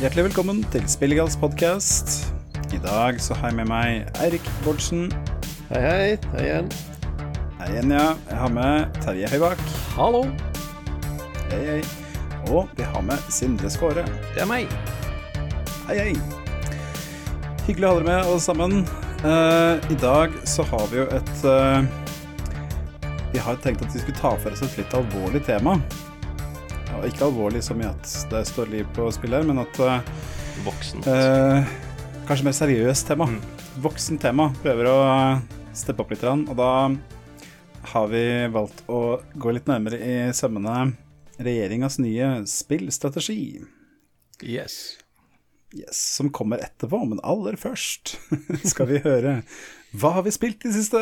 Hjertelig velkommen til Spillegals podkast. I dag så har jeg med meg Eirik Bårdsen. Hei, hei. Hei igjen. Hei igjen, ja. Jeg har med Terje Høybakk. Hallo, Hei, hei. Og vi har med Sindre Skåre. det er meg. Hei, hei. Hyggelig å ha dere med, alle sammen. Uh, I dag så har vi jo et uh, Vi har tenkt at vi skulle ta for oss et litt alvorlig tema. Ikke alvorlig så mye at det står liv på spill her, men at eh, Voksen. Eh, kanskje mer seriøst tema. Mm. Voksen tema. Prøver å steppe opp litt. Og da har vi valgt å gå litt nærmere i sømmene regjeringas nye spillstrategi. Yes. Yes, som kommer etterpå, men aller først skal vi høre Hva har vi spilt i det siste?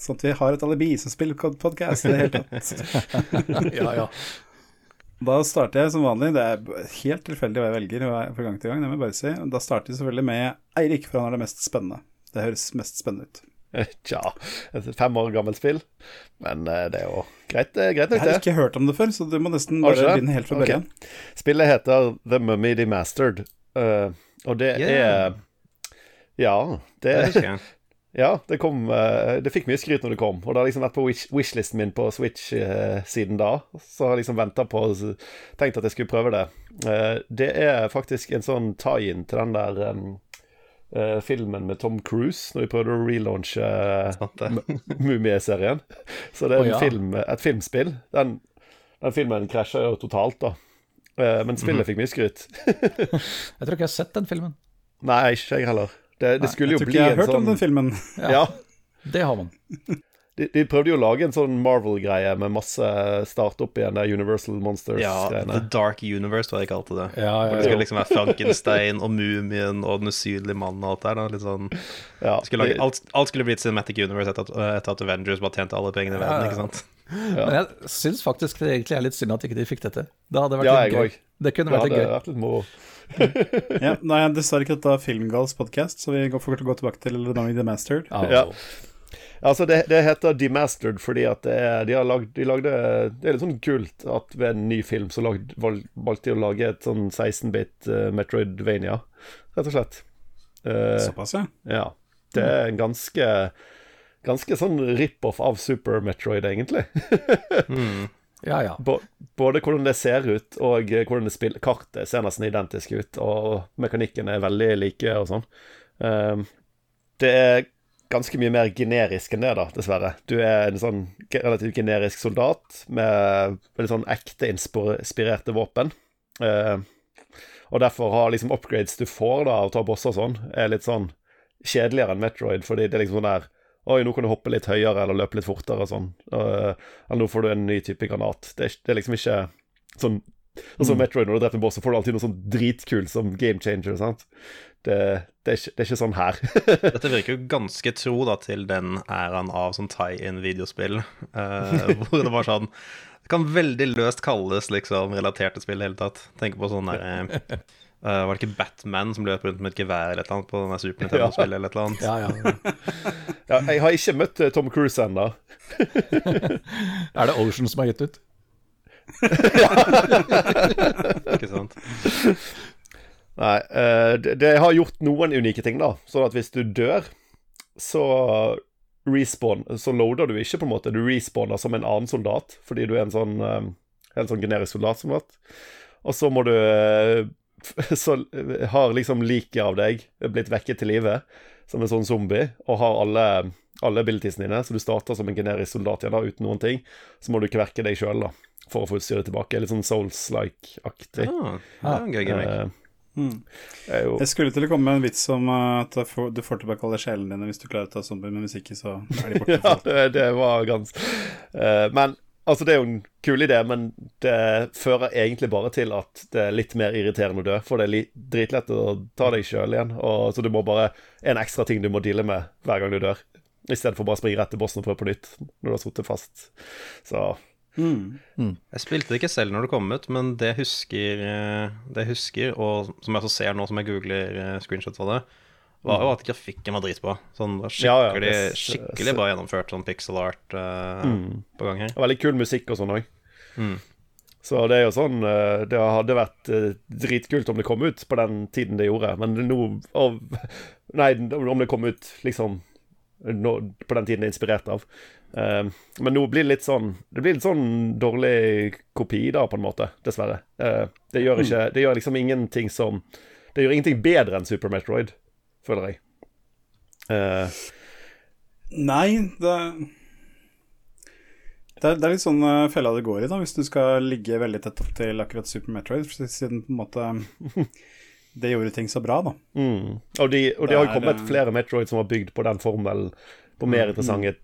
Sånn at vi har et alibi som spillpodkast i det hele tatt. Ja, ja. Da starter jeg som vanlig. Det er helt tilfeldig hva jeg velger fra gang til gang. det må jeg bare si. Da starter jeg selvfølgelig med Eirik, for han er det mest spennende. Det høres mest spennende ut. Tja, et fem år gammelt spill. Men eh, det er jo greit, eh, greit Jeg har ikke hørt om det før, så du må nesten bare begynne helt fra okay. begynnelsen. Spillet heter The Mummy Demastered. Uh, og det Yeah. er Ja, det, Det jeg. Ja, det kom eh, Det fikk mye skryt når det kom, og det har liksom vært på wish wishlisten min på Switch eh, siden da. Så har jeg liksom venta på Tenkt at jeg skulle prøve det. Eh, det er faktisk en sånn tie-in til den der eh, filmen med Tom Cruise, når de prøvde å relaunche uh, Mumie-serien. Så det er en ja. film, et filmspill. Den, den filmen krasja jo totalt, da. Eh, Men spillet fikk mye skryt. Jeg tror ikke jeg har sett den filmen. Nei, ikke jeg heller. Det, det skulle jeg jo bli bli ikke jeg har en hørt om sånn den filmen. Ja. Det har man. De, de prøvde jo å lage en sånn Marvel-greie med masse starte opp igjen det Universal Monsters-greiene. Ja, The Dark Universe, var det jeg kalte det. Ja, ja, det skulle liksom være Frankenstein og Mumien og Den usynlige mannen og alt der. Da. Litt sånn, Ja, skulle lage, de- alt, alt skulle blitt Cinematic Universe etter at, etter at Avengers bare tjente alle pengene i verden. Ja, ja. ikke sant? Men jeg syns faktisk det egentlig er litt synd at ikke de fikk dette. Det hadde vært ja, litt gøy. Det kunne Det vært litt hadde gøy. vært litt Ja, nei, dessverre ikke dette er Filmgals podkast, så vi går for å gå tilbake til The Mummy The Mastered. Ja. Altså, det, det heter Demastered fordi at det er, de har lagd de lagde, Det er litt sånn kult at ved en ny film så lagd, valg, valgte de å lage et sånn 16-bit uh, Metroidvania, rett og slett. Uh, Såpass, ja. ja. Det er en ganske Ganske sånn rip-off av Super Metroid, egentlig. Ja, ja. Både hvordan det ser ut, og eh, hvordan det spiller Kartet ser nesten identisk ut, og mekanikken er veldig like og sånn. Um, det er ganske mye mer generisk enn det, da, dessverre. Du er en sånn relativt generisk soldat med veldig sånn ekte inspirerte våpen. Uh, og derfor har liksom upgrades du får da av å ta bosser og sånn, er litt sånn kjedeligere enn Metroid, fordi det er liksom sånn der Oi, nå kan du hoppe litt høyere eller løpe litt fortere og sånn. Uh, eller nå får du en ny type granat. Det er, det er liksom ikke sånn Sånn som Metroid, når du dreper en boss, så får du alltid noe sånn dritkul som game changer. sant? Det, det, er, ikke, det er ikke sånn her. Dette virker jo ganske tro da til den æraen av sånn tie-in-videospill. uh, hvor det var sånn Det kan veldig løst kalles liksom relaterte spill i det hele tatt. Tenk på sånn der uh, eh, Var det ikke Batman som løp rundt med et gevær eller et eller annet på denne Super Nintendo-spillet eller et eller annet? ja, ja. Ja, jeg har ikke møtt eh, Tom Cruise ennå. Er det Ocean som har gitt ut? Ikke sant? Nei, eh, det, det har gjort noen unike ting, da. Sånn at hvis du dør, så respawn Så loader du ikke, på en måte. Du respawner som en annen soldat, fordi du er en sånn eh, helt sånn generisk soldat. Som sagt. Og så må du eh, Så har liksom liket av deg blitt vekket til live som en sånn zombie, og har alle alle abilitiesene dine, så du starter som en generisk soldat igjen da, uten noen ting. Så må du kverke deg sjøl for å få utstyret tilbake. Litt sånn Souls-like-aktig. Ah, er en gøy gimmick. Eh, Mm. jo Jeg skulle til å komme med en vits om uh, at du får, tilbake alle sjelene dine hvis du klarer å ta zombier, men hvis ikke, så er de borte. Ja, det, det var ganske uh, Men altså, det er jo en kul idé, men det fører egentlig bare til at det er litt mer irriterende å dø. For det er dritlett å ta deg sjøl igjen, og så du må bare En ekstra ting du må deale med hver gang du dør. I stedet for bare å springe rett til bossen og prøve på nytt når du har sittet fast. Så Mm. Jeg spilte det ikke selv når det kom ut, men det jeg husker, eh, det jeg husker og som jeg også ser nå som jeg googler eh, screenshots av det, var jo at grafikken var dritbra. Sånn var Ja, ja, skikkelig, det skikkelig bra gjennomført sånn pixel art uh, Mm. på gang her. Veldig kul musikk og sånn òg. Mm. Så det er jo sånn eh, Det hadde vært eh, dritkult om det kom ut på den tiden det gjorde, men nå Nei, om det kom ut liksom nå, på den tiden det er inspirert av. Eh, men nå blir det litt sånn Det blir litt sånn dårlig kopi, da, på en måte. Dessverre. Uh, det gjør ikke Det gjør liksom ingenting som Det gjør ingenting bedre enn Super Metroid, føler jeg. Eh, Nei, det det er, det er litt sånn uh, fella det går i, da, hvis du skal ligge veldig tett opp til akkurat Super Metroid, siden på en måte det gjorde ting så bra, da. Mm. Og de, og de har jo kommet eh, flere Metroid som har bygd på den formelen på mer Mm, interessante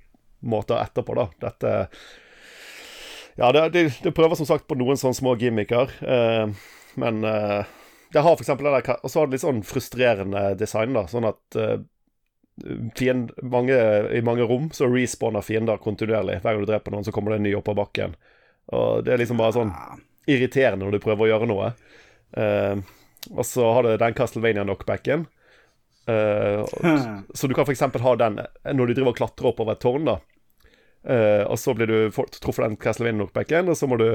måter etterpå, da. Dette Ja, det, de, de prøver som sagt på noen sånne små gimmicker, eh, men eh, det har for eksempel det der Og så har det litt sånn frustrerende design, da, sånn at uh, fiend, mange, I mange rom så respawner fiender kontinuerlig. Hver gang du dreper noen, så kommer det en ny opp av bakken. Og det er liksom bare sånn irriterende når du prøver å gjøre noe. Uh, og så har du den Castlevania-knockbacken. Uh, så du kan f.eks. ha den når du driver og klatrer oppover et tårn, da. Uh, og så blir du truffet den Castlevania-knockbacken, og så må du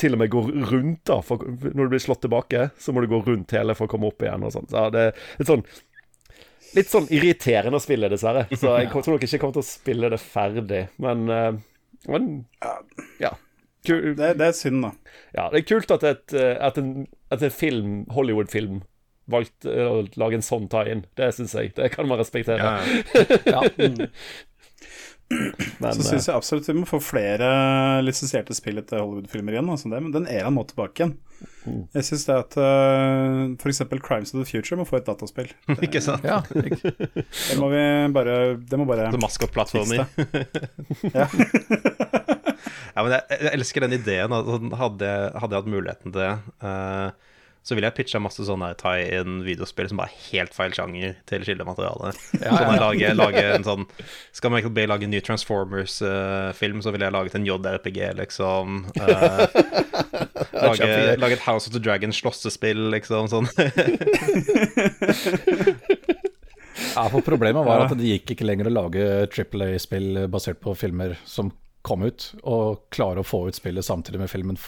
til og med gå rundt, da. For, når du blir slått tilbake, så må du gå rundt hele for å komme opp igjen og sånt. Så det er litt sånn Litt sånn irriterende å spille, dessverre. Så jeg tror nok ikke jeg kommer til å spille det ferdig. Men, eh, men ja. Kul, Det, det er synd, da. ja, det er kult at, et, eh, at, en, at en film, Hollywood-film valgte å lage en sånn tie-in. Det syns jeg. Det kan man respektere. Ja, Ja. Men, Så eh, syns jeg absolutt vi må få flere lisensierte spill etter Hollywood-filmer igjen. Altså det, men den eraen må tilbake igjen. Mm. Jeg syns det at uh, f.eks. Crimes of the Future må få et dataspill. ikke sant? ja. Det må vi bare Det må bare maskotplattformer. Ja. Ja, men jeg, jeg elsker den ideen. at sånn, Hadde, hadde jeg hatt muligheten til det, eh, så ville jeg pitcha masse sånne tie-in-videospill som bare er helt feil sjanger til kildematerialet. Ja, Sånn, en sånn Skal Michael Bay lage en ny Transformers-film, så ville jeg laget en JRPG, liksom. Uh, lage, lage et House of the Dragon slåssespill, liksom. Sånn. Ja, for Problemet var at det gikk ikke lenger å lage Triple A-spill basert på filmer som kom ut, og klare å få ut spillet samtidig med filmen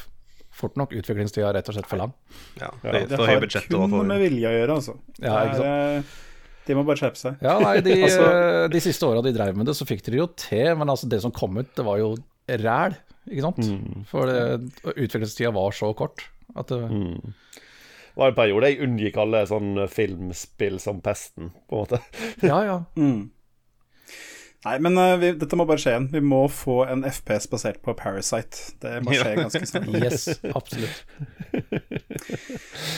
fort nok. Utviklingstida er rett og slett for lang. Ja, Ja, for, Det har kun for med vilje å gjøre, altså. Ja, ikke Det er, de må bare skjerpe seg. Ja, nei, de, Altså- eh, de siste åra de drev med det, så fikk de det jo til, men altså det som kom ut, det var jo ræl, ikke sant? For det, utviklingstida var så kort at det, det var en periode jeg unngikk alle sånn filmspill som pesten, på en måte. Ja, ja. Mm. Nei, men uh, vi, dette må bare skje igjen. Vi må få en FPS basert på Parasite. Det må skje ganske snart. Yes, absolutt.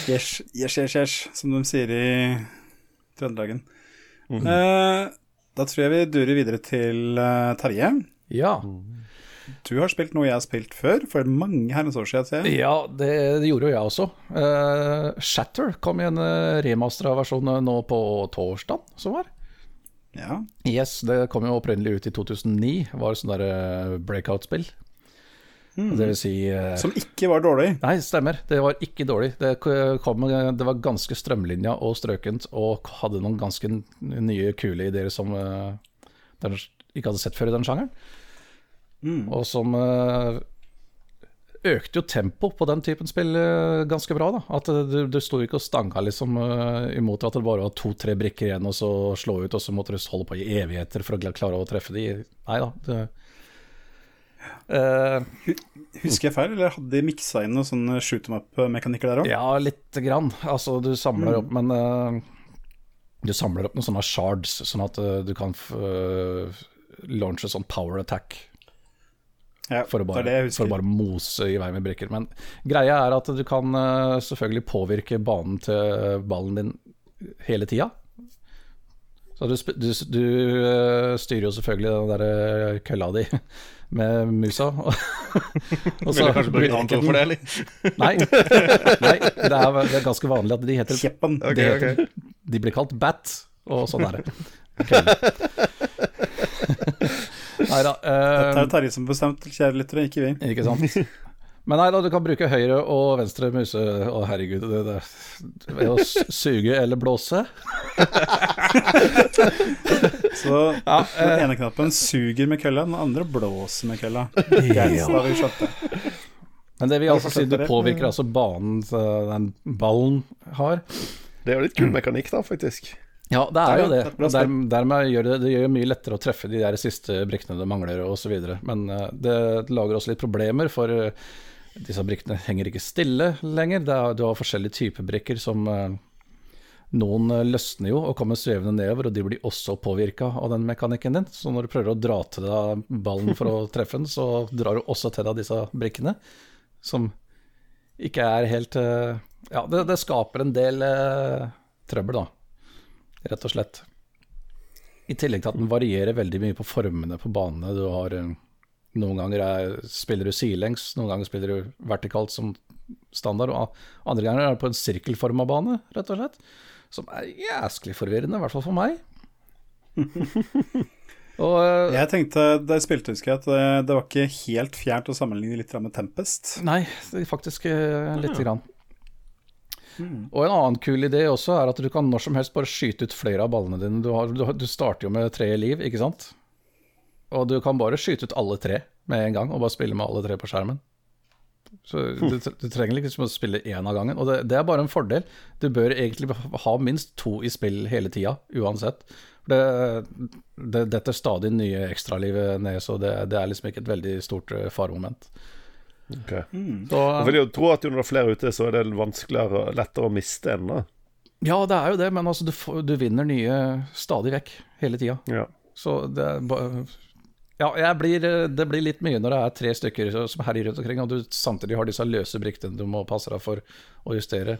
Yes, yes, yes, yes, som de sier i Trøndelagen. Eh, da tror jeg vi durer videre til uh, Terje. Ja. Du har spilt noe jeg har spilt før, for mange herrens år siden. Ja, det, det gjorde jo jeg også. Eh, Shatter kom i en uh, remastera versjon nå på torsdag, som var. Ja. Yes, det kom jo opprinnelig ut i 2009. Var et sånt der eh, breakout-spill. Det vil si eh, Som ikke var dårlig. Nei, stemmer. Det var ikke dårlig. Det, kom, det var ganske strømlinja og strøkent, og hadde noen ganske nye, kule ideer som uh, ikke hadde sett før i den sjangeren. Og som eh, økte jo tempo på den typen spill eh, ganske bra. da At eh, du, du sto ikke og stanga liksom, eh, imot at det bare var to-tre brikker igjen, og så slå ut, og så måtte du holde på i evigheter for å klare å treffe de. Nei da. Det, uh, Husker jeg feil, eller hadde de miksa inn noen sånne shoot em up-mekanikker der òg? Ja, lite grann. Altså, du samler opp, men uh, du samler opp noen sånne shards, sånn at uh, du kan launche sånn power attack Ja, for å, bare, for å bare mose i vei med brikker. Men greia er at du kan eh, selvfølgelig påvirke banen til ballen din hele tida. Så du, du, du eh, styrer jo selvfølgelig den der eh, kølla di med musa. Og Vil så- du kanskje bruke et annet ord for det, eller? Nei, nei det, er, det er ganske vanlig at de heter Kjeppen. Ok, de, heter okay. de blir kalt bat, og sånn er det. Kølle. Nei da. Dette er eh, Terje som bestemt, kjære lyttere, ikke vi. ikke sant. Men nei da, du kan bruke høyre og venstre muse Å, herregud. Det, det, ved å suge eller blåse. Så Ja, den ene knappen suger med kølla, den andre blåser med kølla. Ja. har vi skjønt. Men det vil altså si du påvirker altså banen eh, den ballen har. Det er jo litt kul mekanikk, da, faktisk. Ja, det er jo det. er Der, dermed gjør det, det gjør det mye lettere å treffe de der siste brikkene det mangler, osv. Men eh, det lager også litt problemer, for eh, disse brikkene henger ikke stille lenger. Det er, du har forskjellige typer brikker som eh, Noen løsner jo og kommer svevende nedover, og de blir også påvirka av den mekanikken din. Så når du prøver å dra til deg ballen for å treffe den, så drar du også til deg disse brikkene, som ikke er helt Ja, det, det skaper en del eh, trøbbel, da rett og slett. I tillegg til at den varierer veldig mye på formene på banene. Du har eh, Noen ganger er, spiller du sidelengs, noen ganger spiller du vertikalt som standard, og andre ganger er det på en sirkelforma bane, rett og slett. Som er jæsklig forvirrende, i hvert fall for meg. og uh, Jeg tenkte da jeg spilte, husker jeg, at det, det var ikke helt fjernt å sammenligne litt med Tempest. Nei, faktisk uh, lite grann. Og en annen kul idé også er at du kan når som helst bare skyte ut flere av ballene dine. Du, har, du, du starter jo med tre liv, ikke sant? Og du kan bare skyte ut alle tre med en gang, og bare spille med alle tre på skjermen. Så du, du trenger liksom å spille én av gangen, og det, det er bare en fordel. Du bør egentlig ha minst to i spill hele tida, uansett. Det, det detter stadig nye ekstraliv ned, så det, det er liksom ikke et veldig stort eh, faremoment. Mm. Så, Jeg vil jo tro at jo når det er flere ute, så er det vanskeligere lettere å miste en. da. Ja, det er jo det, men altså, du, du vinner nye stadig vekk, hele tida. Ja. Så det er Ja, jeg blir, det blir litt mye når det er tre stykker som herjer rundt omkring, og du samtidig har disse løse brikkene du må passe deg for å justere,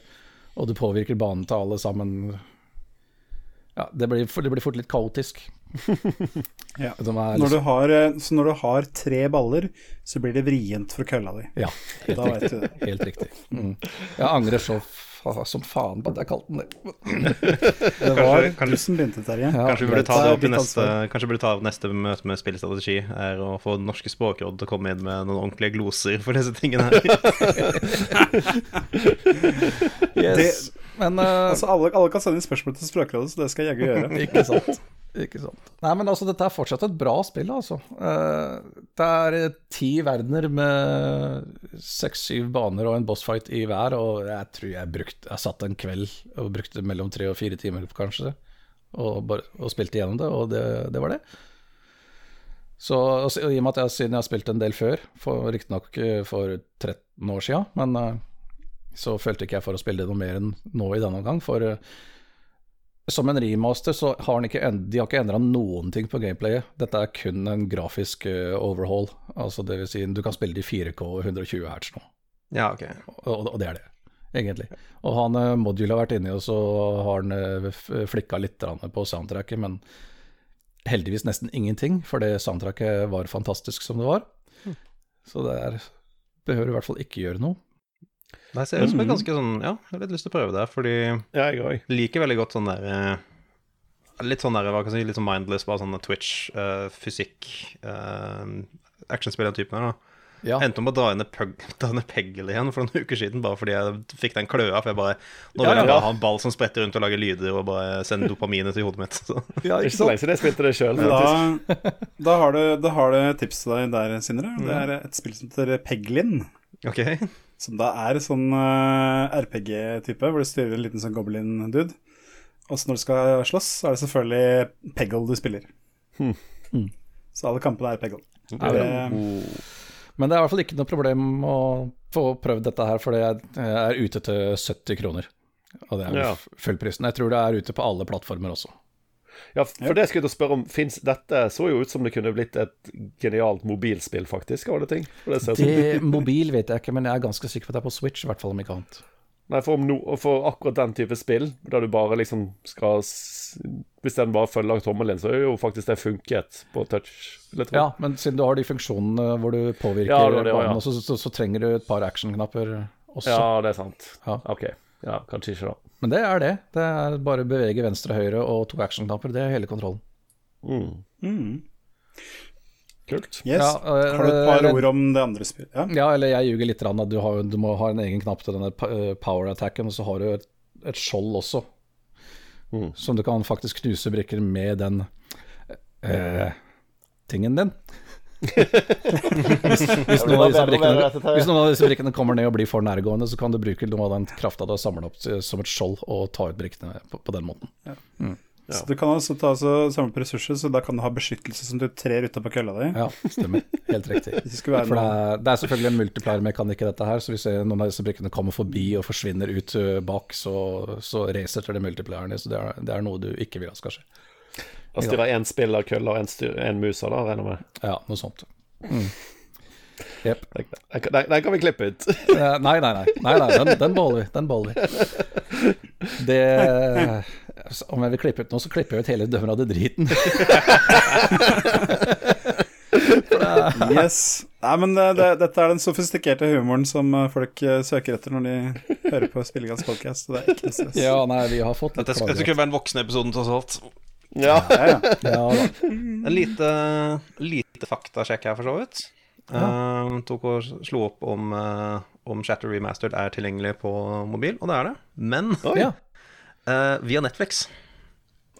og du påvirker banen til alle sammen. Ja, det blir, det blir fort litt kaotisk. Ja. Er Når du liksom, har, eh, så når du har tre baller, så blir det vrient for kølla di. ja, helt Da vet riktig. du det. Helt riktig. Mm. Jeg angrer så fa som faen på at jeg kalte den det. Det var begynte, der Ja, Kanskje vi burde ta det opp i neste. Kanskje vi burde ta opp neste møte med spillstrategi, er å få norske språkråd til å komme inn med noen ordentlige gloser for disse tingene her. Yes. Men uh, Altså, alle, alle kan sende inn spørsmål til Språkrådet, så det skal jeg jaggu gjøre. Ikke sant. Ikke sant. Nei, men altså, dette er fortsatt et bra spill, altså. Eh, Det er ti verdener med seks-syv baner og en bossfight i hver, og jeg tror jeg brukte Jeg satt en kveld og brukte mellom tre og fire timer, kanskje, og, og spilte gjennom det, og det, det var det. Så og i og med at jeg, siden jeg har spilt en del før, riktignok eh, for 13 år sia, men eh, så følte ikke jeg for å spille det noe mer enn nå i denne omgang, for som en remaster så har ikke, de har ikke endra noen ting på gameplayet. Dette er kun en grafisk eh, overhaul. Altså det vil si, du kan spille det i 4K og 120 hertz nå, Ja, ok. og, og det er det, egentlig. Og han eh, Module har vært inni, og så har han eh, flikka litt på soundtracket, men heldigvis nesten ingenting, for det soundtracket var fantastisk som det var. Så det er Behøver i hvert fall ikke gjøre noe. Det ser ut som et ganske sånn Ja, jeg har litt lyst til å prøve det, fordi Ja, jeg òg. liker veldig godt sånn der eh, Litt sånn der, hva kan jeg si, litt sånn mindless, bare sånn Twitch, uh, fysikk, uh, actionspill den typen her, da. Ja. Endte om å dra inn et Peggle igjen for noen uker siden, bare fordi jeg fikk den kløa. For jeg bare Nå vil Ja, jeg ja. bare ha en ball som spretter rundt og lager lyder, og bare sende dopaminet til hodet mitt. Så. Ja, Ikke så lenge siden jeg spilte det sjøl. Da, da, har du, et tips til deg der, Sindre. Det er et spill som heter Peglin. Ok. Som da er sånn uh, RPG-type, hvor du styrer en liten sånn goblin-dude. Og så når du skal slåss, så er det selvfølgelig Peggle du spiller. Hmm. Så alle kampene er Peggle. Er Det, Men det er i hvert fall ikke noe problem å få prøvd dette her, for jeg er ute til 70 kroner. Og det er ja. fullprisen. Jeg tror det er ute på alle plattformer også. Ja, for det skulle jeg til å spørre om Fins dette så jo ut som det kunne blitt et genialt mobilspill, faktisk, av alle ting. Det Det Mobil vet jeg ikke, men jeg er ganske sikker på at det er på Switch, i hvert fall om ikke annet. Nei, for, om no, for akkurat den type spill, der du bare liksom skal Hvis den bare følger tommelen, så er jo faktisk det funket på touch. Ja, men siden du har de funksjonene hvor du påvirker Ja, det det, banen, ja. så, så, så trenger du et par actionknapper også. ja, det er sant. Ja. OK. Ja, kanskje ikke, da. Men det er det. Det er bare å bevege venstre og høyre og to actionknapper. Det er hele kontrollen. Mm. mm. Kult. Yes. Ja, eh, har du et par eller, ord om det andre spillet? Ja. Ja, eller jeg ljuger litt. grann, At du, har, du må ha en egen knapp til denne eh, power-attacken, og så har du et, et skjold også. Mm. Som du kan faktisk knuse brikker med den eh, tingen din. Hvis noen, av disse brikkene, hvis noen av disse brikkene kommer ned og blir for nærgående, så kan du bruke noe av den krafta du har samla opp som et skjold, og ta ut brikkene på, på den måten. Så du kan altså ta altså, samle på ressurser, så da kan du ha beskyttelse som du trer utapå kølla di. Ja, stemmer. Helt riktig. Det For det er, det er selvfølgelig en multiplier-mekanikk i dette her, så hvis noen av disse brikkene kommer forbi og forsvinner ut bak, så, så til det multiplieren din, så det er, det er noe du ikke vil at skal skje. Da styrer én spiller kølla og én muser, da, regner jeg med. Ja, noe sånt. Mm. Yep. Den, den, den kan vi klippe ut. Eh, Nei, nei, nei. nei, nei den, den beholder vi. Den beholder vi. Det Om jeg vil klippe ut noe, så klipper jeg ut hele dømmer av det driten. Yes. Nei, men det, det, dette er den sofistikerte humoren som eh, folk eh, søker etter når de hører på Spillegass podcast. Så det er ikke stress. Ja, nei, vi har fått litt Dette, dette skulle være den voksne episoden, tross alt. Ja. Ja, ja. Ja. En lite, lite faktasjekk her, for så vidt. Eh, tok og slo opp om, uh, om Shatter Remastered er tilgjengelig på mobil, og det er det. Men Oi. ja. eh, via Netflix.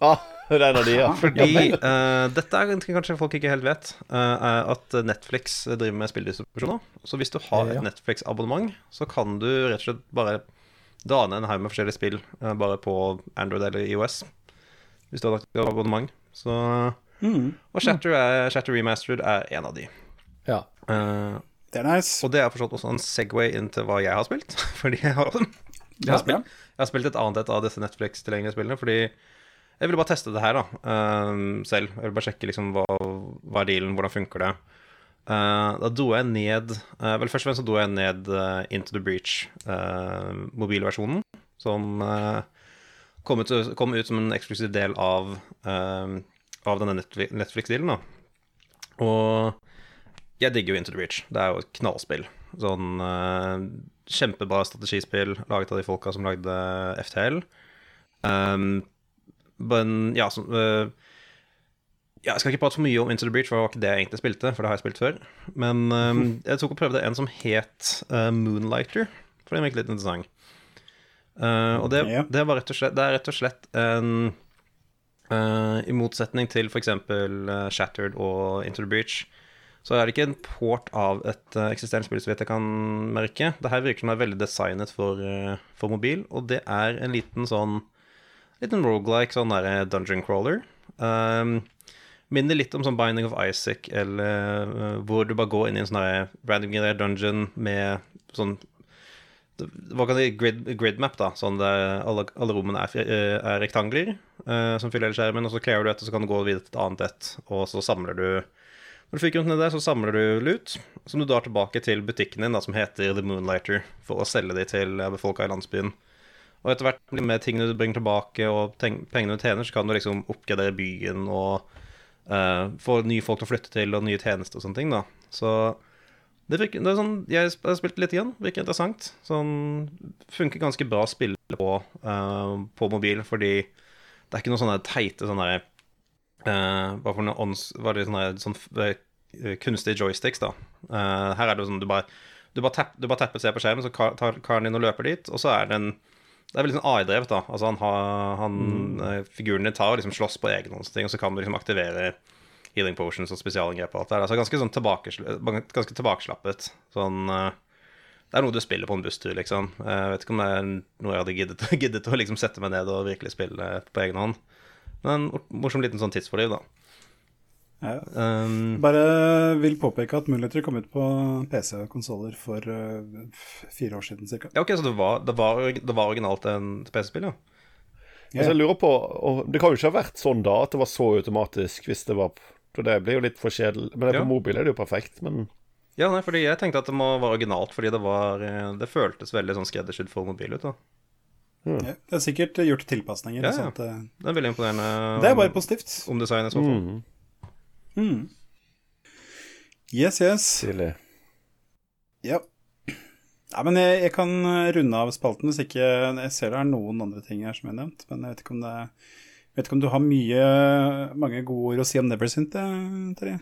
Ah, er av de, ja. Fordi dette er kanskje folk ikke helt vet, at Netflix driver med spilldistribusjon nå. Så hvis du har et Netflix-abonnement, så kan du rett og slett bare dane en haug med forskjellige spill bare på Android eller IOS. Hvis du har lagt abonnement. Så, Mm, og Shatter, er, Shatter Remastered er en av de. ja. Uh, det er nice. og det er forstått også en Segway inn til hva jeg har spilt. Fordi jeg har, jeg har, spilt, jeg har spilt et annet et av disse Netflix-tilgjengelige spillene. Fordi jeg ville bare teste det her da, uh, selv. Jeg ville bare sjekke liksom hva, hva er dealen, hvordan funker det. Uh, da dro jeg ned uh, Vel, først og fremst så dro jeg ned Into the Breach, eh, mobilversjonen, som kom, ut, kom ut som en eksklusiv del av, uh, av denne Netflix- Netflix-dealen. da. Og jeg digger jo Into the Reach. Det er jo et knallspill. Sånn uh, kjempebra strategispill laget av de folka som lagde FTL. Um, men ja, så, uh, ja, Jeg skal ikke prate for mye om Into the Breach, for det var ikke det jeg egentlig spilte. For det har jeg spilt før. Men um, jeg tok og prøvde en som het uh, Moonlighter, for den virket litt interessant. Eh, og det, Ja. det, var rett og slett, det er rett og slett en uh, I motsetning til f.eks. Uh, Shattered og Into the Breach, så er det ikke en port av et uh, eksisterende spill, så vidt jeg kan merke. Det her virker som det er veldig designet for, eh, for mobil, og det er en liten sånn Liten roguelike, sånn derre dungeon crawler. Um, minner litt om sånn Binding of Isaac, eller eh, hvor du bare går inn i en sånn random generert dungeon med sånn hva kan du grid, grid map, da. Sånn der alle, alle rommene er, eh, er rektangler uh, som fyller hele skjermen, og så clearer du et, og så kan du gå videre til et annet et, og så samler du Når du fikk rundt ned der, så samler du lut, som du drar tilbake til butikken din, da, som heter The Moonlighter, for å selge de til eh, befolka i landsbyen. Og etter hvert med tingene du bringer tilbake, og pengene du tjener, så kan du liksom oppgradere byen og uh, få nye folk til å flytte til, og nye tjenester og sånne ting, da. Så det virker, det er sånn, Jeg har spilt litt igjen, virker interessant. Sånn, funker ganske bra å spille på, uh, på mobil, fordi det er ikke noen sånne teite sånne eh, Hva for noe. Var det sånne, sånne uh, kunstige joysticks, da. Uh, her er det sånn du bare du bare, tapp, du bare tapper seg på skjermen, så tar karen din og løper dit, og så er det en Det er veldig sånn AI-drevet, da. Altså han han, mm. Figuren din tar og liksom slåss på egen hånd, og så kan du liksom aktivere healing potions og spesialangrep og alt det der. Altså ganske sånn tilbakesla ganske tilbakeslappet. Sånn eh, Det er noe du spiller på en busstur, liksom. Jeg vet ikke om det er noe jeg hadde giddet, giddet å liksom sette meg ned og virkelig spille på egen hånd. Men en morsom liten sånn tidsfordriv, da. Ja. Um, Bare vil påpeke at Moonlighter kom ut på PC og konsoller for uh, fire år siden ca. ja, ok, så det var, det var, det var originalt en PC-spill, ja? Altså, jeg lurer på og Det kan jo ikke ha vært sånn da, at det var så automatisk hvis det var For det blir jo litt for kjedelig. Men det, Ja. på mobil er det jo perfekt, men Ja, nei, fordi jeg tenkte at det må være originalt, fordi det var eh, Det føltes veldig sånn skreddersydd for mobil ut, da. Ja, det er sikkert gjort tilpasninger. Ja, ja. sånt, eh. Det er veldig imponerende Det er bare positivt. omdesign i så fall. mm, Mm. Yes, yes. stilig. Ja. Nei, men jeg, jeg kan eh, runde av spalten hvis ikke Jeg ser det er noen andre ting her som har nevnt, men jeg vet ikke om det jeg vet ikke om du har mye, mange gode ord å si om Neversint, eh, Terje?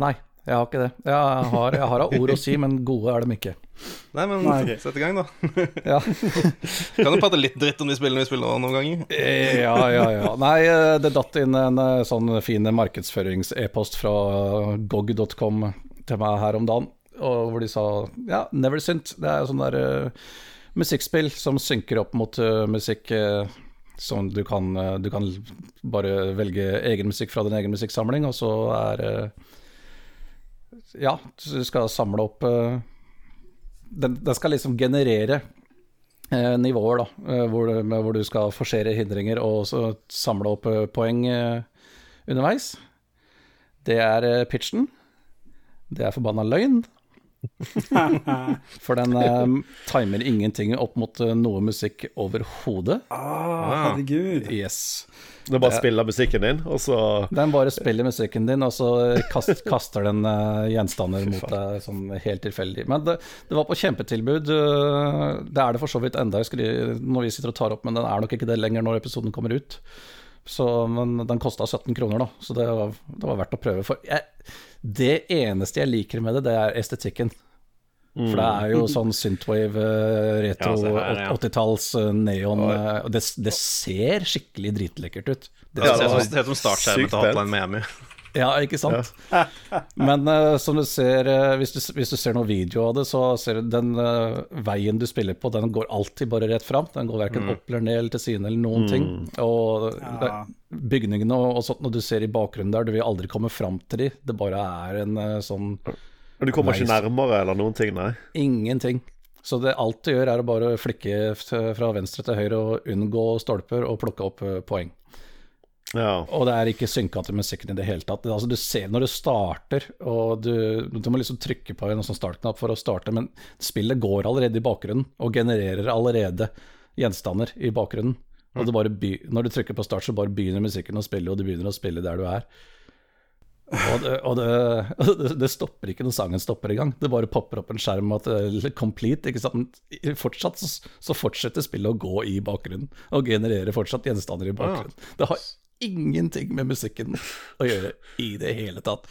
Nei. Jeg har ikke det. Jeg har, jeg har ord å si, men gode er de ikke. Nei, men Nei, okay. sett i gang, da. Ja, Kan jo prate litt dritt om de spillene vi spiller noen ganger. ja, ja. ja. Nei, eh, det datt inn en eh, sånn fin markedsførings-e-post fra gog.com til meg her om dagen, og hvor de sa ja, Neversynt, Det er jo sånn der uh, musikkspill som synker opp mot uh, musikk eh, som du kan, eh, du kan bare velge egen musikk fra din egen musikksamling, og så er eh, Ja, du skal samle opp eh, den, den skal liksom generere nivåer, da, hvor, hvor du skal forsere hindringer og samle opp poeng underveis. Det er pitchen. Det er forbanna løgn. For den eh, timer ingenting opp mot eh, noe musikk overhodet. Ah, herregud. Yes. Det er bare spiller spille musikken din, og så Den bare spiller musikken din, og så kast, kaster den eh, gjenstander mot deg sånn helt tilfeldig. Men det, det var på kjempetilbud. eh, det er det for så vidt enda når vi sitter og tar opp, men den er nok ikke det lenger når episoden kommer ut. Så, men den kosta 17 kroner, da, så det var, det var verdt å prøve. For jeg, det eneste jeg liker med det, det er estetikken. For det er jo sånn synthwave, eh, retro, Ja, ja. 80-talls eh, neon eh, og det, det ser skikkelig dritlekkert ut. Det Ja, det ser ut som startskjermen til Hotline Miami. Ja, ikke sant? Men uh, som du ser, uh, hvis, du, hvis du ser noen video av det, så ser du den uh, veien du spiller på, den går alltid bare rett fram. Den går verken opp eller ned eller til siden eller noen ting. Og Ja. bygningene og, og sånt når du ser i bakgrunnen der, du vil aldri komme fram til de. Det bare er en sånn du kommer ikke nærmere eller noen ting, nei. ingenting. Så det alt du gjør, er å bare flikke fra venstre til høyre og unngå stolper og plukke opp poeng. Ja. Og det er ikke synka til musikken i det hele tatt. Altså, du ser når du starter, og du, du må liksom trykke på en sånn startknapp for å starte, men spillet går allerede i bakgrunnen, og genererer allerede gjenstander i bakgrunnen. Og det bare by, når du trykker på start, så bare begynner musikken å spille, og du begynner å spille der du er. Og det, og det, det, det stopper ikke når sangen stopper engang. Det bare popper opp en skjerm at det er complete. ikke sant? Fortsatt så, så fortsetter spillet å gå i bakgrunnen, og genererer fortsatt gjenstander i bakgrunnen. Det har ingenting med musikken å gjøre i det hele tatt.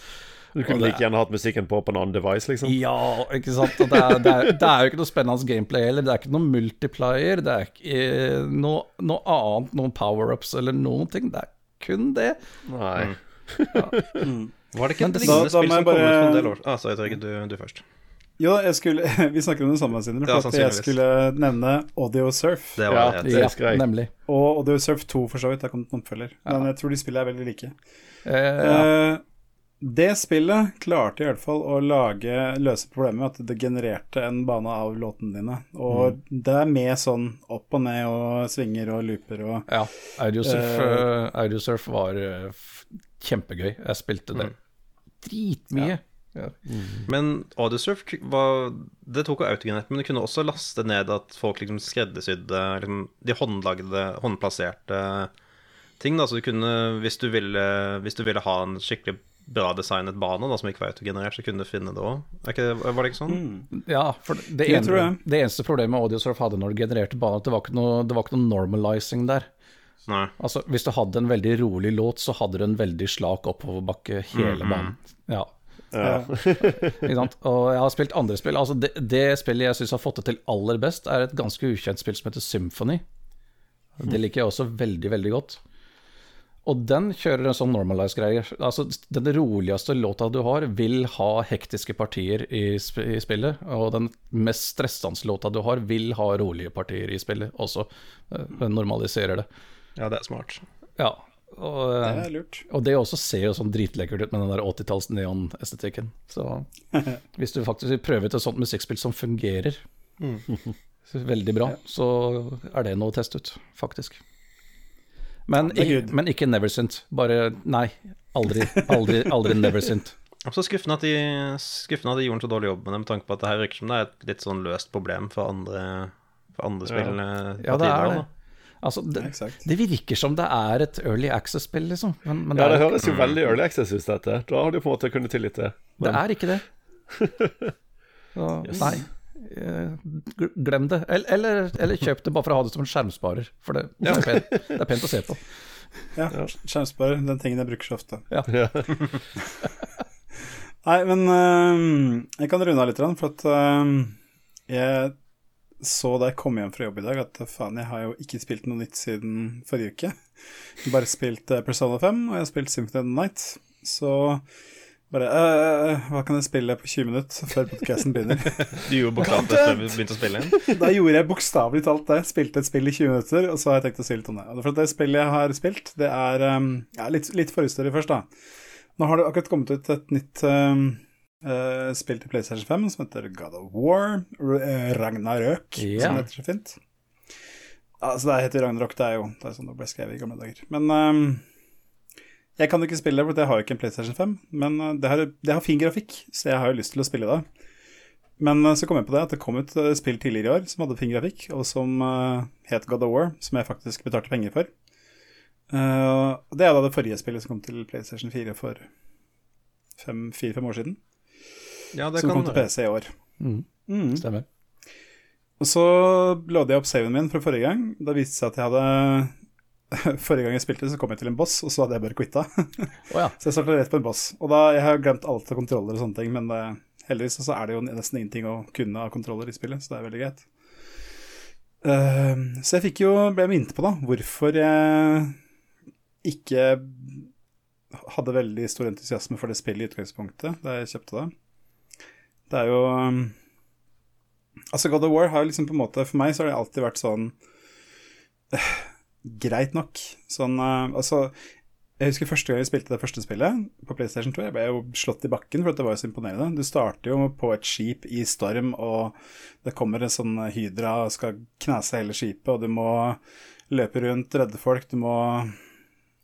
Du kunne det like gjerne hatt musikken på på en annen device, liksom. Ja, ikke sant. Og det, er, det, er, det er jo ikke noe spennende gameplay heller. Det er ikke noe multiplier, det er ikke eh, noe, noe annet, noen power-ups eller noen ting. Det er kun det. Nei. Var det ikke et lignende spill som bare... kom ut for en del år Ah, sorry, Torgeir, du, du først. Jo, jeg skulle, vi snakker om det samme, Sindre. For jeg skulle nevne Audio Surf. Det Ja, var det. det Ja, nemlig. Og Audio Surf 2, for så vidt. Det har kommet en oppfølger. Men jeg tror de spillene er veldig like. Eh, ja. Eh, det spillet klarte i hvert fall å lage, løse problemet med at det genererte en bane av låtene dine. Og Mm. det er med sånn opp og ned og svinger og looper og Ja, Audiosurf, Eh, uh, Audiosurf var eh, kjempegøy. Jeg spilte det dritmye. Ja. Men Audiosurf Det tok jo autogenett, men du kunne også laste ned at folk liksom skreddersydde liksom, De håndlagde, håndplasserte ting. da, Så du kunne, hvis du ville, hvis du ville ha en skikkelig bra designet bane da, som ikke var autogenerert, så kunne du finne det òg. Var det ikke sånn? Ja, for det, Det ene, det eneste problemet Audiosurf hadde når det genererte bane, at det var ikke noe, det var ikke noe normalizing der. Nei. Altså, Hvis du hadde en veldig rolig låt, så hadde du en veldig slak oppoverbakke hele banen. Ja, Ja. Og jeg har spilt andre spill. Altså, det, det spillet jeg syns har fått det til aller best, er et ganske ukjent spill som heter Symphony. Det liker jeg også veldig, veldig godt. Og den kjører en sånn normalize-greie. Altså, den roligste låta du har, vil ha hektiske partier i, sp i spillet. Og den mest stressende låta du har, vil ha rolige partier i spillet også. Eh, Den normaliserer det. Ja, det er smart. Ja. Og, Det er lurt. og det også ser jo sånn dritlekkert ut med den der 80-talls neon-estetikken. Så hvis du faktisk vil prøve ut et sånt musikkspill som fungerer mm. veldig bra, så er det noe å teste ut, faktisk. Men, ja, men ikke Neversint. Bare nei. Aldri, aldri, aldri Neversint. Og så skuffende at, de, skuffende at de gjorde en så dårlig jobb med det, med tanke på at det her virker som det er et litt sånn løst problem for andre, for andre spill. Ja, Ja, det er også, det. Altså, det, Ja, det virker som det er et Early Access-spill, liksom. Men, men ja, det er, høres jo veldig early access ut, dette. Da har du på en måte kunnet tillit Men... det er ikke det. Så, Nei. eh, Glem det. Eller, eller, eller kjøp det bare for å ha det som en skjermsparer. For det, det, er, pent, det er pent å se på. Ja, skjermsparer. Den tingen jeg bruker så ofte. Ja. Nei, men øh, jeg kan runde av litt, for at øh, jeg så da jeg kom hjem fra jobb i dag, at faen, jeg har jo ikke spilt noe nytt siden forrige uke. Bare spilt uh, Persona 5, og jeg har spilt Symphony of the Night. Så bare øh, Hva kan jeg spille på 20 minutter før podkasten begynner? Du gjorde bokstavelig talt før vi begynte å spille inn. Da gjorde jeg bokstavelig talt det. Spilte et spill i 20 minutter, og så har jeg tenkt å si litt om det. Og For at det spillet jeg har spilt, det er um, ja, litt, litt forhistorie først, da. Nå har det akkurat kommet ut et nytt um, uh, spill til PlayStation 5 som heter God of War. R Ragnarøk, yeah. som heter så fint. Altså, det heter Ragnarok, det er jo det er sånn det ble skrevet i gamle dager. Men um, jeg kan ikke spille det, for jeg har jo ikke en PlayStation 5. Men det har, det har fin grafikk, så jeg har jo lyst til å spille det. Men så kom jeg på det at det kom ut spill tidligere i år som hadde fin grafikk, og som uh, het God of War, som jeg faktisk betalte penger for. Uh, det er da det forrige spillet som kom til PlayStation 4 for fire-fem år siden. Ja, det Som kan kom til PC i år. Mm. Mm. Stemmer. Og så lådde jeg opp saven min fra forrige gang. Da viste det seg at jeg hadde Forrige gang jeg spilte, så kom jeg til en boss, og så hadde jeg bare quitta. Oh, ja. Så jeg starta rett på en boss. Og da, Jeg har glemt alt av kontroller og sånne ting, men det, heldigvis så er det jo nesten ingenting å kunne av kontroller i spillet, så det er veldig greit. Uh, så jeg fikk jo, ble minnet på da, hvorfor jeg ikke hadde veldig stor entusiasme for det spillet i utgangspunktet da jeg kjøpte det. Det er jo um, Altså, God of War har liksom på en måte For meg så har det alltid vært sånn eh, Greit nok. Sånn eh, Altså jeg husker første gang jeg spilte det første spillet på PlayStation 2. Jeg ble jo slått i bakken, for det var jo så imponerende. Du starter jo på et skip i storm, og det kommer en sånn hydra og skal knase hele skipet, og du må løpe rundt, redde folk, du må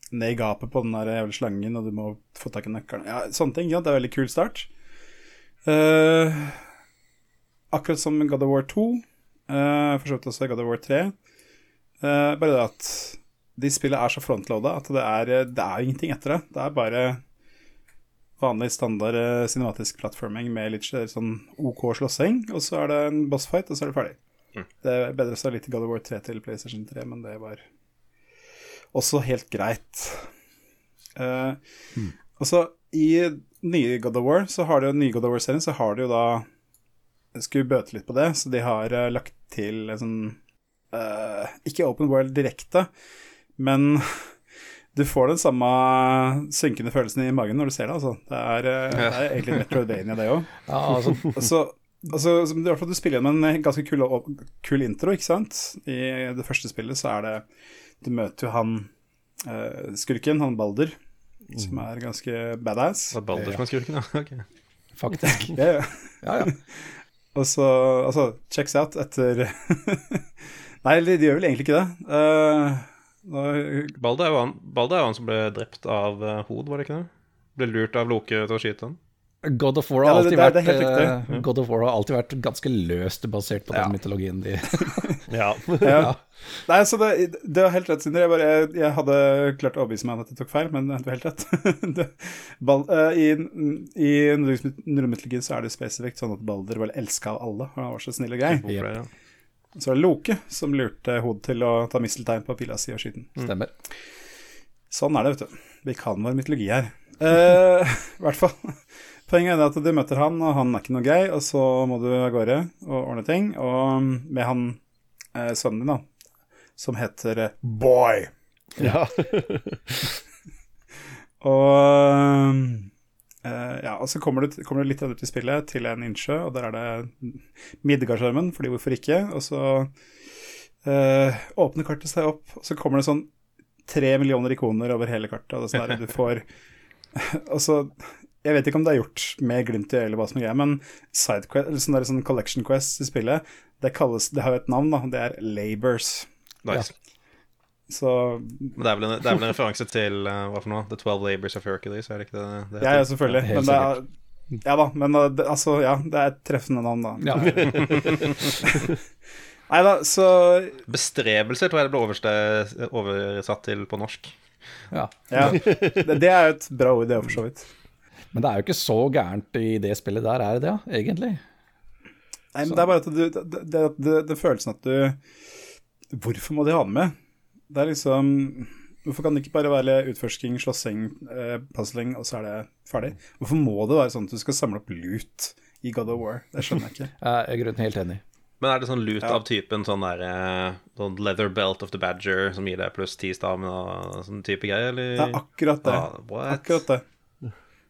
ned i gapet på den der jævla slangen, og du må få tak i nøkkelen. Ja, sånne ting. Ja, det er en veldig kul start. Eh, akkurat som God of War 2, uh, for så vidt også God of War 3. Uh, bare det at de spillene er så frontloada at det er, det er ingenting etter det. Det er bare vanlig standard eh, cinematisk plattforming med litt sånn OK slåssing, og så er det en bossfight, og så er det ferdig. Mm. Det er bedre å stå litt i God of War 3 til PlayStation 3, men det var også helt greit. Uh, mm. Altså, i nye God of War, så har de jo nye God of War-serien, så har de jo da Skulle bøte litt på det, så de har uh, lagt til en sånn uh, Ikke Open World direkte, men du får den samme synkende følelsen i magen når du ser det, altså. Det er, uh, det er egentlig Metroidvania, det òg. Ja, altså, Altså, altså, i hvert fall du spiller gjennom en ganske kul, kul intro, ikke sant? I det første spillet så er det Du møter jo han eh, skurken, han Balder, som er ganske badass. Det var Balder som er skurken, ja. Okay. faktisk. Ja, ja. Ja, ja. Og så Altså, checks out etter Nei, de gjør vel egentlig ikke det. Uh, da... Balder er jo han, Balder er jo han som ble drept av uh, Hod, var det ikke det? Ble lurt av Loke til å skyte han. God of War Ja, har det- alltid det vært det er helt eh. God of War har alltid vært ganske løst basert på Ja. den mytologien de Ja. ja. Nei, så det, det var helt rett, Sindre. Jeg, bare, jeg, jeg hadde klart å overbevise meg om at jeg tok feil, men det var helt rett. det, Bal, eh, I i nordisk så er det spesifikt sånn at Balder vel elska av alle, og han var så snill og grei. Yep. Det, er Så var det Loke som lurte hodet til å ta misteltein på pila si og skyte den. stemmer. Sånn er det, vet du. Vi kan vår mytologi her. Eh, I hvert fall. Poenget er at du møter han, og han er ikke noe gøy, og så må du av gårde og ordne ting. Og med han eh, sønnen din, da, som heter eh, Boy. ja. Og eh, ja, og så kommer du, kommer du litt ut i spillet til en innsjø, og der er det Midgardsormen, fordi hvorfor ikke? Og så eh, åpner kartet seg opp, og så kommer det sånn tre millioner ikoner over hele kartet. Og det er sånn der du får Og så Jeg vet ikke om det er gjort med glimt i øyet eller hva som er greia, men sidequest, eller sånn, der, sånn collection quest i spillet, det, kalles, det har jo et navn, da. Det er Labours. Nice. Så Men det er, vel en, det er vel en referanse til uh, hva for noe? The Twelve Labours of Hercules, er det ikke det det Ja, ja, selvfølgelig. Ja, Men det er, ja da, men uh, det, altså, ja, det er et treffende navn, da. Ja, Nei da, så Bestrebelser tror jeg det ble oversatt til på norsk. ja. Ja. Det, det er jo et bra ord, det for så vidt. Men det er jo ikke så gærent i det spillet der, er det det, ja, egentlig? Nei, men det er bare at du Det, det, det, det følelsen at du Hvorfor må de ha den med? Det er liksom Hvorfor kan det ikke bare være utforsking, slåssing, eh, puzzling, og så er det ferdig? Hvorfor må det være sånn at du skal samle opp loot i God of War? Det skjønner jeg ikke. Jeg er grunnen helt enig. Men er det sånn loot av typen sånn der eh, sånn leather belt of the badger som gir deg pluss ti stamina og sånn type greier, eller? Det er akkurat det. Ah. Akkurat det.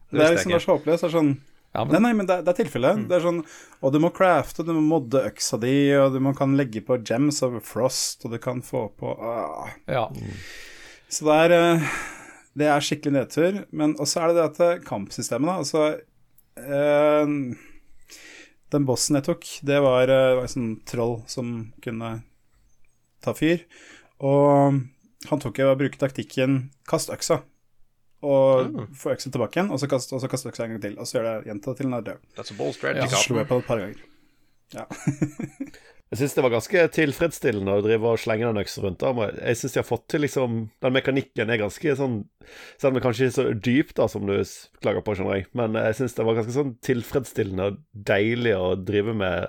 Det visste er jeg liksom ikke. det er. Det sånn Ja, men, nei, men det, det er tilfellet. Det er sånn Og du må crafte, du må modde øksa di, og du må kan legge på gems over frost, og du kan få på uh. ja. Så det er eh, Det er skikkelig nedtur. Men også er det det at eh, kampsystemet, da Altså eh, Den bossen jeg tok, det var, eh, var en sånn troll som kunne ta fyr. Og han tok jo å bruke taktikken kast øksa. Og Mm. få øksa tilbake igjen, og så kaste, og så kaste øksa en gang til. Og så gjør det gjenta til den er død. That's a bold strategy, Ja, så slo jeg på det et par ganger. Jeg syns det var ganske tilfredsstillende å drive og slenge den øksa rundt. da. Jeg syns de har fått til liksom Den mekanikken er ganske sånn Selv om det kanskje ikke er så dypt da som du klager på, skjønner jeg. Men jeg syns det var ganske sånn tilfredsstillende og deilig å drive med.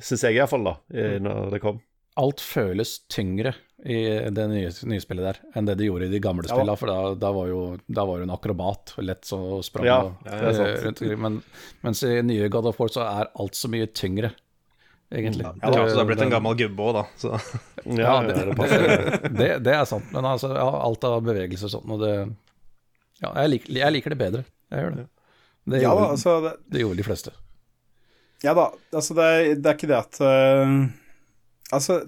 Syns jeg iallfall, da, i- når det kom. Alt føles tyngre i det nye, nye spillet der enn det det gjorde i de gamle Ja. spillene. For da, da var jo da var en akrobat, lett så sprang Ja, og- det er eh, rundt omkring. Men, mens i nye God of War så er alt så mye tyngre, egentlig. Ja, så det har blitt en gammel gubbe òg, da. Så. Ja, Ja, det, det det, det, det er sant. Men altså, ja, alt av bevegelser og sånn, og det Ja, jeg liker, jeg liker det bedre. Jeg gjør det. Det Ja da, gjorde, altså det, det gjorde de fleste. Ja da, altså det er, det er ikke det at eh, Altså,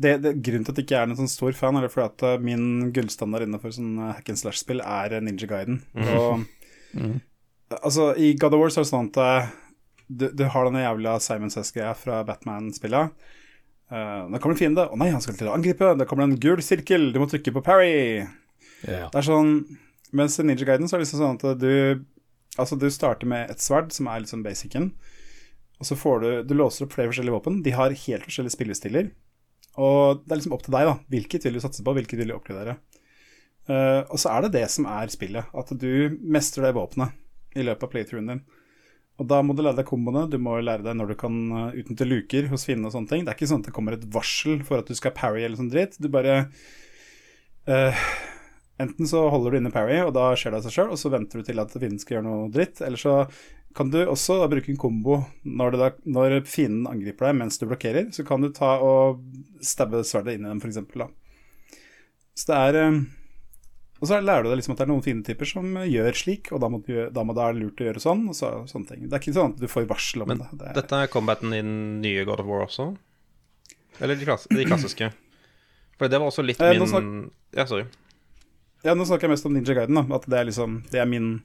det, det, grunnen til at jeg ikke er noen sånn stor fan, er fordi at eh, min gullstandard innenfor sånn eh, hack and slash-spill er eh, Ninja Guiden. Og altså, i God of War så er det sånn at du, du har denne jævla Simon Says-greia fra Batman-spillet. Uh, da kommer en fiende. Å nei, han skal til å angripe. Da kommer det en gul sirkel. Du må trykke på parry. Yeah. Det er sånn Mens i Ninja Guiden så er det liksom sånn at du Altså, du starter med et sverd, som er liksom basicen. Og så får du Du låser opp flere forskjellige våpen. De har helt forskjellige spillestiler. Og det er liksom opp til deg, da. Hvilket vil du satse på, hvilket vil du oppgradere? Uh, og så er det det som er spillet. At du mestrer det våpenet i løpet av playthroughen din. Og da må du lære deg komboene, du må lære deg når du kan eh, utnytte luker hos fiendene og sånne ting. Det er ikke sånn at det kommer et varsel for at du skal parry eller sånn dritt. Du bare uh, Enten så holder du inne parry, og da skjer det av seg sjøl, og så venter du til at fienden skal gjøre noe dritt. Eller så kan du også bruke en kombo når, da, når fienden angriper deg mens du blokkerer. Så kan du ta og stabbe sverdet inn i dem, f.eks. Så det er eh, Og så lærer du deg liksom at det er noen fiendetyper som gjør slik, og da må, du, da må det være lurt å gjøre sånn, og så, sånne ting. Det er ikke sånn at du får varsel om Men det. det er, dette er combaten i den nye God of War også? Eller de, klass de klassiske? For det var også litt Eh, min Ja, sorry. Ja, nå snakker jeg mest om Ninja Guiden, da. At det er liksom Det er min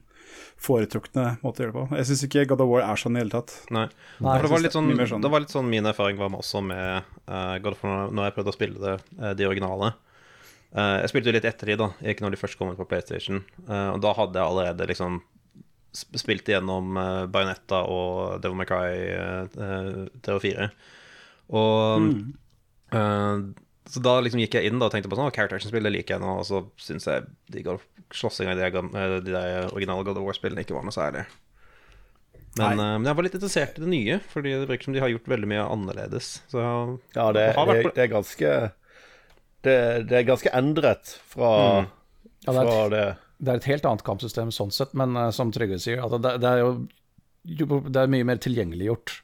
foretrukne måte å gjøre det på. Jeg syns ikke God of War er sånn i det hele tatt. Nei. Nei, det var, litt det sånn, sånn. det var litt sånn min erfaring var med også med uh, God of War når jeg prøvde å spille det, uh, de originale. Uh, jeg spilte jo litt etter de, da, ikke når de først kom ut på PlayStation. Eh, og da hadde jeg allerede liksom spilt igjennom uh, Bajonetta og Devil May Cry uh, 3 og 4. Og eh, Så da liksom gikk jeg inn da og tenkte på sånn, character action-spill det liker jeg nå, og så syns jeg de slåssinga i de, eh, de der originale God of War-spillene ikke var noe særlig. Men, eh, men jeg var litt interessert i det nye, fordi det virker som de har gjort veldig mye annerledes. Så jeg- Ja, det, har vært er, det er ganske det, det er ganske endret fra, Ja, det er fra et- det Det er et helt annet kampsystem sånn sett, men uh, som Trygve sier, at det, det er jo, det er mye mer tilgjengeliggjort.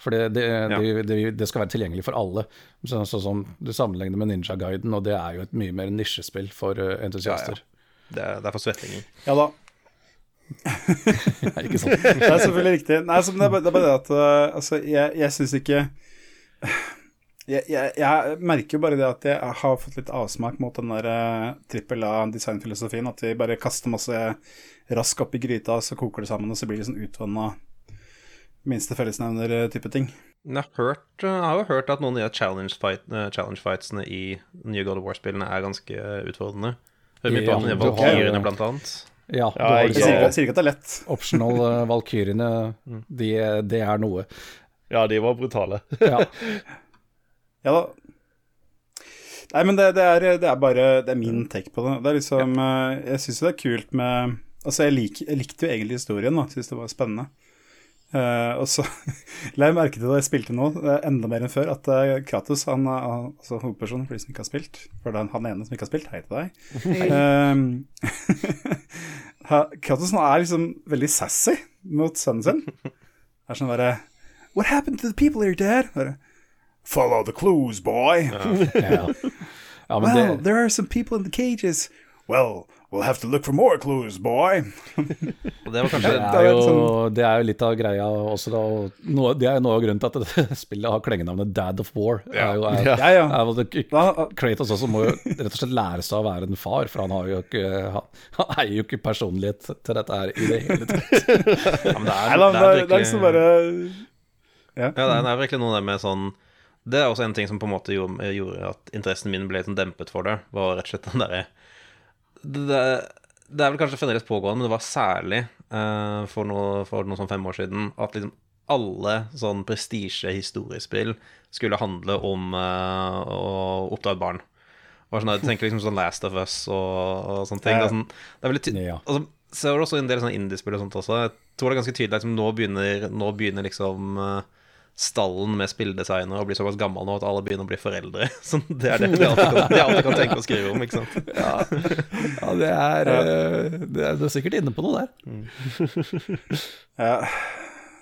For det, det, det, det, det skal være tilgjengelig for alle. Sånn som du sammenligner med Ninja Guiden, og det er jo et mye mer nisjespill for uh, entusiaster. det, er- det er for svettinger. Ja da. Ikke sant? Det er selvfølgelig riktig. Nei, så det, er bare, det er bare det at uh, altså, jeg, jeg syns ikke jeg, jeg, jeg merker jo bare det at jeg har fått litt avsmak mot den der uh, trippel A-designfilosofien. At vi bare kaster masse rask oppi gryta, så koker det sammen, og så blir det sånn utvanna minste fellesnevner-type ting. Jeg har, hørt, eh, jeg har jo hørt at noen av de challenge, fight, eh, challenge fightsene i New nye God of War-spillene er ganske eh, utfordrende. Hører mye på Ja, de valkyrene, blant annet. Ja, du Ja, har Jeg sier jeg sier ikke at det er lett. optional uh, valkyrene. De, det er noe. Ja, de var brutale. Ja. Ja da. Nei, men det, det, er, det er bare Det er min take på det. Det er liksom eh, Jeg syns jo det er kult med Altså, jeg, lik, jeg likte jo egentlig historien, da. Syns det var spennende. Eh, og så la jeg merke til da jeg spilte nå, eh, enda mer enn før, at uh, Kratos, han, altså hovedpersonen for de som ikke har spilt, for det er han ene som ikke har spilt, hei til deg Eh, Kratos han er liksom veldig sassy mot sønnen sin. Er sånn bare What happened to the people here, dad? Bare, Follow the clues, boy. Ja, ja men Well, det, there are some people in the cages. Well, we'll have to look for more clues, boy. Det var kanskje det, det er jo, sånn- det er jo litt av greia også, da. og Noe, det er jo noe av grunnen til at det spillet har klengenavnet Dad of War. Er jo, er, Ja, ja. er Kratos også må jo rett og slett lære seg å være en far, for han, har jo ikke, han, han eier jo ikke personlighet til dette her i det hele tatt. ja, men det er, Nei, det, er, liksom bare Ja, det er, virkelig noe med sånn Det er også en ting som på en måte gjorde, gjorde at interessen min ble litt sånn dempet for det, var rett og slett den derre det, det, det er vel kanskje fremdeles pågående, men det var særlig uh, for noe, for noe sånn fem år siden at liksom alle sånn prestisje-historiespill skulle handle om uh, å oppdra et barn. Og sånn, jeg tenker liksom sånn Last of Us og, og sånne ting. Ja. Det er, sånn, det er veldig ty Ja. altså, så er det også en del sånne indiespill og sånt også. Jeg tror det er ganske tydelig at liksom, nå, begynner, nå begynner liksom eh, stallen med spilledesignere og bli såpass gammel nå at alle begynner å bli foreldre. Sånn, det er det de alltid kan, de alltid kan tenke å skrive om, ikke sant. Ja, det er, eh, det er Du er sikkert inne på noe der. Ja.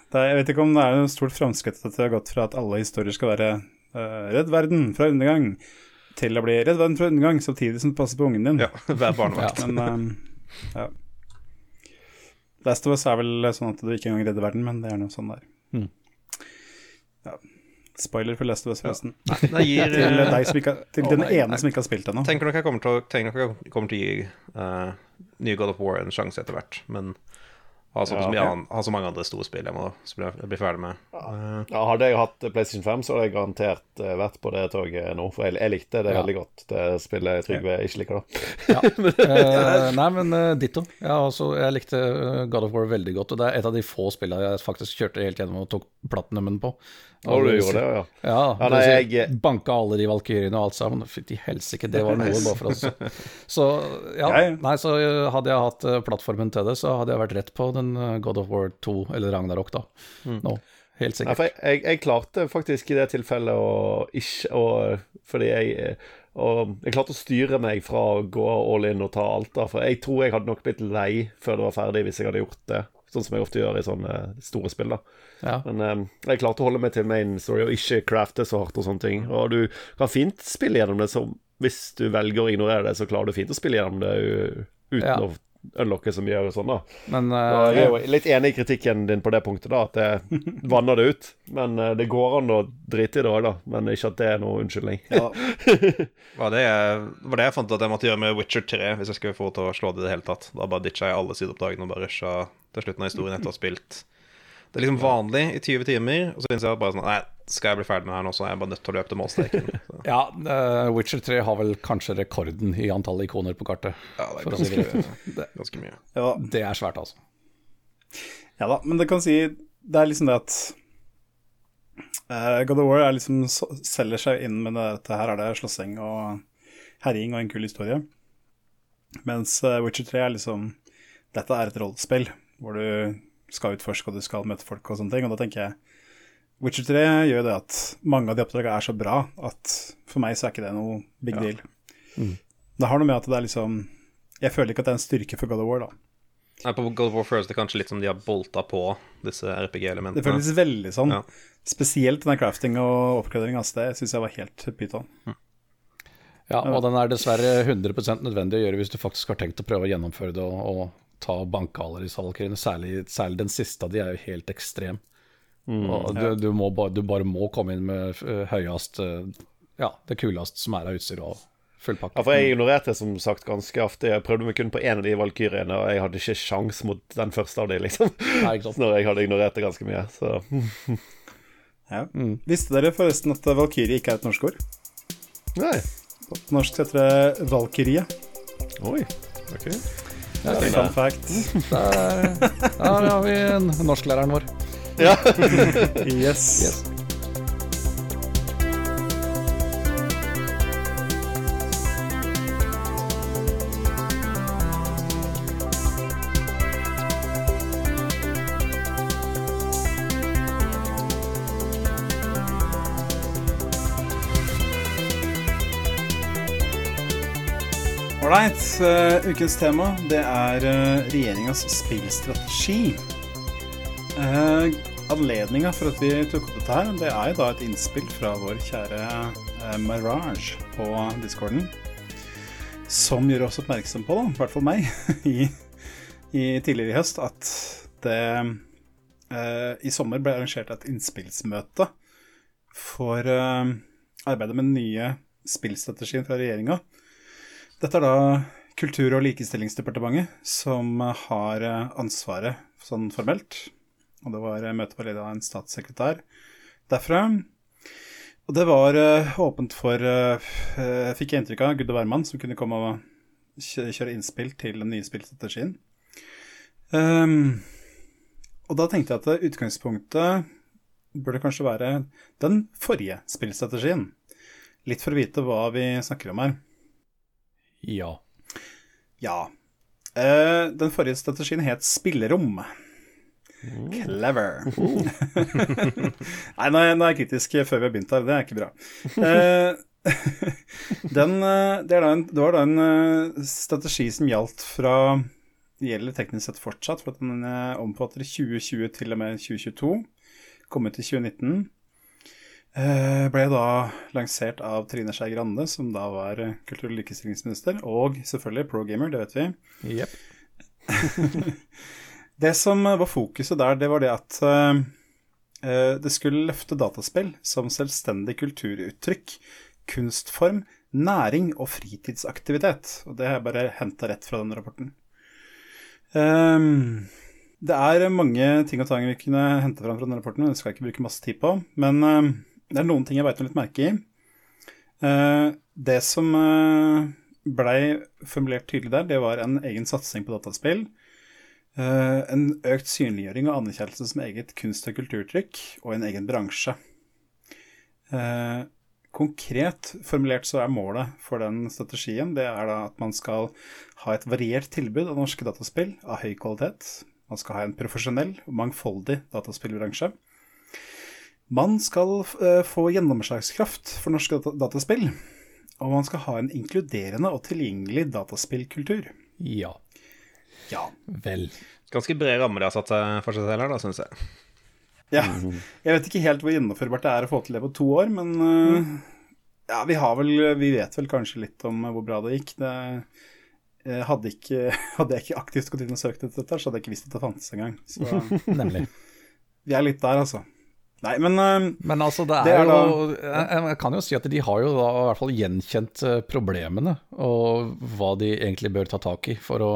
Det er, jeg vet ikke om det er noe stort framskritt at det har gått fra at alle historier skal være uh, 'Redd verden fra undergang' til å bli 'Redd verden fra undergang' samtidig som du passer på ungen din. Ja, Vær barnevakt. Men ehm, ja. Last of Us er vel sånn at du ikke engang redder verden, men det er noe sånn der. Mm. Ja. Spoiler for Last of Us, forresten. Ja. gir, Til, eh, deg som ikke, til oh den nei, ene nei. som ikke har spilt ennå. tenker nok jeg kommer til å, tenker nok jeg kommer til å gi uh, nye God of War en sjanse etter hvert, men har så, Ja. annet- har så mange andre store spill jeg må bli ferdig med. Eh, Ja, hadde jeg hatt PlayStation 5, så hadde jeg garantert eh, vært på det toget nå. For jeg, jeg likte det Ja. veldig godt, det spillet Trygve ikke liker, da. Ja. Eh, nei, men uh, ditto. Ja, altså, jeg likte God of War veldig godt. Og det er et av de få spillene jeg faktisk kjørte helt gjennom og tok platinumen på. Og du gjorde det, ja. Ja, Ja, nei, jeg- Banka alle de valkyrjene og alt sammen. Fytti helsike, det var noe bare for oss. Så ja, nei, så eh, hadde jeg hatt eh, plattformen til det, så hadde jeg vært rett på den eh, God of War 2, eller Ragnarok, da. Nå. Helt Nei, sikkert. for jeg, jeg, klarte faktisk i det tilfellet å ikke å, Fordi jeg og jeg klarte å styre meg fra å gå all in og ta alt, da. For jeg tror jeg hadde nok blitt lei før det var ferdig, hvis jeg hadde gjort det. Sånn som jeg ofte gjør i sånne store spill, da. Ja. Men um, jeg klarte å holde meg til main story og ikke crafte så hardt og sånne ting. Og du kan fint spille gjennom det, så hvis du velger å ignorere det, så klarer du fint å spille gjennom det uten Ja. å unlocke så mye og sånn, da. Men eh, jeg er jo litt enig i kritikken din på det punktet, da, at det vanner det ut. Men uh, det går an å drite i det òg, da. Men ikke at det er noe unnskyldning. Ja. var det, var det jeg fant ut at jeg måtte gjøre med Witcher 3 hvis jeg skulle få til å slå det i det hele tatt. Da bare ditcha jeg alle sideoppdragene og bare rusha til slutten av historien etter å ha spilt. Det er liksom vanlig i 20 timer, og så innser jeg bare sånn Nei, skal jeg bli ferdig med det her nå, så er jeg bare nødt til å løpe til målstreken. Ja, uh, Witcher 3 har vel kanskje rekorden i antall ikoner på kartet. ja, det er ganske, si det ganske, ganske mye. Ja, Det er svært, altså. ja da, men det kan si Det er liksom det at uh, God of War er liksom, selger seg inn med det, dette her er det slåssing og herjing og en kul historie. Mens uh, Witcher 3 er liksom Dette er et rollespill hvor du skal utforske og du skal møte folk og sånne ting. Og da tenker jeg Witcher 3 gjør det at mange av de oppdragene er så bra at for meg så er ikke det noe big Ja. deal. Det har noe med at det er liksom Jeg føler ikke at det er en styrke for God of War, da. Nei, på God of War føles det kanskje litt som de har bolta på disse RPG-elementene. Det føles veldig sånn. Ja. Spesielt den crafting og oppgradering. Altså, det syns jeg var helt pyton. Ja, og den er dessverre 100% nødvendig å gjøre hvis du faktisk har tenkt å prøve å gjennomføre det og, og ta og banke alle disse valkyriene. Særlig, særlig den siste av de er jo helt ekstrem. og du, du, må bare, du bare må komme inn med eh, høyest eh, Ja, det kuleste som er av utstyr og full pakke. Ja, for jeg ignorerte som sagt ganske ofte. Jeg prøvde meg kun på én av de valkyrjene, og jeg hadde ikke sjans mot den første av de, liksom. Nei, ikke sant? Når jeg hadde ignorert det ganske mye. Så Ja. Visste dere forresten at Valkyrie ikke er et norsk ord? Nei. På norsk heter det Valkyrie. Oi. Ok. Ja, Fun fact. der, der har vi norsklæreren vår. Ja. Yes. Yes. Uh, ukens tema det er uh, regjeringas spillstrategi. Uh, Anledninga for at vi tok opp dette her, det er jo da et innspill fra vår kjære uh, Mirage på discorden. Som gjør oss oppmerksom på, da, i hvert fall meg, i, i tidligere i høst, at det i sommer ble arrangert et innspillsmøte for arbeidet med den nye spillstrategien fra regjeringa. Dette er da Kultur- og likestillingsdepartementet som har ansvaret sånn formelt. Og det var møte på ledet av en statssekretær derfra. Og det var uh, åpent for Fikk jeg inntrykk av Gudde Werman, som kunne komme og kjøre innspill til den nye spillstrategien. Um, og da tenkte jeg at utgangspunktet burde kanskje være den forrige spillstrategien. Litt for å vite hva vi snakker om her. Ja. Ja. Uh, den forrige strategien het Spillerom. Clever. Nei, nå er, jeg kritisk før vi har begynt her. Det er ikke bra. Uh, den, det, en, det, var da en strategi som gjaldt fra Gjelder teknisk sett fortsatt, for at den omfatter 2020 til og med 2022. Kommet til 2019. Eh, ble da lansert av Trine Skei Grande, som da var kultur- og likestillingsminister, og selvfølgelig pro-gamer, det vet vi. Yep. det som var fokuset der, det var det at uh, det skulle løfte dataspill som selvstendig kulturuttrykk, kunstform, næring og fritidsaktivitet. Og det har jeg bare henta rett fra den rapporten. Um, det er mange ting og tang vi kunne hente fram fra den rapporten, det skal jeg ikke bruke masse tid på. Men uh, det er noen ting jeg beit meg litt merke i. Uh, det som uh, blei formulert tydelig der, det var en egen satsing på dataspill. Uh, en økt synliggjøring og anerkjennelse som eget kunst- og kulturtrykk, og en egen bransje. Konkret formulert så er målet for den strategien det er da at man skal ha et variert tilbud av norske dataspill av høy kvalitet. Man skal ha en profesjonell og mangfoldig dataspillbransje. Man skal uh, få gjennomslagskraft for norske dataspill, og man skal ha en inkluderende og tilgjengelig dataspillkultur. Ja. Ja. Vel. Ganske bred ramme de har satt seg for seg selv her, da, syns jeg. Ja. Jeg vet ikke helt hvor gjennomførbart det er å få til det på to år, men uh, ja, vi har vel Vi vet vel kanskje litt om hvor bra det gikk. Det, hadde, ikke, hadde, jeg ikke aktivt gått inn og søkt etter dette, så hadde jeg ikke visst at det fantes engang. Så Nemlig. vi er litt der, altså. Nei, men uh, Men altså, det er, det er jo da- jeg, jeg kan jo si at de har jo da i hvert fall gjenkjent eh, problemene, og hva de egentlig bør ta tak i for å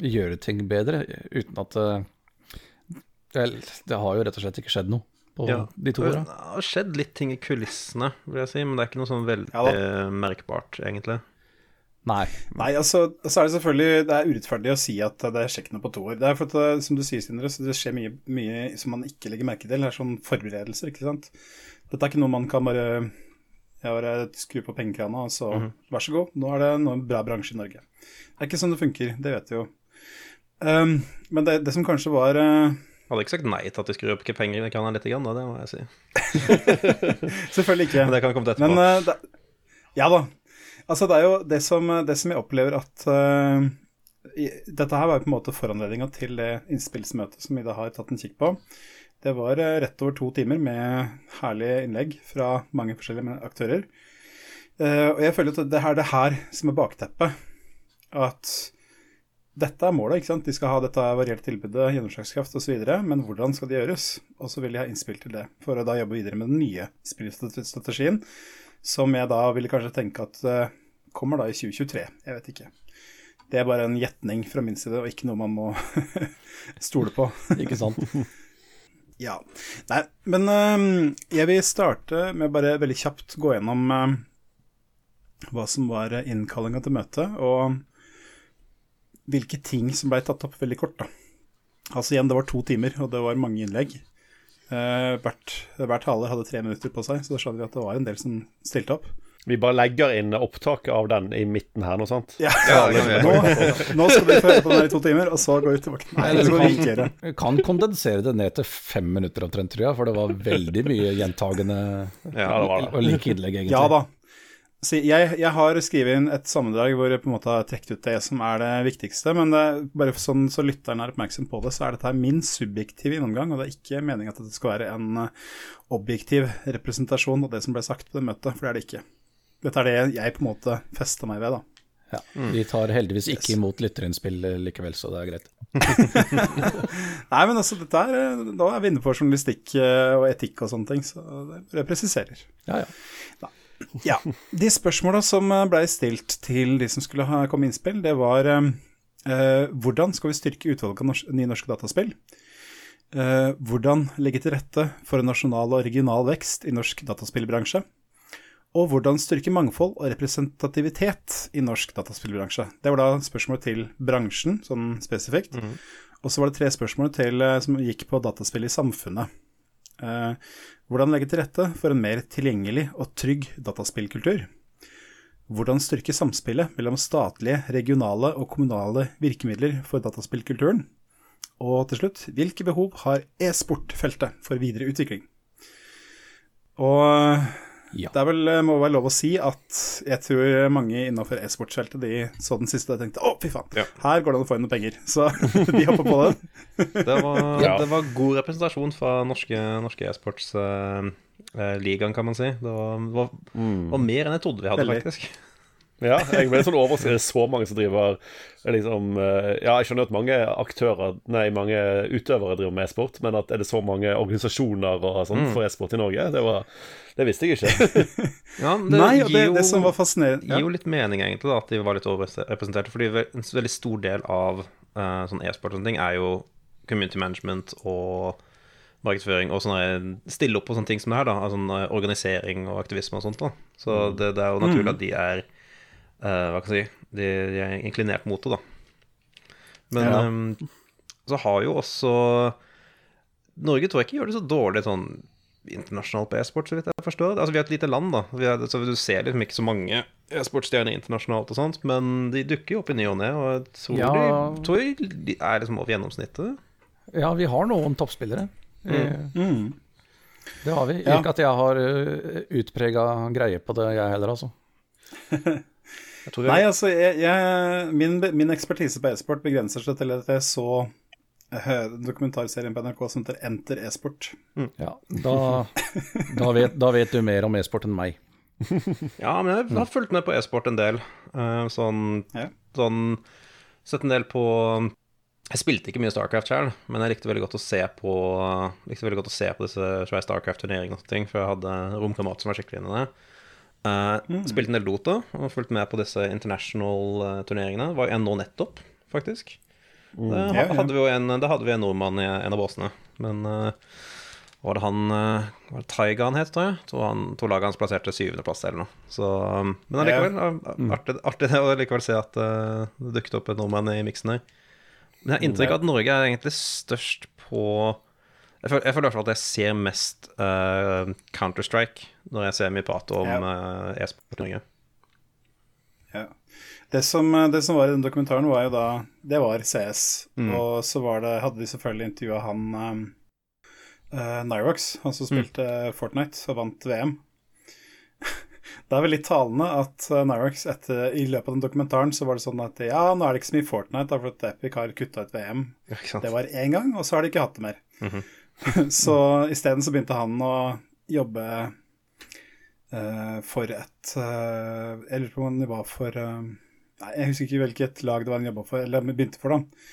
gjøre ting bedre, uten at eh, Vel, det har jo rett og slett ikke skjedd noe på Ja. de to Det har skjedd litt ting i kulissene, vil jeg si, men det er ikke noe sånn veldig Ja merkbart, egentlig. Nei. Nei, altså, så er det selvfølgelig Det er urettferdig å si at det skjer ikke noe på to år. Det er for at, det, som du sier, Sindre, så det skjer mye, mye som man ikke legger merke til. Det er sånn forberedelser, ikke sant. Dette er ikke noe man kan bare jeg bare skru på pengekrana, og så vær så god, nå er det noe bra bransje i Norge. Det er ikke sånn det funker, det vet vi jo. Um, men det, det som kanskje var uh, Hadde ikke sagt nei til at de skrur opp ikke penger i krana litt, grann, da, det må jeg si. Selvfølgelig ikke. Men det kan komme til etterpå. Men uh, det, ja da. Altså, det er jo det som, det som jeg opplever at uh, i, Dette her var jo på en måte foranledninga til det innspillsmøtet som vi da har tatt en kikk på. Det var uh, rett over to timer med herlige innlegg fra mange forskjellige aktører. Uh, og jeg føler at det er det her som er bakteppet. At dette er målet, ikke sant. De skal ha dette varierte tilbudet, gjennomslagskraft osv. Men hvordan skal det gjøres? Og så vil de ha innspill til det, for å da jobbe videre med den nye spillstrategien. Som jeg da ville kanskje tenke at uh, kommer da i 2023. Jeg vet ikke. Det er bare en gjetning fra min side, og ikke noe man må stole på. Ikke sant? Ja. Nei, men uh, jeg vil starte med bare veldig kjapt gå gjennom uh, hva som var innkallinga til møtet, og hvilke ting som ble tatt opp veldig kort. da. Altså igjen, det var to timer, og det var mange innlegg. Eh, hvert, hver taler hadde tre minutter på seg, så da skjønner vi at det var en del som stilte opp. Vi bare legger inn opptaket av den i midten her, noe sant? Ja, Ja, det kan vi nå, nå skal vi høre på den i to timer, og så går vi tilbake. Nei, det skal vi ikke gjøre. Kan kondensere det ned til fem minutter omtrent, tror jeg, for det var veldig mye gjentagende Ja, det var det. og like innlegg, egentlig. Ja da. Så jeg, jeg har skrevet inn et sammendrag hvor jeg på en måte har trukket ut det som er det viktigste. Men det, bare sånn så lytteren er oppmerksom på det, så er dette min subjektive gjennomgang. Og det er ikke meningen at det skal være en uh, objektiv representasjon av det som ble sagt på det møtet, for det er det ikke. Dette er det jeg på en måte fester meg ved, da. Ja. Vi tar heldigvis ikke imot lytterinnspill eh, likevel, så det er greit. Nei, men altså, dette er, eh, da er vi inne på journalistikk eh, og etikk og sånne ting, så det presiserer. Ja, ja. Ja. De spørsmåla som ble stilt til de som skulle ha komme innspill, det var eh, hvordan skal vi styrke utvalget av norsk, nye norske dataspill? Eh, hvordan legge til rette for en nasjonal og regional vekst i norsk dataspillbransje? Og hvordan styrke mangfold og representativitet i norsk dataspillbransje. Det var da spørsmål til bransjen, sånn spesifikt. Mm. Og så var det tre spørsmål til, som gikk på dataspill i samfunnet. Eh, hvordan legge til rette for en mer tilgjengelig og trygg dataspillkultur? Hvordan styrke samspillet mellom statlige, regionale og kommunale virkemidler for dataspillkulturen? Og til slutt, hvilke behov har e-sportfeltet for videre utvikling? Og ja. Det vel, må være lov å si at jeg tror mange innenfor e-sportsfeltet de så den siste og tenkte å, fy faen, ja. her går det an å få inn noen penger. Så de hopper på den. det, var, ja. det var god representasjon fra norske, norske e-sportsligaen, uh, kan man si. Det var, var, mm. var, mer enn jeg trodde vi hadde, Veldig. faktisk. Ja, jeg ble sånn overrasket. Det er så mange som driver liksom Ja, jeg skjønner at mange aktører, nei, mange utøvere driver med e-sport, men at er det så mange organisasjoner og sånt mm. for e-sport i Norge, det, var, det visste jeg ikke. ja, det nei, gir, det, det, som var fascinerende ja. gir jo litt mening, egentlig, da, at de var litt overrepresenterte. Fordi en veldig stor del av uh, sånn e-sport og sånne ting er jo community management og markedsføring og sånne, stille opp på sånne ting som det her. da, altså Organisering og aktivisme og sånt. da. Så mm. det, det er jo naturlig mm. at de er Hva kan jeg si de, de, er inklinert mot det, da. Men ja. um, så har jo også Norge tror jeg ikke gjør det så dårlig sånn internasjonalt på e-sport, så vidt jeg forstår. Altså, vi er et lite land, da. Er, så du ser liksom ikke så mange e-sportstjerner internasjonalt og sånt, men de dukker jo opp i ny og ne, og jeg tror, ja. de, tror de er liksom over gjennomsnittet. Ja, vi har noen toppspillere. Mm. Mm. Det har vi. Ja. Ikke at jeg har uh, utprega greie på det, jeg heller, altså. Jeg... Nei, altså, jeg, jeg, min, min, ekspertise på e-sport begrenser seg til at jeg så uh, dokumentarserien på NRK som heter Enter e-sport. Mm. Ja, da, da, vet, da, vet, du mer om e-sport enn meg. ja, men jeg har fulgt med på e-sport en del. Uh, sånn, ja. sånn Sett en del på Jeg spilte ikke mye Starcraft sjøl, men jeg likte veldig godt å se på Likte veldig godt å se på disse Starcraft-turneringene og ting, for jeg hadde romkamerat som var skikkelig inne i det. Uh, mm. Spilte en del Dota og fulgte med på disse international-turneringene. Det var en nå nettopp, faktisk. Mm. det, ja, ja. hadde en, det, hadde vi en nordmann i en av båsene. Men uh, var det han uh, Var det Taiga han het, tror jeg? To, han, to laget hans plasserte syvendeplass eller noe. Så, um, men allikevel, ja. mm. artig, artig å likevel se at uh, det dukket opp en nordmann i miksen her. Men jeg har inntrykk av at Norge er egentlig størst på jeg føler, jeg føler at jeg ser mest uh, Counter-Strike når jeg ser mye prat om ja. uh, e-sport Norge. Ja. Det som, eh, det som, var i den dokumentaren, var jo da Det var CS. Mm. Og så var det, hadde de selvfølgelig intervjua han um, uh, Nyrox, han som mm. spilte mm. Fortnite og vant VM. Det er vel litt talende at Nyrox etter, i løpet av den dokumentaren så var det sånn at ja, nå er det ikke så mye Fortnite, da, for at Epic har kutta ut VM. Det var én gang, og så har de ikke hatt det mer. Mm -hmm. så isteden så begynte han å jobbe uh, for et uh, Jeg lurer på om det var for uh, Nei, jeg husker ikke hvilket lag det var han jobba for, eller begynte for, da.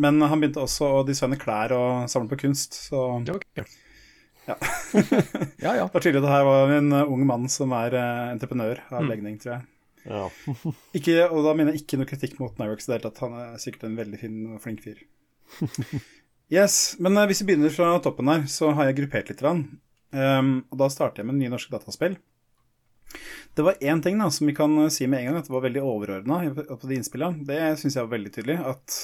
Men han begynte også å designe klær og samle på kunst, så okay. Ja. ja, ja. Det var tydelig at det her var en ung mann som er entreprenør av mm. legning, tror jeg. Ja. ikke, og da mener jeg ikke noe kritikk mot Nyrox i det hele tatt. Han er sikkert en veldig fin og flink fyr. Yes, men uh, hvis vi begynner fra toppen her, så har jeg gruppert litt. Um, og da starter jeg med nye norske dataspill. Det var én ting da, som vi kan eh, si med en gang, at det var veldig overordna på de innspillene. Det syns jeg var veldig tydelig. At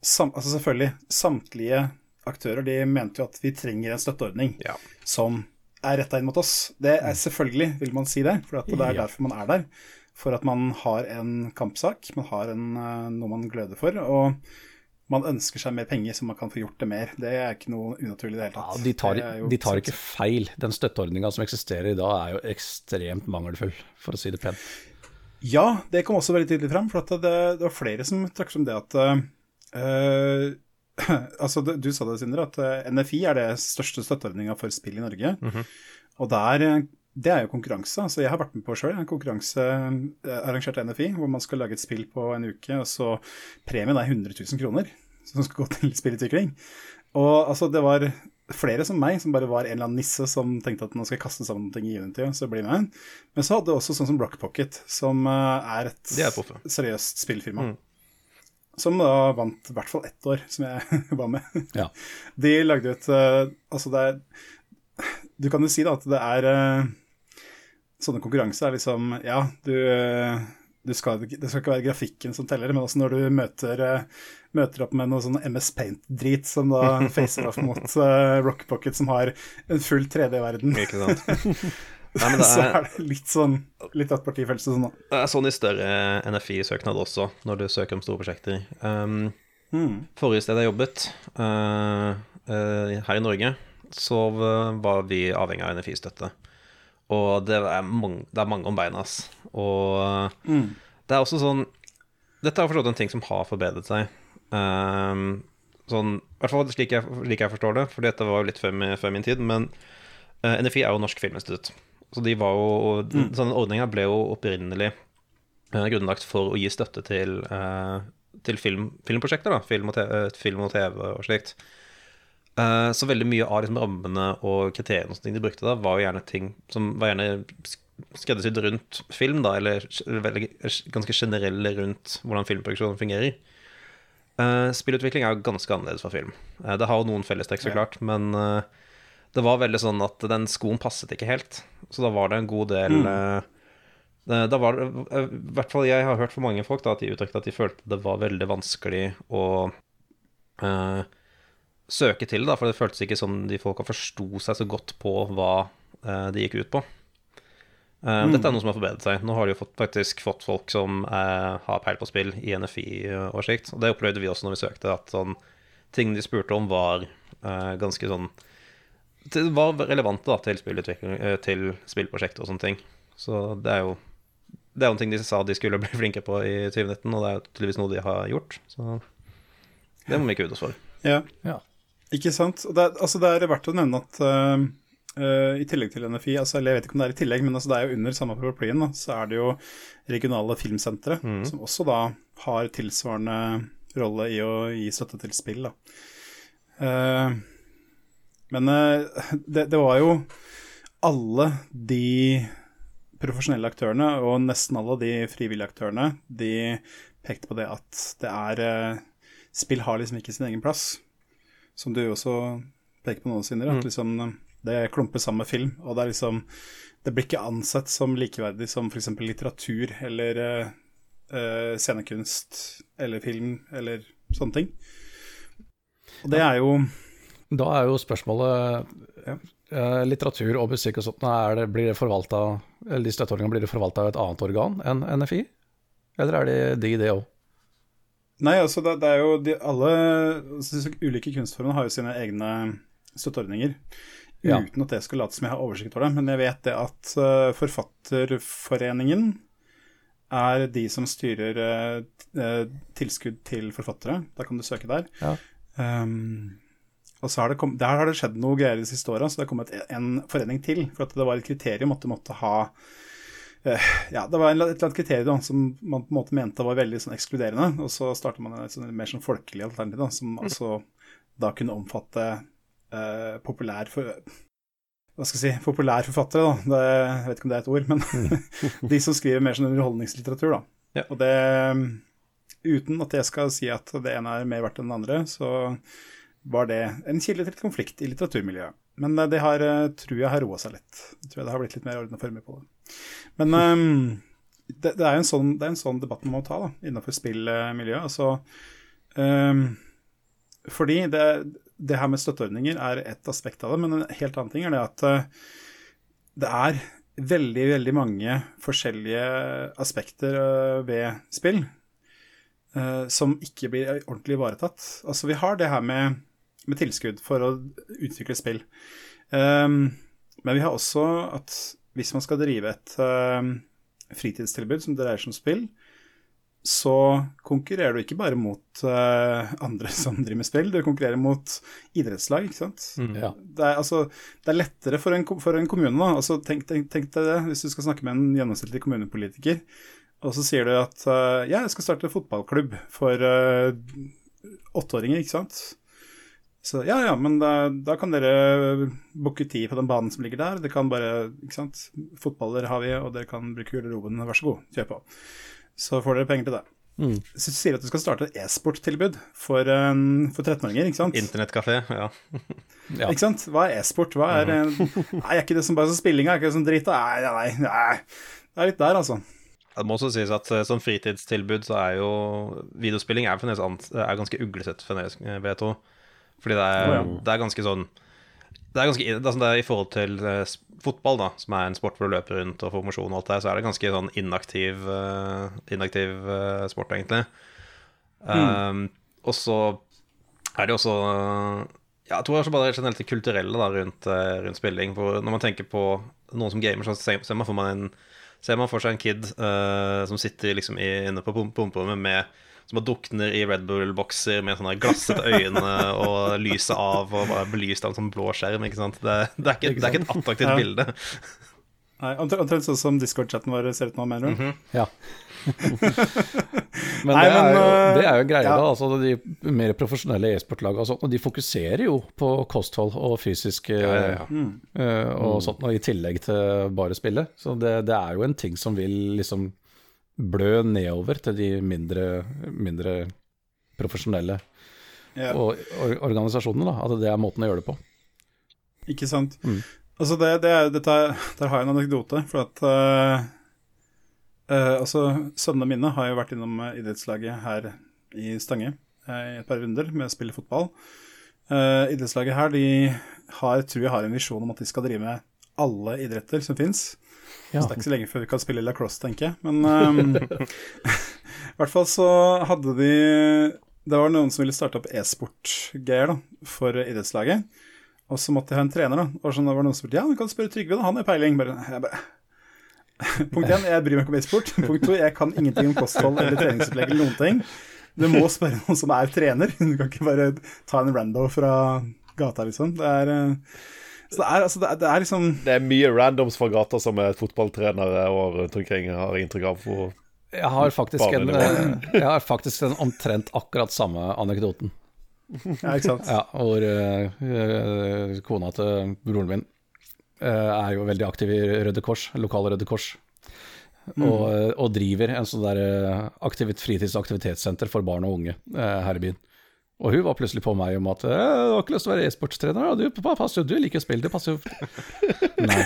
sam, altså selvfølgelig, samtlige aktører de mente jo at vi trenger en støtteordning ja. som er retta inn mot oss. Det er mm. selvfølgelig, vil man si det, for det er derfor man er der. For at man har en kampsak, man har en, eh, noe man gløder for. og man ønsker seg mer penger, så man kan få gjort det mer. Det er ikke noe unaturlig i det hele Ja, tatt. de, tar, jo de tar ikke feil. Den støtteordninga som eksisterer i dag, er jo ekstremt mangelfull, for å si det pent. Ja, det kom også veldig tydelig fram, for at det, det var flere som trakk som det at uh, Altså, du, du sa det, Sindre, at eh, NFI er det største støtteordninga for spill i Norge. Og der, det er jo konkurranse. Altså, jeg har vært med på sjøl en konkurranse arrangert av NFI, hvor man skal lage et spill på en uke, og så premien er 100 000 kroner som skulle gå til spillutvikling. Og altså, det var flere som meg, som bare var en eller annen nisse som tenkte at nå skal jeg kaste sammen noe i Unity, og så bli med. Men så hadde jeg også sånn som Rock Pocket, som eh, er et er seriøst spillfirma. Mm. Som da vant i hvert fall ett år, som jeg var med. Ja. De lagde jo et eh, Altså, det er Du kan jo si da at det er eh, Sånne konkurranser er liksom Ja, du, du skal, det skal ikke være grafikken som teller, men også når du møter, eh, møter opp med noe sånn MS Paint-drit som da facer off mot uh, Rock Pocket, som har en full 3D-verden, Ikke sant. Nei, men det så er, er det litt sånn Litt attpartifølelse sånn, da. det er sånn i større NFI-søknad også, når du søker om store prosjekter. Um, Mm. Forrige sted jeg jobbet, uh, uh, her i Norge, så var vi avhengig av NFI-støtte. Og det er, mange, det er mange om beina, ass. Og Mm. det er også sånn Dette er forstått en ting som har forbedret seg. Um, sånn, I hvert fall slik jeg, slik jeg forstår det, for dette var jo litt før, min- før min tid. Men uh, NFI er jo Norsk Filminstitutt. Så de var jo Sånne ordninger ble jo opprinnelig uh, grunnlagt for å gi støtte til, uh, til film, filmprosjekter. da, Film og, TV, film og TV og slikt. Eh, så veldig mye av liksom, rammene og kriteriene og sånne ting de brukte da, var jo gjerne ting som var gjerne sk- skreddersydd rundt film, da, eller ganske generelle rundt hvordan filmproduksjonen fungerer. Eh, spillutvikling er jo ganske annerledes fra film. Eh, det har jo noen fellestrekk, så klart, men det var veldig sånn at den skoen passet ikke helt. Så da var det en god del Mm. da var det, i hvert fall Jeg har hørt fra mange folk da, at de uttrykte at de følte det var veldig vanskelig å eh, søke til, da, for det føltes ikke som de folka forsto seg så godt på hva eh, det gikk ut på. Eh, Dette er noe som har forbedret seg. Nå har de jo fått, faktisk fått folk som eh, har peil på spill i NFI og slikt. Og det opplevde vi også når vi søkte, at sånn ting de spurte om, var eh, ganske sånn Det var relevante da, til spillutvikling, eh, til spillprosjektet og sånne ting. Så det er jo det er jo en ting de sa de skulle bli flinke på i 2019, og det er jo tydeligvis noe de har gjort. Så det må vi ikke ut oss for. Ja. Ja. Ikke sant. Og det, er- altså det er verdt å nevne at uh, uh, i tillegg til NFI, altså eller jeg vet ikke om det er i tillegg, men altså det er jo under samme paraplyen, så er det jo regionale filmsentre, som også da har tilsvarende rolle i å gi støtte til spill. Da. Uh, men det, det var jo alle de profesjonelle aktørene, og nesten alle de frivillige aktørene, de pekte på det at det er Spill har liksom ikke sin egen plass som du også peker på nå, Sindre, at liksom det klumpes sammen med film, og det er liksom Det blir ikke ansett som likeverdig som f.eks. litteratur eller eh, eh, scenekunst eller film eller sånne ting. Og det er jo Da er jo spørsmålet Ja. eh, Litteratur og musikk og sånt, er det, blir det forvalta Eller de støtteordningene blir det forvalta av et annet organ enn NFI? Eller er det de, det òg? Nei, altså det, det er jo de, Alle altså, ulike kunstformene har jo sine egne støtteordninger. Ja. Uten at det skal late som jeg har oversikt over det. Men jeg vet det at uh, Forfatterforeningen er de som styrer uh, tilskudd til forfattere. Da kan du søke der. Ja. Um, og så har det kom, Der har det skjedd noe greier de siste åra, så det har kommet en forening til. For at det var et kriterium at du måtte ha Ja, det var en, et eller annet kriterium da, som man på en måte mente var veldig sånn ekskluderende. Og så startet man et sånn, mer sånn folkelig alternativ, da, som altså da kunne omfatte uh, populær for, hva skal jeg si, populærforfattere, da. Det, jeg vet ikke om det er et ord, men de som skriver mer sånn underholdningslitteratur, da. Ja. Og det Uten at jeg skal si at det ene er mer verdt enn det andre, så var det en kilde til konflikt i litteraturmiljøet. Men eh, det har, eh, tror jeg har roa seg litt. Jeg tror jeg det har blitt litt mer ordna former på det. Men um, det, det er en sånn, en sånn debatt man må ta da, innenfor spillmiljøet. Altså, um, fordi det, det her med støtteordninger er ett aspekt av det, men en helt annen ting er det at uh, det er veldig, veldig mange forskjellige aspekter uh, ved spill. uh, som ikke blir ordentlig ivaretatt. Altså, vi har det her med, med tilskudd for å utvikle spill. Um, men vi har også at hvis man skal drive et uh, fritidstilbud som dreier seg om spill, så konkurrerer du ikke bare mot uh, andre som driver med spill, du konkurrerer mot idrettslag, ikke sant. Mm. Ja. Det, er, altså, det er lettere for en, for en kommune, da. Altså, tenk, tenk, tenk, deg det, hvis du skal snakke med en gjennomsnittlig kommunepolitiker, og så sier du at uh, ja, jeg skal starte fotballklubb for åtteåringer, ikke sant. Så ja, ja, men da, da kan dere booke tid på den banen som ligger der. Det kan bare, ikke sant. Fotballer har vi, og dere kan bruke garderoben. Vær så god, kjør på. Så får dere penger til det. Mm. Så du sier at du skal starte et e-sporttilbud for, um, for 13-åringer, ikke sant? Internettkafé, ja. Ja. Ikke sant? Hva er e-sport? Hva er Nei, er ikke det som bare så spillinga? Er ikke det som drit? Nei, nei, nei. Det er litt der, altså. Det må også sies at eh, som fritidstilbud så er jo videospilling er, er ganske uglesett eh, vil jeg. Fordi det er, oh, ja. det er ganske sånn det er ganske, det sånn, det er I forhold til eh, fotball, da, som er en sport hvor du løper rundt og får mosjon, og alt der, så er det ganske sånn inaktiv, uh, inaktiv uh, sport, egentlig. Um, og så er det også ja, Jeg tror også bare generelt det kulturelle da, rundt, rundt spilling. For når man tenker på noen som gamer, så ser, man for en Ser man for seg en kid uh, som sitter liksom inne på pump- pumperommet med som bare dukner i Red Bull-bokser med sånne glassete øyne og lyset av og bare belyst av en sånn blå skjerm. ikke sant? Det, det, er, ikke, det er ikke et attraktivt Ja. bilde. Nei, Omtrent sånn som Discord-chatten vår ser ut nå, mener du? Ja. men, Nei, det, er jo, øh, det er jo greia, ja. da. Altså, de mer profesjonelle e-sportlagene de fokuserer jo på kosthold og fysisk eh, eh, og sånt, og i tillegg til bare spillet. Så det, det er jo en ting som vil liksom blø nedover til de mindre, mindre profesjonelle yeah. og, og, organisasjonene. Da, at det er måten å gjøre det på. Ikke sant. Mm. Altså, det, det er, dette, der har jeg en anekdote, for at uh, uh, Altså, sønnene mine har jo vært innom eh, idrettslaget her i Stange uh, i et par runder med å spille fotball. Idrettslaget her, de har, tror jeg har en visjon om at de skal drive med alle idretter som fins. Ja. Så det er ikke så lenge før vi kan spille lacrosse, tenker jeg. Men um, i hvert fall så hadde de Det var noen som ville starte opp e-sport-greier for idrettslaget. Og så måtte de ha en trener. da Og det var noen som spurte ja, du kan spørre Trygve, da, han har peiling. Bare, jeg bare Punkt én, jeg bryr meg ikke om e-sport. Punkt to, jeg kan ingenting om kosthold eller treningsopplegg eller noen ting. Du må spørre noen som er trener. Du kan ikke bare ta en rando fra gata, liksom. Det er eh, Så det er, altså, det er, det er liksom Det er mye randoms fra gata som er fotballtrenere og rundt omkring, har inntrykk av. for Jeg har en, eh, jeg har faktisk en omtrent akkurat samme anekdoten. Ja, ikke sant. Ja, hvor eh, eh, kona til broren min uh, er jo veldig aktiv i Røde Kors, lokale Røde Kors. Og, eh, og driver en sånn der aktivit, fritids- og aktivitetssenter for barn og unge uh, her i byen. Og hun var plutselig på meg om at eh, 'Du har ikke lyst til å være e-sportstrener?' Ja, du, passer du liker spill, det passer jo Nei,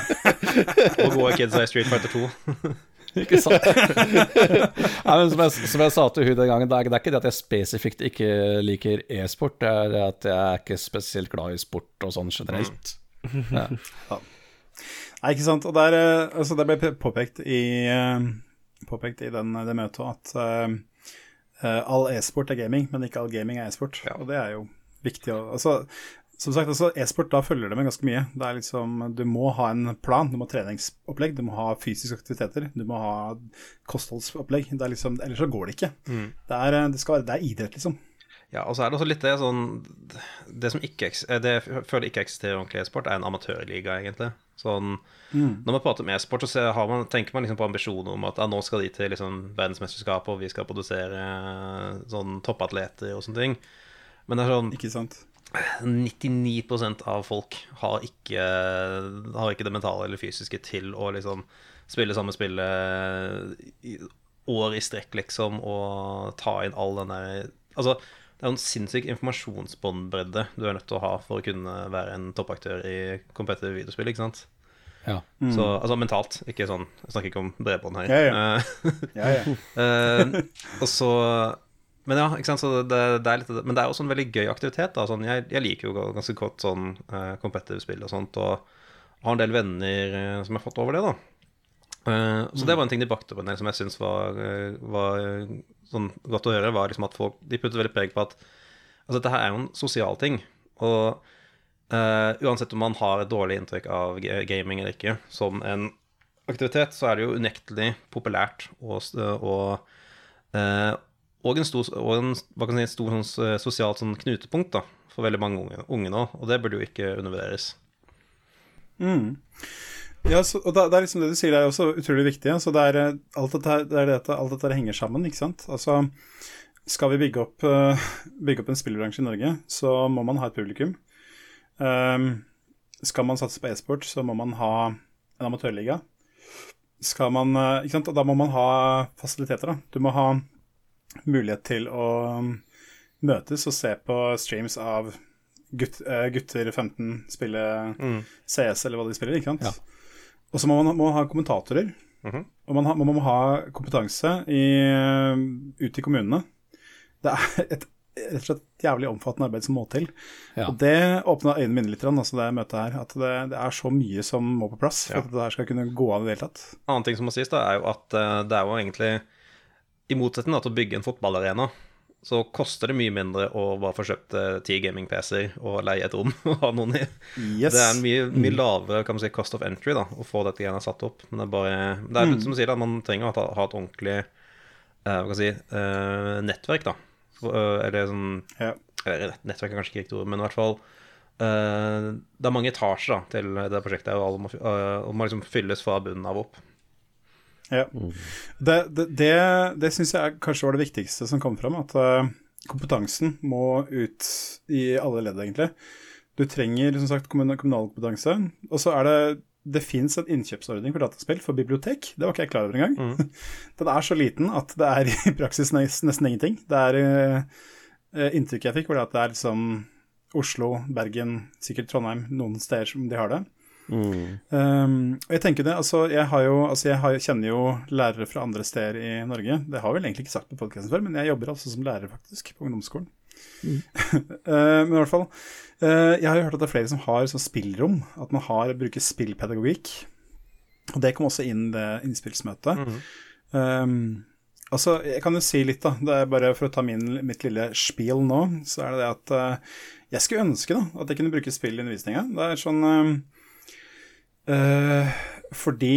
Og gode kids i Street Fighter 2. ikke sant? Nei, men som, jeg, som jeg sa til hun den gangen, det er, det er ikke det at jeg spesifikt ikke liker e-sport, det er det at jeg er ikke spesielt glad i sport og sånn generelt. Ja. Nei, ikke sant. Og der, eh, altså, det ble påpekt i, eh, påpekt i den, det møtet at eh, all e-sport er gaming, men ikke all gaming er e-sport. Ja. Og det er jo viktig å altså, Som sagt, altså, e-sport, da følger det med ganske mye. Det er liksom, Du må ha en plan, du må ha treningsopplegg, du må ha fysiske aktiviteter, du må ha kostholdsopplegg. Det er liksom, ellers så går det ikke. Det, er, eh, det, skal være, det er idrett, liksom. Ja, og så er det også litt det sånn Det som ikke, eh, det jeg føler ikke eksisterer ordentlig e-sport, er en amatørliga, egentlig. Sånn, Når man prater om e-sport, så har man, tenker man liksom på ambisjoner om at ja, nå skal de til liksom, verdensmesterskap, og vi skal produsere eh, sånn toppatleter og sånne ting. Men det er sånn Ikke sant? 99% av folk har ikke, har ikke det mentale eller fysiske til å liksom spille samme spillet i år i strekk, liksom, og ta inn all den der Altså, det er en sinnssyk informasjonsbåndbredde du er nødt til å ha for å kunne være en toppaktør i competitive videospill, ikke sant? Ja. Så, altså mentalt, ikke sånn Jeg snakker ikke om bredbånd her. Ja, ja. Eh, Ja, ja. Eh, og så Men ja, ikke sant, så det, det er litt Men det er også en veldig gøy aktivitet. Da. Sånn, jeg, jeg liker jo ganske godt sånn uh, competitive spill og sånt, og har en del venner uh, som har fått over det, da. Eh, så det var en ting de bakte opp en del som jeg syns var, eh, var eh, sånn godt å høre, var liksom at folk de puttet veldig preg på at altså dette her er jo en sosial ting. Og uh, uansett om man har et dårlig inntrykk av gaming eller ikke, som en aktivitet, så er det jo unektelig populært og, og, uh, og en stor, og en, si, stor sånn, sosialt sånn knutepunkt da, for veldig mange unge, unge nå, og det burde jo ikke undervurderes. Ja, så, og da, det er liksom det du sier, det er også utrolig viktig. Altså, det, er, eh, alt dette, det er dette, alt dette henger sammen, ikke sant. Altså, skal vi bygge opp, eh, bygge opp en spillbransje i Norge, så må man ha et publikum. Um, skal man satse på e-sport, så må man ha en amatørliga. Skal man, eh, ikke sant, og Da må man ha fasiliteter. da. Du må ha mulighet til å um, møtes og se på streams av gutt, gutter 15 spille CS eller hva de spiller, ikke sant. Ja. Og så må man, må man ha kommentatorer. Mhm. Og man, ha, man må ha kompetanse i, eh, ute i kommunene. Det er et rett og slett jævlig omfattende arbeid som må til. Ja. Og det åpna øynene mine litt, altså det møtet her. At det, det er så mye som må på plass for Ja. at dette her skal kunne gå av i det hele tatt. annen ting som må sies, da, er jo at eh, det er jo egentlig I motsetning til å bygge en fotballarena, så koster det mye mindre å bare få kjøpt eh, ti gaming-PC-er og leie et rom og ha noen i. Yes. Det er en mye, mye lavere kan man si, cost of entry da, å få dette greiene satt opp. Men det er bare Det er som du sier, da, man trenger å ha, et ordentlig uh, si, uh, nettverk, da. For, uh, eller sånn Ja. eller nett- Nettverk er kanskje ikke riktig ord, men i hvert fall Det er mange etasjer da, til det prosjektet, og alle må, må liksom fylles fra bunnen av opp. Ja. Det, det, det, det syns jeg kanskje var det viktigste som kom fram, at eh, kompetansen må ut i alle ledd, egentlig. Du trenger som sagt kommun- kommunal kompetanse, og så er det det fins en innkjøpsordning for dataspill for bibliotek. Det var ikke jeg klar over engang. Den er så liten at det er i praksis nesten, ingenting. Det er eh, Inntrykket jeg fikk, var at det er liksom Oslo, Bergen, sikkert Trondheim, noen steder som de har det. Um, og jeg tenker det, altså jeg, har jo, altså jeg har, kjenner jo lærere fra andre steder i Norge. Det har jeg vel egentlig ikke sagt på podkasten før, men jeg jobber altså som lærer faktisk på ungdomsskolen. Eh, men i hvert fall, uh, jeg har jo hørt at det er flere som har sånn spillrom, at man har, bruker spillpedagogikk. Og det kom også inn det innspillsmøtet. Um, altså, jeg kan jo si litt, da. Det er bare For å ta min, mitt lille spiel nå, så er det det at uh, jeg skulle ønske da, at jeg kunne bruke spill i undervisninga. Det er sånn um, eh, Fordi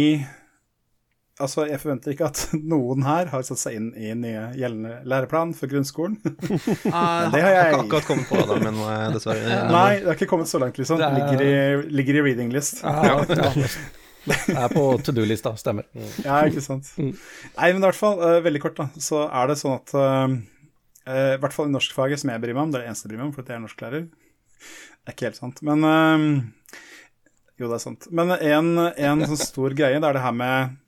Altså, jeg forventer ikke at noen her har satt seg inn i nye gjeldende læreplan for grunnskolen. Jeg det har jeg. ikke akkurat kommet på det, men eh, dessverre. Nei, det har ikke kommet så langt, liksom. Det er- Ligger i, ligger i reading list. Ja, ja. Det er på to do-lista, stemmer. Ja, ikke sant. Nei, men i hvert fall, uh, veldig kort, da, så er det sånn at uh, eh, I hvert fall i norskfaget, som jeg bryr meg om, det er det eneste jeg bryr meg om, for at jeg er norsklærer. Det er ikke helt sant, men Jo, det er sant. Men en, en sånn stor greie, det er det her med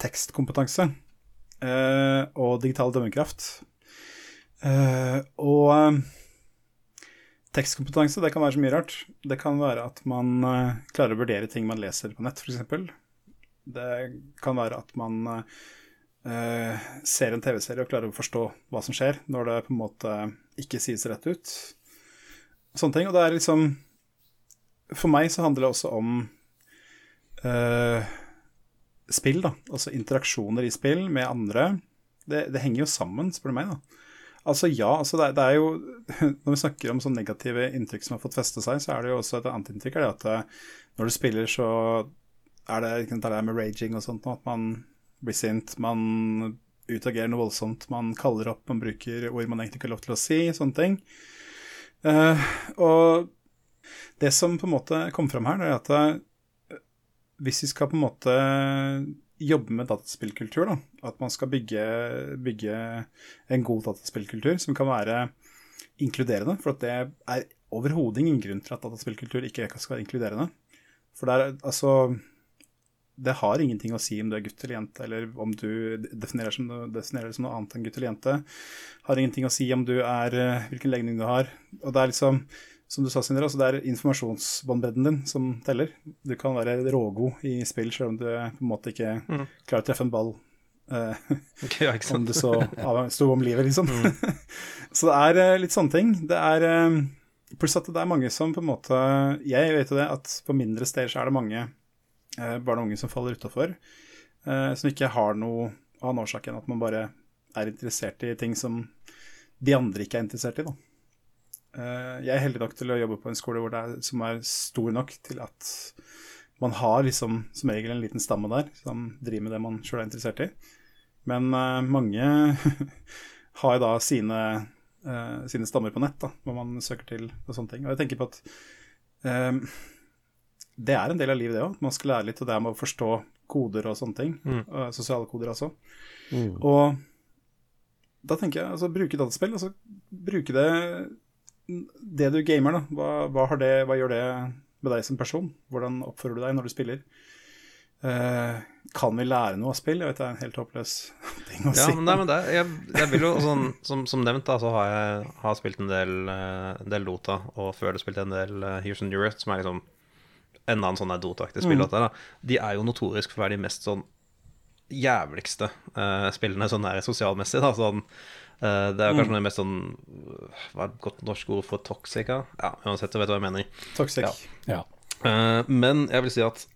tekstkompetanse eh, og digital dømmekraft. Eh, og eh, tekstkompetanse, det kan være så mye rart. Det kan være at man eh, klarer å vurdere ting man leser på nett, f.eks. Det kan være at man eh, ser en TV-serie og klarer å forstå hva som skjer, når det på en måte ikke sies rett ut. Sånne ting. Og det er liksom For meg så handler det også om uh, spill, da. Altså interaksjoner i spill med andre. Det, det henger jo sammen, spør du meg, da. Altså ja, altså det, er- det er jo Når vi snakker om sånne negative inntrykk som har fått feste seg, så er det jo også et annet inntrykk. Er det at eh, når du spiller, så er det ikke det med raging og sånt, at man blir sint, man utagerer noe voldsomt, man kaller opp, man bruker ord man egentlig ikke har lov til å si, sånne ting. Uh, og det som på en måte kom fram her, er at eh, hvis vi skal på en måte jobbe med dataspillkultur, da, at man skal bygge, bygge en god dataspillkultur som kan være inkluderende, for det er overhodet ingen grunn til at dataspillkultur ikke skal være inkluderende. For det er altså Det har ingenting å si om du er gutt eller jente, eller om du definerer, som, som noe annet enn gutt eller jente. Har ingenting å si om du er eh, hvilken legning du har. Og det er liksom som du sa, Sindre, altså det er informasjonsbåndbredden din som teller. Du kan være rågod i spill selv om du på en måte ikke klarer å treffe en ball. Uh, Ja, om du så sto om livet, liksom. så det er eh, litt sånne ting. Det er eh, Pluss at det er mange som på en måte Jeg vet jo det at på mindre steder så er det mange uh, barn og unge som faller utafor. Uh, som ikke har noe annen årsak enn at man bare er interessert i ting som de andre ikke er interessert i. Da. Eh, jeg er heldig nok til å jobbe på en skole er, som er stor nok til at man har liksom som regel en liten stamme der som driver med det man sjøl er interessert i. Men uh, mange har da sine, uh, sine stammer på nett, da, hvor man søker til og sånne ting. Og jeg tenker på at eh, det er en del av livet, det òg. Man skal lære litt av det med å forstå koder og sånne ting. Mm. Uh, sosiale koder også. Mm. Og da tenker jeg altså bruke dataspill, altså bruke det det du gamer, da. Hva, hva, har det, hva gjør det med deg som person? Hvordan oppfører du deg når du spiller? Uh, kan vi lære noe av spill? Jeg vet det er en helt håpløs ting å Ja, si. men, nei, men det, jeg, jeg vil jo sånn, som, som nevnt, da, så har jeg har spilt en del, eh, en del Dota, og før det spilte en del uh, and Europe, som er liksom en sånn Dota-aktig spill. Mm. Da. De er jo notorisk for å være de mest sånn jævligste uh, spillene sånn der sosialmessig. Da. Sånn, det er kanskje Mm. noe mest sånn Hva er et godt norsk ord for toxic? Ja, uansett, du vet hva jeg mener. Toxic. Ja. Eh, men jeg vil si at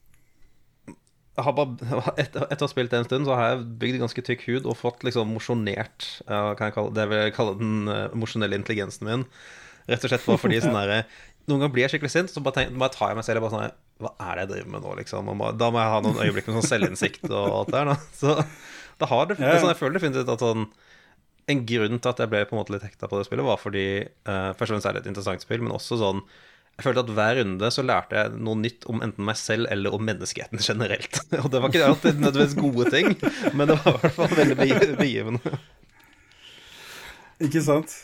jeg har bare, etter, etter å ha spilt det en stund, så har jeg bygd ganske tykk hud og fått liksom mosjonert eh, kan jeg kalle, Det jeg vil kalle den uh, mosjonelle intelligensen min. Rett og slett bare fordi sånn der, Noen ganger blir jeg skikkelig sint, så bare, tenk, bare tar jeg meg selv og bare sånn Hva er det jeg driver med nå, liksom? Og bare, da må jeg ha noen øyeblikk med sånn selvinnsikt og alt det der. Da. Så da har det, Ja, ja. sånn, jeg føler definitivt at sånn En grunn til at jeg ble på en måte litt hekta på det spillet, var fordi uh, Først og fremst er det et interessant spill, men også sånn jeg følte at hver runde så lærte jeg noe nytt om enten meg selv eller om menneskeheten generelt. Og det var ikke alltid nødvendigvis gode ting, men det var i hvert fall veldig begi- begivende. Ikke sant?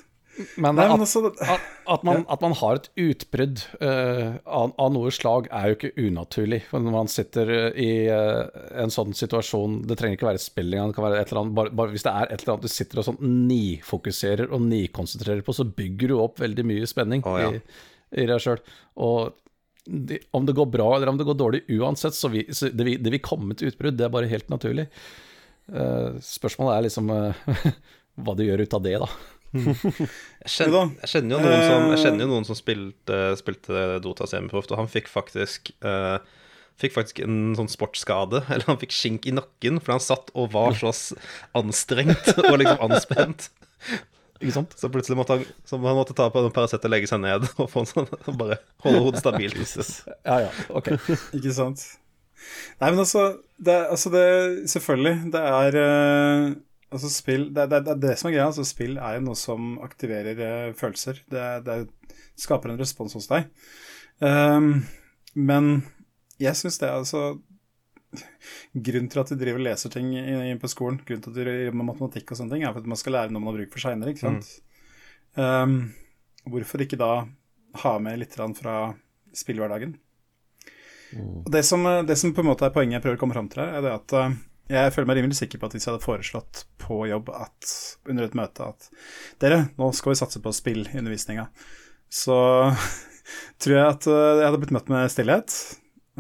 Men, Nei, men at, altså at, at, man, at man har et utbrudd uh, av, av noe slag, er jo ikke unaturlig. For når man sitter eh, i uh, en sånn situasjon Det trenger ikke være et spill engang. det kan være et eller annet, bare, bare Hvis det er et eller annet du sitter og sånn nifokuserer og nikonsentrerer på, så bygger du opp veldig mye spenning oh, ja. i, i deg sjøl. Og de, om det går bra eller om det går dårlig, uansett, så, vi, så det, vil, det vil komme et utbrudd. Det er bare helt naturlig. Uh, spørsmålet er liksom hva du gjør ut av det, da. Jeg kjenner, jeg kjenner jo noen som, jeg kjenner jo noen som spilte, spilte Dota semiproft, og han fikk faktisk uh, Fikk faktisk en sånn sportsskade, eller han fikk skink i nakken, fordi han satt og var så anstrengt og liksom anspent. Ikke sant? Så plutselig måtte han, så han måtte ta på en Paracet og legge seg ned og få en sånn, og bare holde hodet stabilt. Ja ja, ok. Ikke sant. Nei, men altså Det, altså det Selvfølgelig, det er eh, Altså, spill det, det, det er det som er greia. Altså, spill er jo noe som aktiverer uh, følelser. Det, det skaper en respons hos deg. Um, men jeg syns det er altså Grunnen til at de driver og leser ting i, i, på skolen, grunnen til at de jobber med matematikk og sånne ting, er for at man skal lære noe man har bruk for seinere, ikke sant. Ehm, hvorfor ikke da ha med litt fra spillhverdagen? Mm. det som, det som på en måte er poenget jeg prøver å komme fram til her, er det at eh, jeg føler meg rimelig sikker på at hvis jeg hadde foreslått på jobb at, under et møte at dere, nå skal vi satse på spill i undervisninga, så tror jeg at eh, jeg hadde blitt møtt med stillhet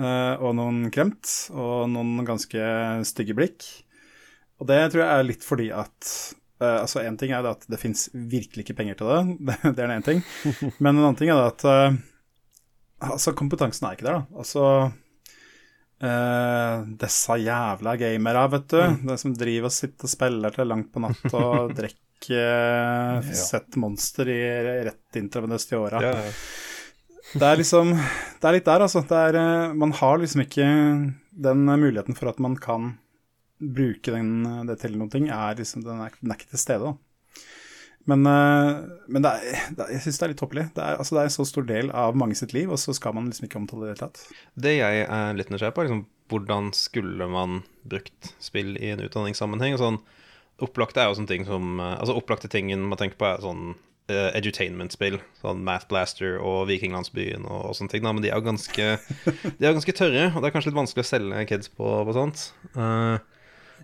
eh, og noen kremt og noen ganske stygge blikk. Og det tror jeg er litt fordi at eh, Altså, én ting er det at det fins virkelig ikke penger til det, det, er den ene ting. Men en annen ting er det at Altså, kompetansen er ikke der, da. Altså eh, Disse jævla gamere, vet du. De som driver og sitter og spiller til langt på natt og drikker uh, Sett monster i rett intravenøst i åra. Ja, ja. Det er liksom Det er litt der, altså. Det er, eh, man har liksom ikke den muligheten for at man kan bruke den, det til ting, er liksom, den, er, den er ikke til stede, da. Men, eh, men er, jeg syns det er litt tåpelig. Det, altså, det er en så stor del av mange sitt liv, og så skal man liksom ikke omtale det i det hele tatt. Det jeg er litt nysgjerrig på, er liksom, hvordan skulle man brukt spill i en utdanningssammenheng? Sånn, opplagte er jo sånne ting som eh, Altså opplagte tingen man tenker på, er sånn uh, edutainment-spill. Sånn Math Blaster og Vikinglandsbyen og, og sånne ting. Da, men de er jo ganske, ganske tørre, og det er kanskje litt vanskelig å selge kids på, på sånt. Eh,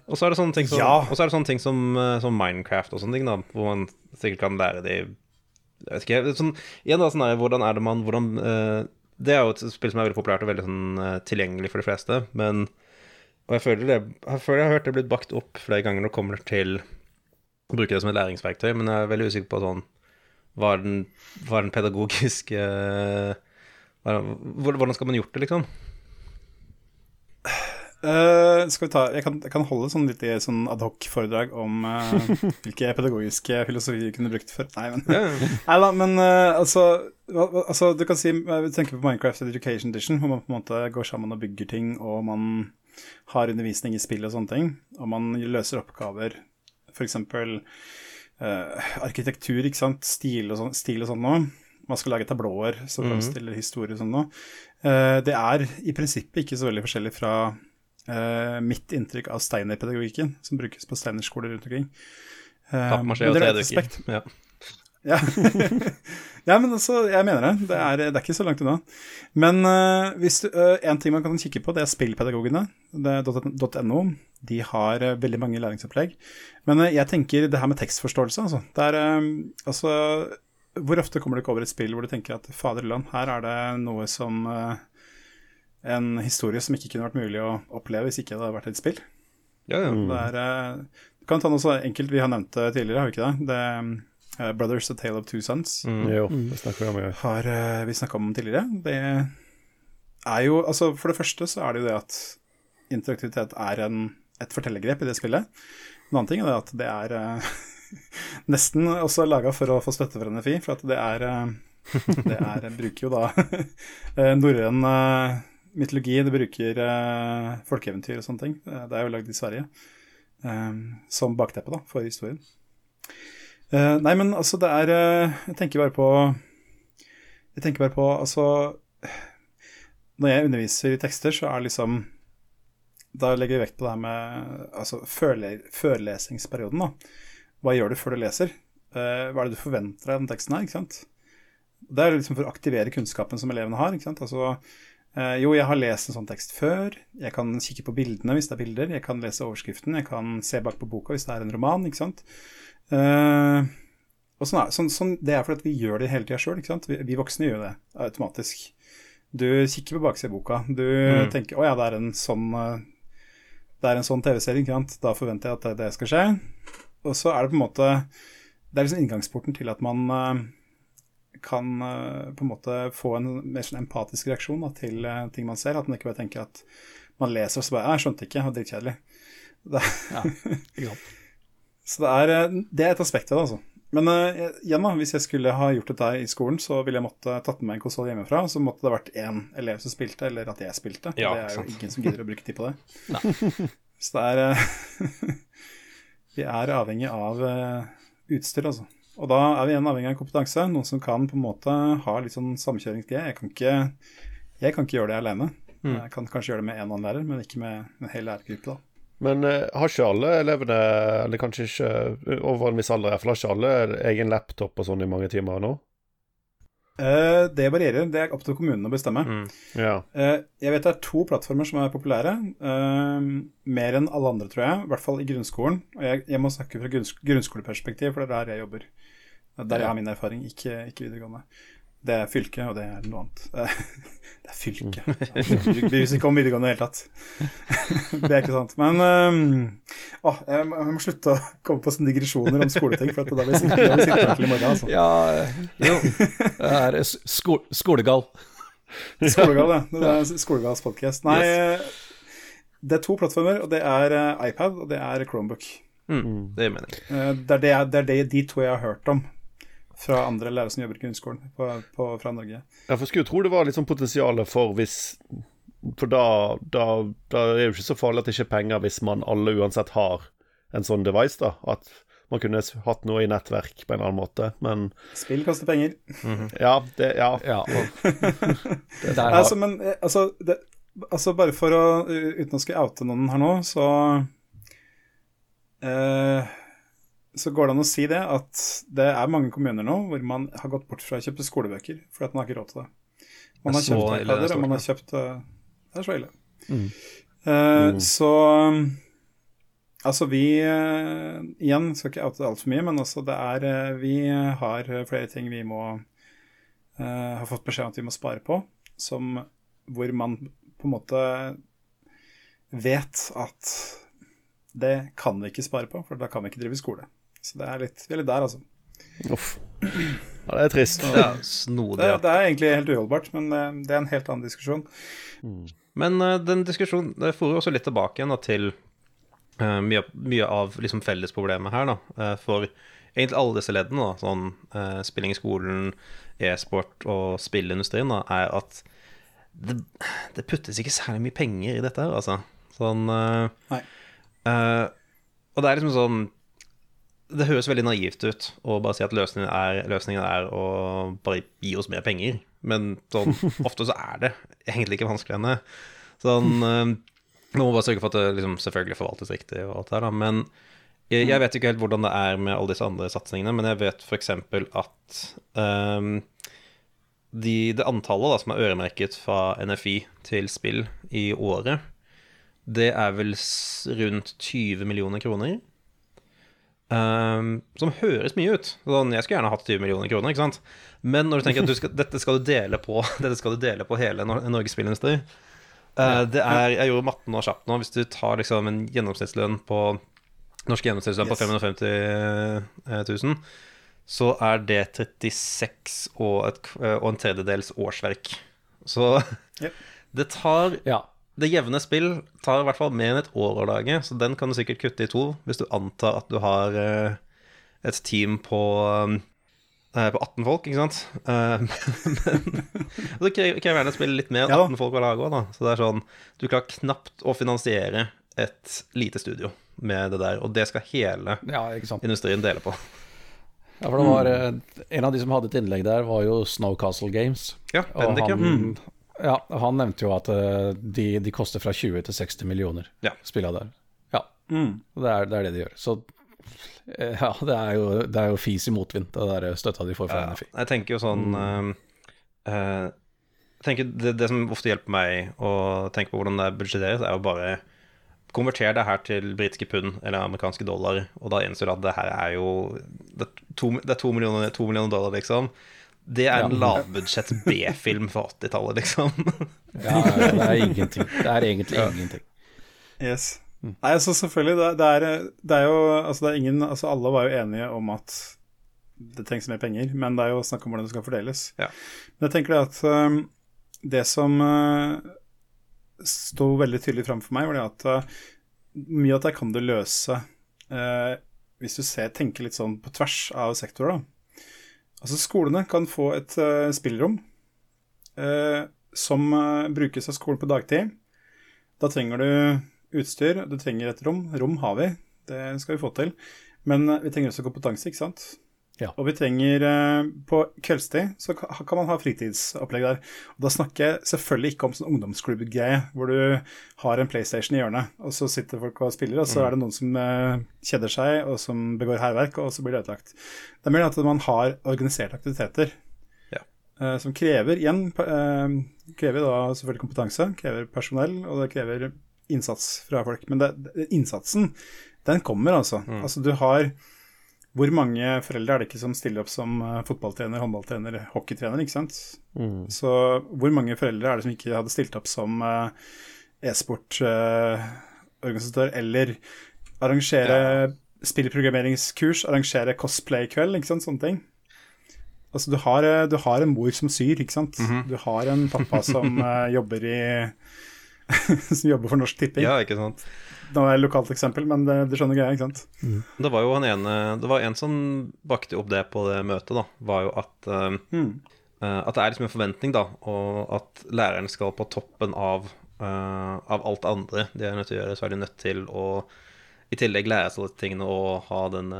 og så er det sånne ting som, Ja. og så det sånne ting som, eh, som Minecraft og sånne ting, da, hvor man sikkert kan lære de Jeg vet ikke. Sånn, igjen da, sånn der, hvordan er det man hvordan, uh, Det er jo et spill som er veldig populært og veldig sånn, uh, tilgjengelig for de fleste, men Og jeg føler, det, jeg føler jeg har hørt det blitt bakt opp flere ganger når det kommer til å bruke det som et læringsverktøy, men jeg er veldig usikker på sånn Hva er den, hva er den pedagogiske er- Hvordan skal man gjort det, liksom? Eh, skal vi ta Jeg kan, jeg kan holde sånn litt sånn adhoc-foredrag om uh, hvilke pedagogiske filosofier vi kunne brukt før. Nei, men, Nei da, men uh, altså, altså Du kan si Vi tenker på Minecraft Education Edition, hvor man på en måte går sammen og bygger ting, og man har undervisning i spill og sånne ting, og man løser oppgaver, f.eks. Uh, arkitektur, ikke sant, stil og sånn stil og sånn noe. Man skal lage tablåer som fremstiller historier og sånn noe. Det er i prinsippet ikke så veldig forskjellig fra eh, mitt inntrykk av Steiner-pedagogikken, som brukes på Steiner-skoler rundt omkring. Uh, Pappmasjé men og er 3D-drukker. Ja. Ja. ja, men altså, jeg mener det. Det er, det er ikke så langt unna. Men uh, hvis du, uh, en ting man kan kikke på, det er spillpedagogene. Det er .no. De har uh, veldig mange læringsopplegg. Men eh, jeg tenker det her med tekstforståelse, altså. Det er, eh, altså hvor ofte kommer du ikke over et spill hvor du tenker at faderland, her er det noe som eh, En historie som ikke kunne vært mulig å oppleve hvis ikke det hadde vært et spill. Ja, ja. Det er, eh, du kan ta noe så enkelt vi har nevnt det tidligere, har vi ikke det? det uh, Brothers A Tale of Two Sons Mm. Jo, det snakker vi om. Ja. har uh, vi snakka om tidligere. Det er jo Altså, for det første så er det jo det at interaktivitet er en, et fortellergrep i det spillet. En annen ting er det at det er uh, nesten også laga for å få støtte fra NFI, for at det er Det er, bruker jo da norrøn mytologi, det bruker uh, folkeeventyr og sånne ting. Eh, Det er jo lagd i Sverige Um, som bakteppe da, for historien. Uh, nei, men altså, det er uh, Jeg tenker bare på Jeg tenker bare på Altså Når jeg underviser i tekster, så er liksom Da legger vi vekt på det her med altså, førle, da. Hva gjør du før du leser? Uh, hva er det du forventer av den teksten her? ikke sant? Det er liksom for å aktivere kunnskapen som elevene har. ikke sant? Altså, jo, jeg har lest en sånn tekst før. Jeg kan kikke på bildene hvis det er bilder. Jeg kan lese overskriften. Jeg kan se bak på boka hvis det er en roman. ikke sant? Eh, og sånn sånn, sånn, det er fordi at vi gjør det hele tida sjøl. Vi, vi voksne gjør det automatisk. Du kikker på baksida av boka. Du tenker 'Å ja, det er en sånn eh, Det er en sånn TV-serie. Da forventer jeg at det, det skal skje. Og så er det på en måte Det er liksom inngangsporten til at man eh, kan eh, på en måte få en mer sånn empatisk reaksjon da, til eh, ting man ser. At man ikke bare tenker at man leser og så bare 'Jeg skjønte ikke, det var dritkjedelig'. Ja, så det er, eh, det er et aspekt ved det, altså. Men igjen da, hvis jeg skulle ha gjort dette i skolen, så ville jeg måtte tatt med meg en konsoll hjemmefra. Så måtte det vært én elev som spilte, eller at jeg spilte. Ja, det er jo ingen som gidder å bruke tid på det. Så det er Vi er avhengig av utstyr, altså. Og da er vi igjen avhengig av kompetanse. Noen som kan på en måte ha litt sånn samkjøringsgreie. Jeg kan ikke, jeg kan ikke gjøre det alene. Mm. Jeg kan kanskje gjøre det med én annen lærer, men ikke med en hel lærergruppe. da. Men uh, har ikke alle elevene, eller kanskje ikke over en viss alder, har ikke alle egen laptop og sånn i mange timer nå? Eh, det varierer. Det er opp til kommunene å bestemme. Mm. Yeah. Uh, jeg vet det er to plattformer som er populære. Uh, mer enn alle andre, tror jeg. I hvert fall i grunnskolen. Og jeg, jeg må snakke fra grunnskoleperspektiv, for det er der jeg jobber. Det er der jeg har min erfaring, ikke, ikke videregående. Det er fylke, og det er noe annet. Eh, det er fylke. Vi bryr ikke om videregående i det hele tatt. det er ikke sant. Men um, å, jeg, må, slutte å komme på sånne digresjoner om skoleting, for at da blir jeg til i morgen. Altså. Ja, jo. Det er sko skolegal. Skolegal, ja. Det er Skolegals podcast. Nei, det er to plattformer, og det er eh, iPad og det er Chromebook. Mm. Det mening. Eh, Det er, det, det er de to jeg har hørt om fra andre lærere som jobber i grunnskolen på, på, fra Norge. Ja, for skulle jo tro det var litt sånn potensial for hvis For da, da, da er det jo ikke så farlig at det ikke er penger hvis man alle uansett har en sånn device, da. At man kunne hatt noe i nettverk på en eller annen måte. Men Spill koster penger. ja, det Ja. Ja, og det har, Altså, men eh, altså, det, altså bare for å Uten å skulle oute noen her nå, så eh, Så går det an å si det at det er mange kommuner nå hvor man har gått bort fra å kjøpe skolebøker fordi at man har ikke råd til det. Man har Det så kjøpt iPader, og man har kjøpt eh, Det er så ille. Mm. Eh, Så Altså, vi uh, Igjen, skal ikke oute det altfor mye, men altså, det er uh, Vi har flere ting vi må eh, Har fått beskjed om at vi må spare på, som hvor man på en måte vet at det kan vi ikke spare på, for da kan vi ikke drive skole. Så det er litt, vi er litt der, altså. Uff. Ja, det er trist. Ja, Det, snodig. Det, det er egentlig helt uholdbart, men eh, det er en helt annen diskusjon. Men uh, den diskusjonen det forer også litt tilbake igjen da, til uh, mye, mye av liksom, fellesproblemet her. Da, uh, for egentlig alle disse leddene, da, sånn spilling i skolen, e-sport og spillindustrien, da, er at det, det puttes ikke særlig mye penger i dette her, altså. Sånn eh, Nei. Og det er liksom sånn Det høres veldig naivt ut å bare si at løsningen er, løsningen er å bare gi oss mer penger. Men sånn, ofte så er det egentlig ikke vanskeligere enn det. Sånn nå Man vi bare sørge for at det liksom selvfølgelig forvaltes riktig og alt det her, da. Men jeg, jeg vet ikke helt hvordan det er med alle disse andre satsingene, men jeg vet f.eks. at um, de, det antallet da, som er øremerket fra NFI til spill i året, det er vel rundt 20 millioner kroner. Ehm, som høres mye ut. Sånn, jeg skulle gjerne hatt 20 millioner kroner, ikke sant? Men når du tenker at du skal, dette, skal du dele på, dette skal du dele på hele Nor Norges spillindustri eh, Det er Jeg gjorde matten nå kjapt nå. Hvis du tar liksom en gjennomsnittslønn på Norsk gjennomsnittslønn på 550 000, så er det 36 og, et, eh, og en tredjedels årsverk. Så Yep. det tar Ja. Det jevne spill tar i hvert fall mer enn et år å lage, så den kan du sikkert kutte i to hvis du antar at du har eh, et team på, eh, på 18 folk, ikke sant? Eh, men så krever gjerne et spill litt mer enn Ja 18 folk å lage òg, da. Så det er sånn Du klarer knapt å finansiere et lite studio med det der, og det skal hele ja, ikke sant. industrien dele på. Ja, for det var eh, En av de som hadde et innlegg der, var jo Snowcastle Games. Ja, Og Bendik, ja. han, ja, han nevnte jo at eh, de, de koster fra 20 til 60 millioner, Ja. spilla der. Ja, Mm. det er, det er det de gjør. Så eh, ja, det er jo, det er jo fis i motvind, det der støtta de får fra Ja, NFI. jeg tenker jo sånn Mm. uh, eh, Jeg tenker det, det som ofte hjelper meg å tenke på hvordan det budsjetteres, er å bare konvertere det her til britiske pund eller amerikanske dollar, og da innser du at det her er jo Det er to, det er to, millioner, to millioner dollar, liksom. Det er en Ja. lavbudsjett B-film fra 80-tallet, liksom. Ja, ja, det er ingenting. Det er egentlig ingenting. Yes. Nei, altså selvfølgelig, det, det, er, det er jo Altså, det er ingen Altså, alle var jo enige om at det trengs mer penger, men det er jo snakk om hvordan det skal fordeles. Ja. Men jeg tenker det at um, det som uh, sto veldig tydelig fram for meg, var det at uh, mye av det kan du løse uh, hvis du ser, tenker litt sånn på tvers av sektorer, da. Altså, skolene kan få et uh, spillrom uh, som uh, brukes av skolen på dagtid. Da trenger du utstyr, du trenger et rom. Rom har vi, det skal vi få til. Men vi trenger også kompetanse, ikke sant. Ja. Og vi trenger eh, På kveldstid så kan man ha fritidsopplegg der. Og da snakker jeg selvfølgelig ikke om sånn ungdomsklubb-greie, hvor du har en PlayStation i hjørnet, og så sitter folk og spiller, og så er det noen som eh, kjeder seg, og som begår hærverk, og så blir det ødelagt. Det er mer at man har organiserte aktiviteter Ja. eh, som krever igjen krever da selvfølgelig kompetanse, krever personell, og det krever innsats fra folk. Men det, innsatsen, den kommer, altså. Altså du har Hvor mange foreldre er det ikke som stiller opp som eh, fotballtrener, håndballtrener, hockeytrener, ikke sant? Så hvor mange foreldre er det som ikke hadde stilt opp som eh, e-sportorganisatør, eller arrangere spillprogrammeringskurs, arrangere cosplay-kveld, ikke sant, sånne ting. Altså, du har, eh, du har en mor som syr, ikke sant? Du har en pappa som eh, jobber i Som jobber for Norsk Tipping. Ja, ikke sant. Nå er det et lokalt eksempel, men det, du skjønner greia, ikke sant? Det var jo en ene Det var en som bakte opp det på det møtet, da. Var jo at eh, Mm. uh, At det er liksom en forventning, da, og at læreren skal på toppen av, uh, av alt andre de er nødt til å gjøre, så er de nødt til å i tillegg lære seg disse tingene og ha den,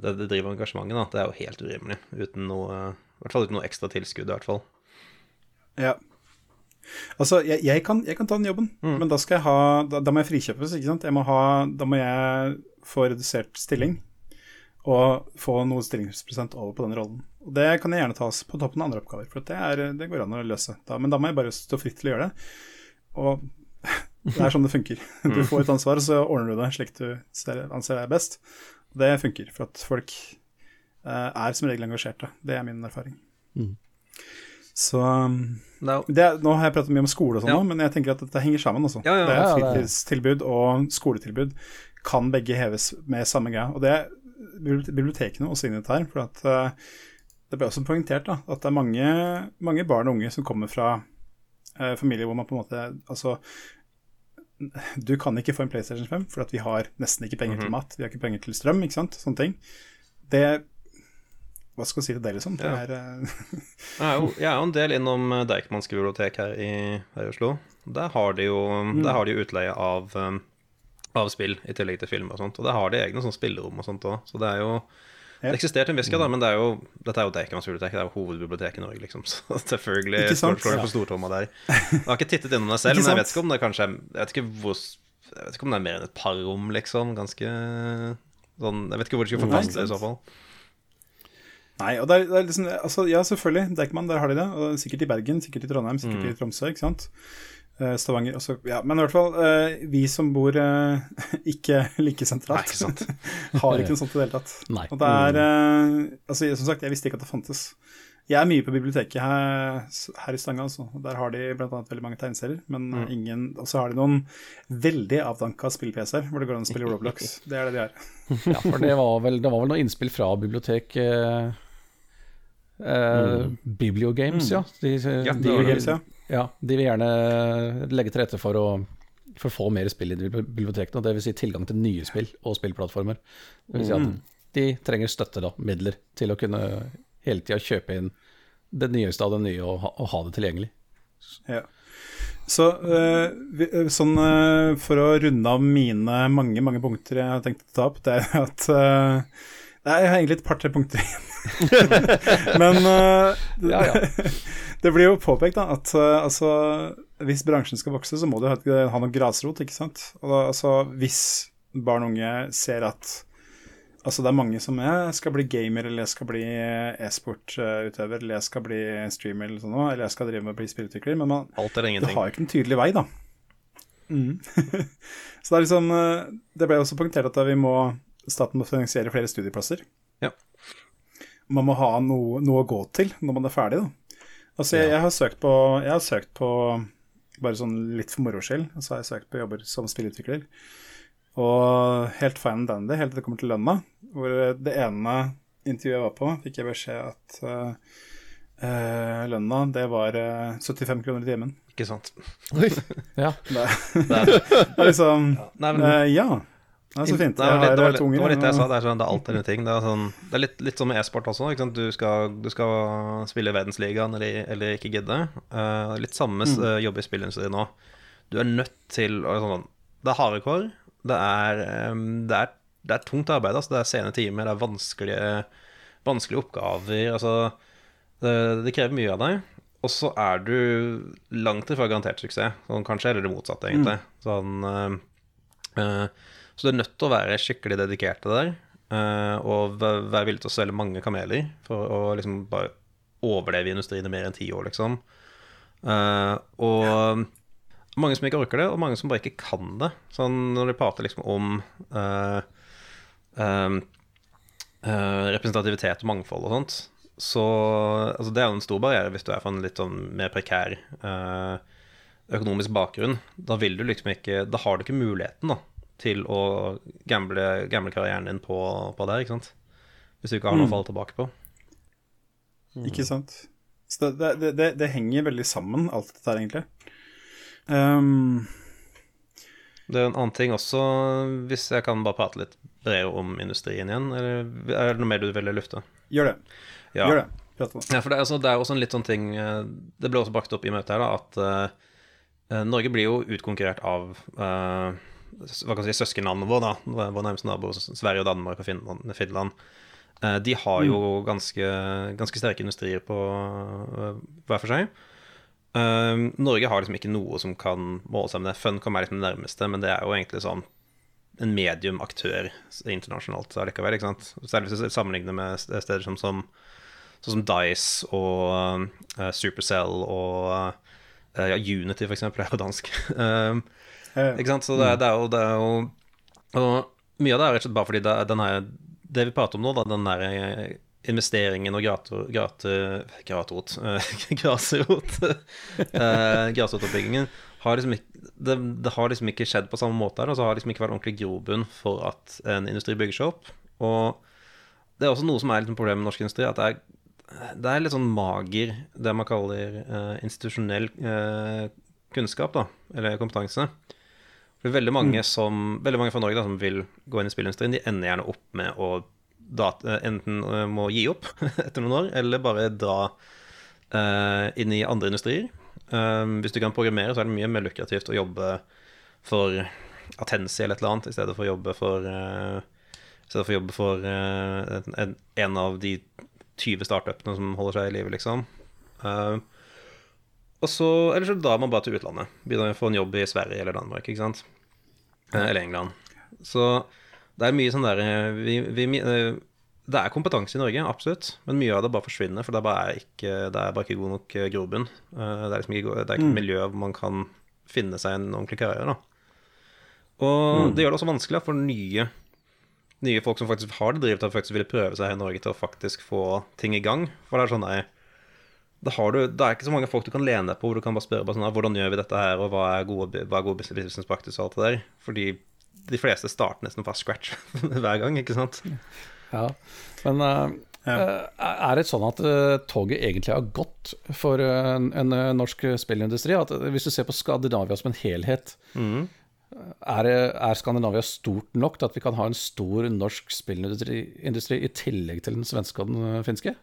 det, det driver engasjementet. Da. Det er jo helt urimelig. Uten noe, I hvert fall uten noe ekstra tilskudd, i hvert fall. Ja. Altså, jeg, jeg, kan, jeg kan ta den jobben, men da skal jeg ha Da, da må jeg frikjøpes, ikke sant. Må ha, da må jeg få redusert stilling og få noe stillingsprosent over på den rollen. Og det kan jeg gjerne tas på toppen av andre oppgaver, for det, er, det går an å løse. Da, men da må jeg bare stå fritt til å gjøre det. Og det er sånn det funker. Du får et ansvar, så ordner du det slik du ser, anser er best. Det funker, for at folk eh, er som regel engasjerte. Det er min erfaring. Så no. Det jo- det, nå har jeg pratet mye om skole og sånn, Ja. men jeg tenker at dette henger sammen. Også. Ja, ja, det er Fritidstilbud og skoletilbud kan begge heves med samme greia. Og det er bibliotekene også inne i dette her. For at eh, det ble også poengtert da, at det er mange, mange barn og unge som kommer fra eh, familier hvor man på en måte Altså, du kan ikke få en PlayStation 5 for vi har nesten ikke penger til mat. Vi har ikke penger til strøm, ikke sant. Sånne ting. Det Hva skal jeg si til det, liksom? Det Ja. er eh, Jeg er jo, jeg er jo en del innom eh, Deichmanske bibliotek her i, her i Oslo. Der har de jo mm. har de utleie av, um, av spill i tillegg til film og sånt. Og der har de egne sånn spillerom og sånt òg. Så det er jo. Det eksisterte en visker, da, men det er jo, dette er jo Deichmans bibliotek. Det er jo hovedbiblioteket i Norge, liksom. Så selvfølgelig slår det på stortomma der. Jeg har ikke tittet innom det selv, men jeg vet ikke om det kanskje er Jeg vet ikke hvor Jeg vet ikke om det er mer enn et par rom, liksom. Ganske sånn Jeg vet ikke hvor de skulle Nei, plass til det i så fall. Nei, og det er, det er liksom altså, Ja, selvfølgelig. Deichman, der har de det. Og sikkert i Bergen, sikkert i Trondheim, sikkert Mm. i Tromsø, ikke sant. Eh, Stavanger også. Ja, men i hvert fall, eh, vi som bor eh, ikke like sentralt, Nei, ikke sant. har ikke noe sånt i det hele tatt. Nei. Og det er Altså, som sagt, jeg visste ikke at det fantes. Jeg er mye på biblioteket her, her i Stanga, altså. Der har de bl.a. veldig mange tegneserier, men Mm. ingen Og så har de noen veldig avdanka spill-PC-er hvor det går an å spille Roblox. Det er det de har. Ja, for det var vel, det var vel noe innspill fra bibliotek eh, eh, Bibliogames, ja. De, Ja, de. Games, ja. ja. De vil gjerne legge til rette for å, for få mer spill i bibliotekene. Dvs. Si tilgang til nye spill og spillplattformer. Det vil si at de trenger støtte, da, midler, til å kunne hele tida kjøpe inn det nyeste av det nye og ha, og ha det tilgjengelig. Ja. Så uh, sånn uh, for å runde av mine mange, mange punkter jeg har tenkt å ta opp, det er at Nei, jeg har egentlig et par-tre punkter igjen. Men uh, Ja, ja. det blir jo påpekt da, at uh, altså, hvis bransjen skal vokse, så må du ha, ha noe grasrot, ikke sant. Da, altså, hvis barn og unge ser at Altså det er mange som er, skal bli gamer, eller jeg skal bli e-sportutøver, eller jeg skal bli streamer, eller sånn, eller jeg skal drive med å bli spillutvikler, men man, du har jo ikke en tydelig vei, da. Mm. så det er liksom eh, Det ble også poengtert at vi må staten må finansiere flere studieplasser. Ja. Man må ha noe, noe å gå til når man er ferdig, da. Altså, jeg, jeg, har søkt på, jeg har søkt på bare sånn litt for moro skyld, og så har jeg søkt på jobber som spillutvikler. Og helt fine and dandy, helt til det kommer til lønna. Hvor det ene intervjuet jeg var på, fikk jeg beskjed at uh, eh, lønna, det var uh, 75 kroner i timen. Ikke sant. Ja. Det, Det er, liksom liksom nei, men, eh, Ja, så fint. Det var litt, det var litt, det var litt det jeg sa. Det er, sånn, det er alltid en ting. Det er, sånn, det er litt, litt som med e-sport også. Du, skal, du skal spille verdensligaen eller, eller ikke gidde. Uh, litt samme Mm. uh, jobb i spillindustrien nå. Du er nødt til å sånn, Det er harde kår. Det er, em, det, er, det er tungt arbeid. Altså. Det er sene timer, det er vanskelige, vanskelige oppgaver. Altså, det, det krever mye av deg. Og så er du langt ifra garantert suksess. Sånn, kanskje eller det motsatte, egentlig. Sånn, uh, eh, så du er nødt til å være skikkelig dedikert til det der. eh, og være villig til å svelge mange kameler for å liksom bare overleve i industrien i mer enn ti år, liksom. Eh, og mange som ikke orker det, og mange som bare ikke kan det. Sånn når de prater liksom om uh, uh, uh, representativitet og mangfold og sånt, så altså Det er jo en stor barriere hvis du er fra en litt sånn mer prekær økonomisk bakgrunn. Da vil du liksom ikke Da har du ikke muligheten da til å gamble, gamble karrieren din på, på det, ikke sant? Hvis du ikke har noe å falle tilbake på. Ikke sant. Så det, det, det, det henger veldig sammen, alt dette her, egentlig. Um, Det er en annen ting også, hvis jeg kan bare prate litt bredere om industrien igjen, eller er det noe mer du ville lufte? gjør det. Ja. Gjør det. Ja, for det er, også, det er også en litt sånn ting eh, Det ble også brakt opp i møtet her, da, at uh, Norge blir jo utkonkurrert av eh, hva kan si, søskenlandene våre, da, våre nærmeste naboer, Sverige og Danmark og Finland. Finland. Eh, de har jo ganske, ganske sterke industrier på eh, hver for seg. Eh, Norge har liksom ikke noe som kan måle seg med det. Funcom er liksom det nærmeste, men det er jo egentlig sånn en medium aktør internasjonalt allikevel. ikke sant? Særlig hvis du sammenligner med steder som, som som Dice og uh, Supercell og uh, ja, Unity, for eksempel, er jo dansk. ikke sant? Så det, er- det, er jo, det er jo Og mye av det er rett og slett bare fordi det, er her, det vi prater om nå, da, den der eh, investeringen og Grasrot eh, Grasrotoppbyggingen liksom det, har liksom ikke skjedd på samme måte. Og så har det liksom ikke vært ordentlig grobunn for at en industri bygger seg opp. Og det er også noe som er litt et problem med norsk industri, at det er, Det er litt sånn mager, det man kaller uh, institusjonell uh, kunnskap, da, eller kompetanse. For veldig mange, som, veldig mange fra Norge da, som vil gå inn i spillindustrien, de ender gjerne opp med å data, enten eh, må gi opp etter noen år, eller bare dra uh, inn i andre industrier. Um, hvis du kan programmere, så er det mye mer lukrativt å jobbe for Atensi eller et eller annet, i stedet for å jobbe for uh, I stedet for å jobbe for uh, en, en av de 20 startupene som holder seg i live, liksom. Og så, Eller så drar man bare til utlandet. Begynner å få en jobb i Sverige eller Danmark, ikke sant. Eh, eller England. Så det er mye sånn der vi, vi, eh, Det er kompetanse i Norge, absolutt, men mye av det bare forsvinner, for det er bare ikke, det er bare ikke god nok eh, grobunn. Eh, Det er liksom ikke, det er ikke et miljø hvor man kan finne seg en ordentlig karriere, da. Og det gjør det også vanskelig for nye, nye folk som faktisk har det drivet og faktisk vil prøve seg her i Norge til å faktisk få ting i gang. For det er sånn der, da har du, det er ikke så mange folk du kan lene deg på hvor du kan bare spørre bare sånn, "Ah, hvordan gjør vi dette her, og hva er gode, hva er gode business practice og alt det der. Fordi de fleste starter nesten fra scratch hver gang, ikke sant? Ja, men uh, ja. er det sånn at eh, toget egentlig har gått for eh, en, en eh, norsk spillindustri? At eh, hvis du ser på Skandinavia som en helhet, er, er Skandinavia stort nok til at vi kan ha en stor norsk spillindustri i tillegg til den svenske og den eh, finske?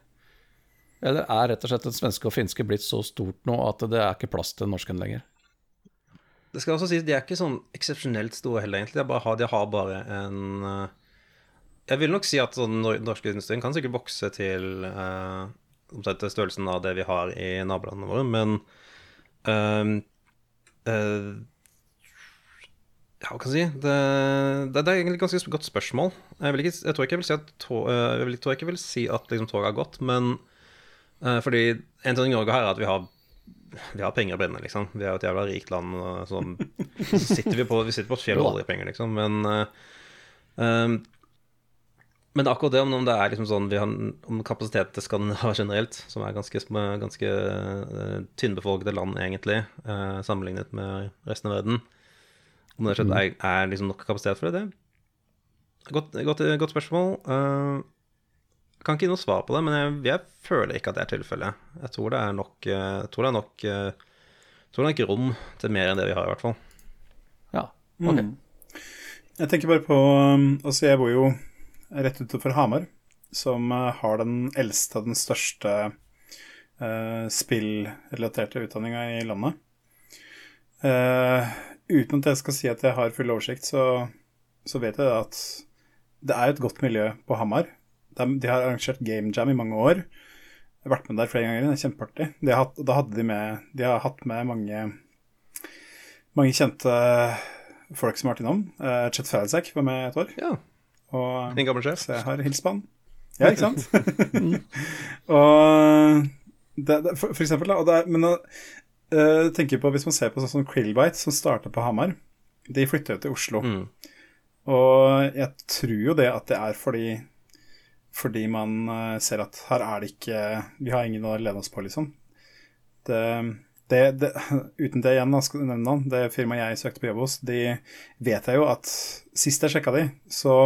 Eller er rett og slett den svenske og finske blitt så stort nå at det er ikke plass til norsken lenger? Det skal også sies, de er ikke sånn eksepsjonelt store heller, egentlig. De, har- de har bare en eh, Jeg vil nok si at den norske industrien kan sikkert vokse til omtrent størrelsen av det vi har i nabolandene våre, men eh, eh, Ja, hva kan jeg si? Det, det, det er egentlig et ganske godt spørsmål. Jeg, ikke, jeg tror ikke jeg vil si at, tog, jeg vil, jeg vil si at liksom, toget har gått, men fordi en ting i Norge her er at vi har vi har penger å brenne, liksom. Vi er jo et jævla rikt land. Og sånn. Så sitter vi, på, vi sitter på et fjell og oljepenger, liksom. Men, eh, um, men akkurat det om, det er liksom sånn vi har, om kapasitet til Skandinavia generelt, som er ganske, ganske uh, tynnbefolkede land, egentlig, uh, sammenlignet med resten av verden. Om det er, er, er liksom nok kapasitet for det, det er godt, godt, godt spørsmål. Eh, jeg kan ikke gi noe svar på det, men jeg, jeg føler ikke at det er tilfellet. Jeg tror det er nok, eh, jeg tror det er nok, eh, jeg tror det er nok rom til mer enn det vi har, i hvert fall. Ja, ok. Jeg tenker bare på um, Altså, jeg bor jo rett utenfor Hamar, som uh, har den eldste og den største uh, spillrelaterte utdanninga i landet. Uh, uten at jeg skal si at jeg har full oversikt, så, så vet jeg at det er et godt miljø på Hamar. De, de har arrangert Game Jam i mange år. Jeg har vært med der flere ganger. Det er kjempeartig. De har da hadde de med De har hatt med mange mange kjente folk som har vært innom. Uh, Chet Falisak var med et år. Ja, Og, Din gamle sjef. så jeg har hilst på han. Ja, ikke sant? og det, det, for, for eksempel, da. Og det er, men uh, tenker på hvis man ser på sånn som Krillbite, som starta på Hamar. De flytta jo til Oslo. Mm. Og jeg tror jo det at det er fordi fordi man eh, ser at her er det ikke Vi har ingen å lene oss på, liksom. Det, det, det, uten det igjen, da, skal du nevne navn, det firmaet jeg søkte på jobb hos, de vet jeg jo at sist jeg sjekka de, så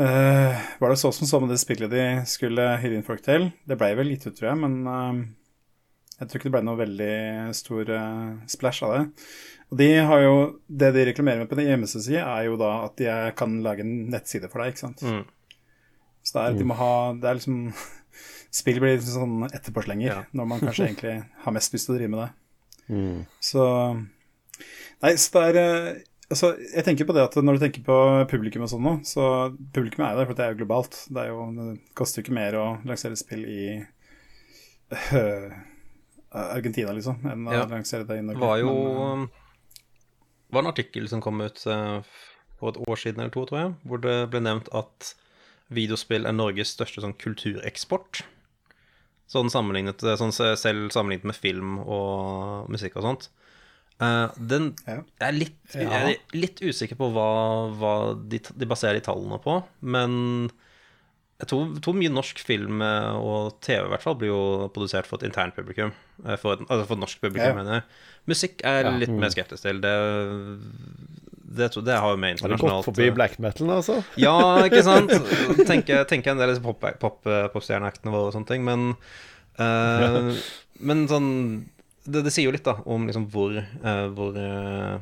Uh, var det så som så med det spillet de skulle hyre inn folk til. Det blei vel gitt ut, tror jeg, men uh, jeg tror ikke det ble noe veldig stor uh, splash av det. Og de har jo, Det de reklamerer med på den hjemmesida si, er jo da at de kan lage en nettside for deg, ikke sant. Mm. Så det er, de må ha, det er liksom Spill blir liksom sånn etterpåslenger Ja. når man kanskje egentlig har mest lyst til å drive med det. Så Nei, så det er eh, Altså, jeg tenker på det at når du tenker på publikum og sånn nå, så publikum er jo der, for det er jo globalt. Det, er jo, det koster jo ikke mer å lansere spill i øh, Argentina, liksom, enn Ja. å lansere det i Norge. Det var jo Men, var en artikkel som kom ut eh, for et år siden eller to, tror jeg, hvor det ble nevnt at videospill er Norges største sånn kultureksport. Sånn sammenlignet, sånn selv sammenlignet med film og musikk og sånt. Uh, den Ja. Jeg er litt, jeg er litt usikker på hva, hva de, de baserer de tallene på, men jeg tror, tror mye norsk film eh, og TV i hvert fall blir jo produsert for et internt publikum. Eh, For et, altså for et norsk publikum, Ja, ja. mener jeg. Musikk er Ja. litt mer skeptisk til. Det, det, det har jo med internasjonalt Har du gått forbi eh, black metal, altså? Ja, ikke sant? Tenker, tenker en del pop, pop, våre og sånne ting, men uh, Men sånn det, det sier jo litt, da, om liksom hvor, uh, hvor uh,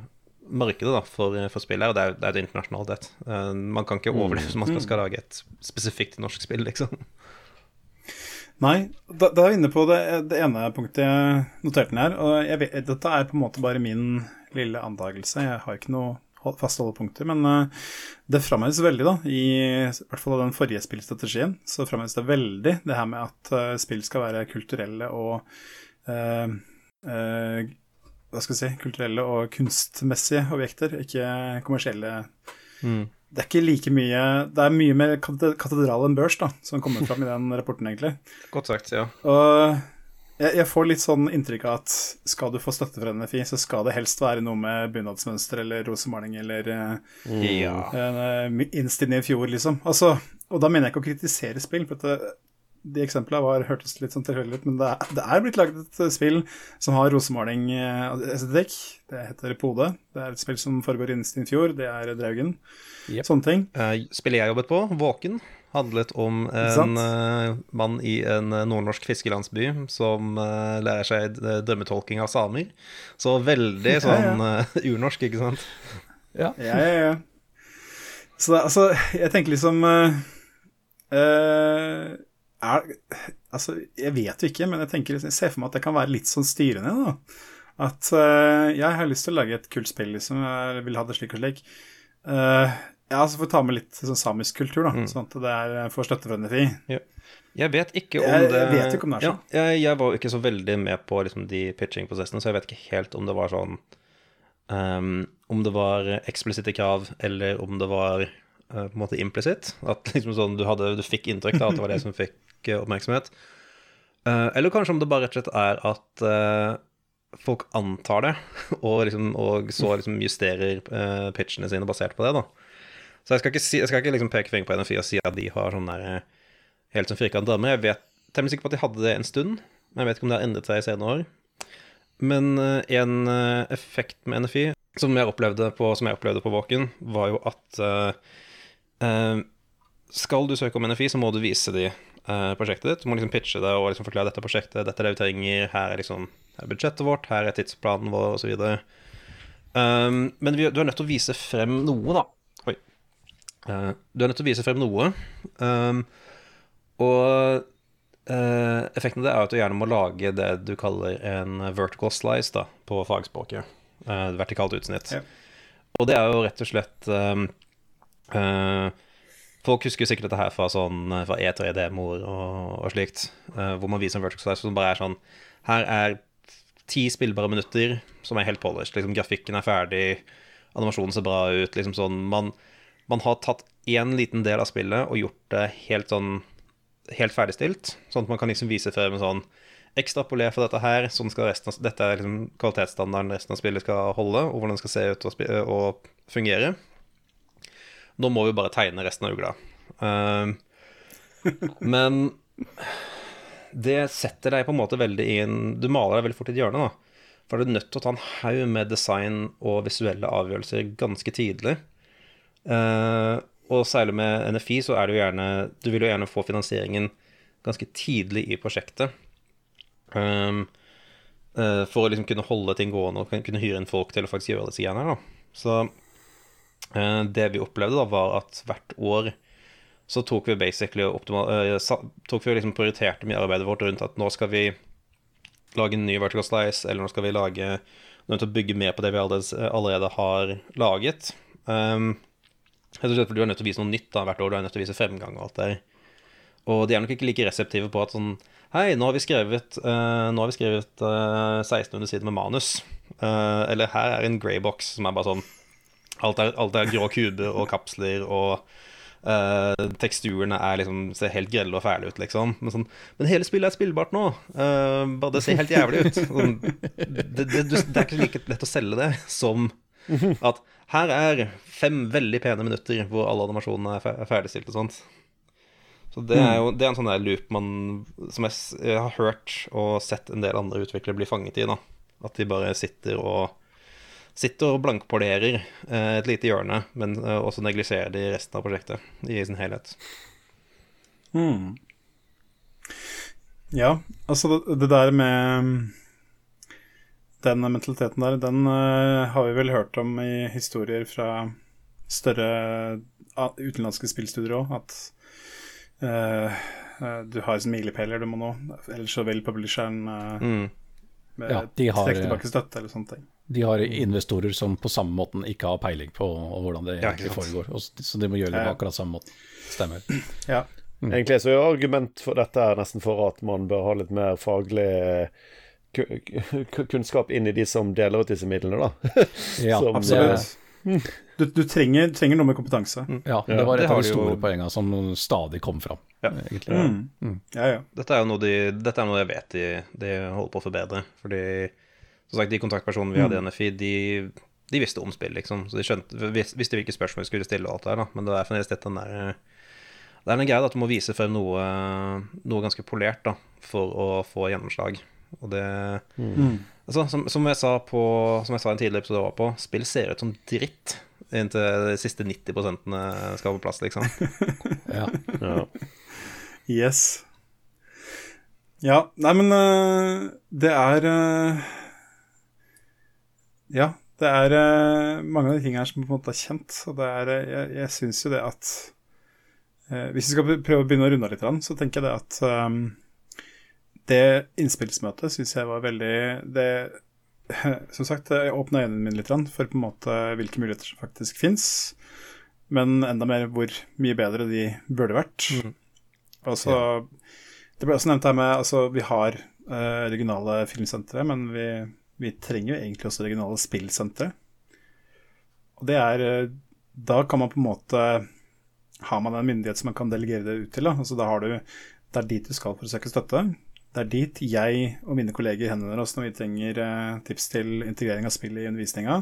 markedet da, for, for spill er, og det er, det er et internasjonalt et. Eh, man kan ikke overleve hvis man skal, skal lage et spesifikt norsk spill, liksom. Nei, da, da er vi inne på det, det ene punktet jeg noterte ned her. Og jeg vet, dette er på en måte bare min lille antakelse. Jeg har ikke noe faste holdepunkter. Men eh, det framheves veldig, da, i, i hvert fall av den forrige spillstrategien, så framheves det veldig det her med at eh, spill skal være kulturelle og eh, eh, Hva skal jeg si Kulturelle og kunstmessige objekter, ikke kommersielle. Det er ikke like mye Det er mye mer katedral enn børs, da, som kommer fram i den rapporten, egentlig. Godt sagt, ja. Og jeg, jeg får litt sånn inntrykk av at skal du få støtte fra NFI, så skal det helst være noe med bunadsmønster eller rosemaling eller uh, ja. innst i fjor, liksom. Altså, og da mener jeg ikke å kritisere spill, for at det, de eksemplene var, hørtes litt sånn tilfeldig ut, men det er, det er blitt laget et eh, spill som har rosemaling-estetikk. Det heter Pode. Det er et spill som foregår i fjor. Det er Draugen. Yep. Sånne ting. Uh, spillet jeg jobbet på, Våken, handlet om en Sant. eh, mann i en eh, nordnorsk fiskelandsby som eh, lærer seg dømmetolking av samer. Så veldig Ja, ja. sånn urnorsk, ikke sant? Ja. Ja, ja, ja. Så det, altså, jeg tenker liksom eh, eh, er, Altså, jeg vet jo ikke, men jeg tenker, jeg ser for meg at det kan være litt sånn styrende, da. At jeg har lyst til å lage et kult spill, liksom. Jeg vil ha det slik og slik. Eh, ja, så får vi ta med litt sånn samisk kultur, da. Sånn at det er, får støtte fra NFI. Jeg vet ikke om det jeg vet ikke om det er sånn. Ja, jeg, jeg var jo ikke så veldig med på liksom, de pitching-prosessene, så jeg vet ikke helt om det var sånn um, Om det var eksplisitte krav, eller om det var uh, på en måte implisitt. At liksom sånn, du, hadde, du fikk inntrykk da, at det var det som fikk uh, oppmerksomhet. Uh, eller kanskje om det bare rett og slett er at eh, folk antar det, og, liksom, og så liksom justerer eh, pitchene sine basert på det. da. Så jeg skal ikke, si, jeg skal ikke liksom peke fingeren på NFI og si at de har sånn der eh, helt som firkantet drømmer. Jeg vet temmelig sikker på at de hadde det en stund, men jeg vet ikke om det har endret seg i senere år. Men eh, en eh, effekt med NFI som jeg opplevde på, som jeg opplevde på Våken, var jo at uh, skal du søke om NFI, så må du vise de prosjektet ditt. Du må liksom pitche det og liksom forklare dette prosjektet, dette er det vi trenger, her er liksom her er budsjettet vårt, her er tidsplanen vår, osv. Um, men vi, du er nødt til å vise frem noe, da. Eh, du er nødt til å vise frem noe. Um, og uh, effekten av det er at du gjerne må lage det du kaller en vertical slice da, på fagspråket. Uh, vertikalt utsnitt. Ja. Og det er jo rett og slett um, Folk husker sikkert dette her fra, sånn, fra E3-demoer og, og slikt, hvor man viser en vertical slice som bare er sånn Her er ti spillbare minutter som er helt polished. Liksom, grafikken er ferdig, animasjonen ser bra ut. Liksom sånn, man, man har tatt én liten del av spillet og gjort det helt sånn helt ferdigstilt, sånn at man kan liksom vise frem en sånn ekstrapoler for dette her, sånn skal resten av, dette er liksom kvalitetsstandarden resten av spillet skal holde, og hvordan det skal se ut og, og fungere. Nå må vi bare tegne resten av ugla. Uh, men det setter deg på en måte veldig inn Du maler deg veldig fort i et hjørne, da. For du er nødt til å ta en haug med design og visuelle avgjørelser ganske tidlig. Eh, og særlig med NFI så er det jo gjerne Du vil jo gjerne få finansieringen ganske tidlig i prosjektet. Um, uh, for å liksom kunne holde ting gående og kunne hyre inn folk til å faktisk gjøre disse greiene. Så uh, det vi opplevde, da, var at hvert år så tok vi basically optimal, tok vi liksom prioriterte mye arbeidet vårt rundt at nå skal vi lage en ny vertical slice, eller nå skal vi lage nødt til å bygge mer på det vi allerede, allerede har laget. Um, Rett og slett fordi du er nødt til å vise noe nytt da, hvert år. Du er nødt til å vise fremgang og alt der. Og de er nok ikke like reseptive på at sånn Hei, nå har vi skrevet, uh, har vi skrevet uh, 1600 sider med manus. Uh, eller her er en grey box som er bare sånn Alt er, alt er grå kuber og kapsler, og eh, teksturene er liksom, ser helt grelle og fæle ut, liksom. Men, sånn, men hele spillet er spillbart nå. Eh, bare det ser helt jævlig ut. Sånn, det, det, det er ikke like lett å selge det som at her er fem veldig pene minutter hvor alle animasjonene er er ferdigstilt og sånt. Så det er jo det er en sånn der loop man, som jeg, jeg har hørt og sett en del andre utviklere bli fanget i. da At de bare sitter og sitter og blankpolerer eh, et lite hjørne, men eh, også neglisjerer de resten av prosjektet i sin helhet. Hmm. Ja, altså det, det der med den mentaliteten der, den uh, har vi vel hørt om i historier fra større uh, utenlandske spillstudier òg, at uh, du har milepæler du må nå, ellers så vil publisheren Mm. Ja, trekke tilbake støtte eller sånne ting. De har investorer som på samme måten ikke har peiling på hvordan det egentlig ja, foregår. Og, så de må gjøre det på akkurat samme måte. Stemmer. Ja. Egentlig så er argument for dette her nesten for at man bør ha litt mer faglig eh, kunnskap inn i de som deler ut disse midlene, da. Ja, Som, Absolutt. Du, du trenger, trenger noe med kompetanse. Ja, det var var det av de store jo- poengene som stadig kom fram. Ja. Mm. Mm. Ja, ja. Dette er jo noe, de, dette er noe jeg vet de, de holder på å forbedre. Fordi som sagt, de kontaktpersonene vi hadde i NFI, de, de visste om spill, liksom. Så de skjønte, vis- visste hvilke spørsmål vi skulle stille og alt det der, da. Men det er fremdeles dette den der Det er en greie at du må vise frem noe, noe ganske polert, da, for å få gjennomslag. Og det altså, som, som, jeg sa på, som jeg sa i en tidligere episode jeg var på, spill ser ut som dritt inntil de siste 90 skal på plass, liksom. Ja. Ja. Yes. Ja, nei, men øh, det er øh, Ja, det er øh, mange av de tingene her som på en måte er kjent, og det er Jeg, jeg syns jo det at Hvis vi skal prøve å begynne å runde av litt, så tenker jeg det at det innspillsmøtet syns jeg var veldig det, Som sagt, jeg åpna øynene mine litt for på en måte hvilke muligheter som faktisk fins, men enda mer hvor mye bedre de burde vært. Og så, Det ble også nevnt her med altså Vi har uh, regionale filmsentre, men vi, vi trenger jo egentlig også regionale spillsentre. Og det er eh, Da kan man på en måte Har man en myndighet som man kan delegere det ut til. Da. Altså, da har du, det er dit du skal for å søke støtte. Det er dit jeg og mine kolleger henvender oss når vi trenger eh, tips til integrering av spill i undervisninga.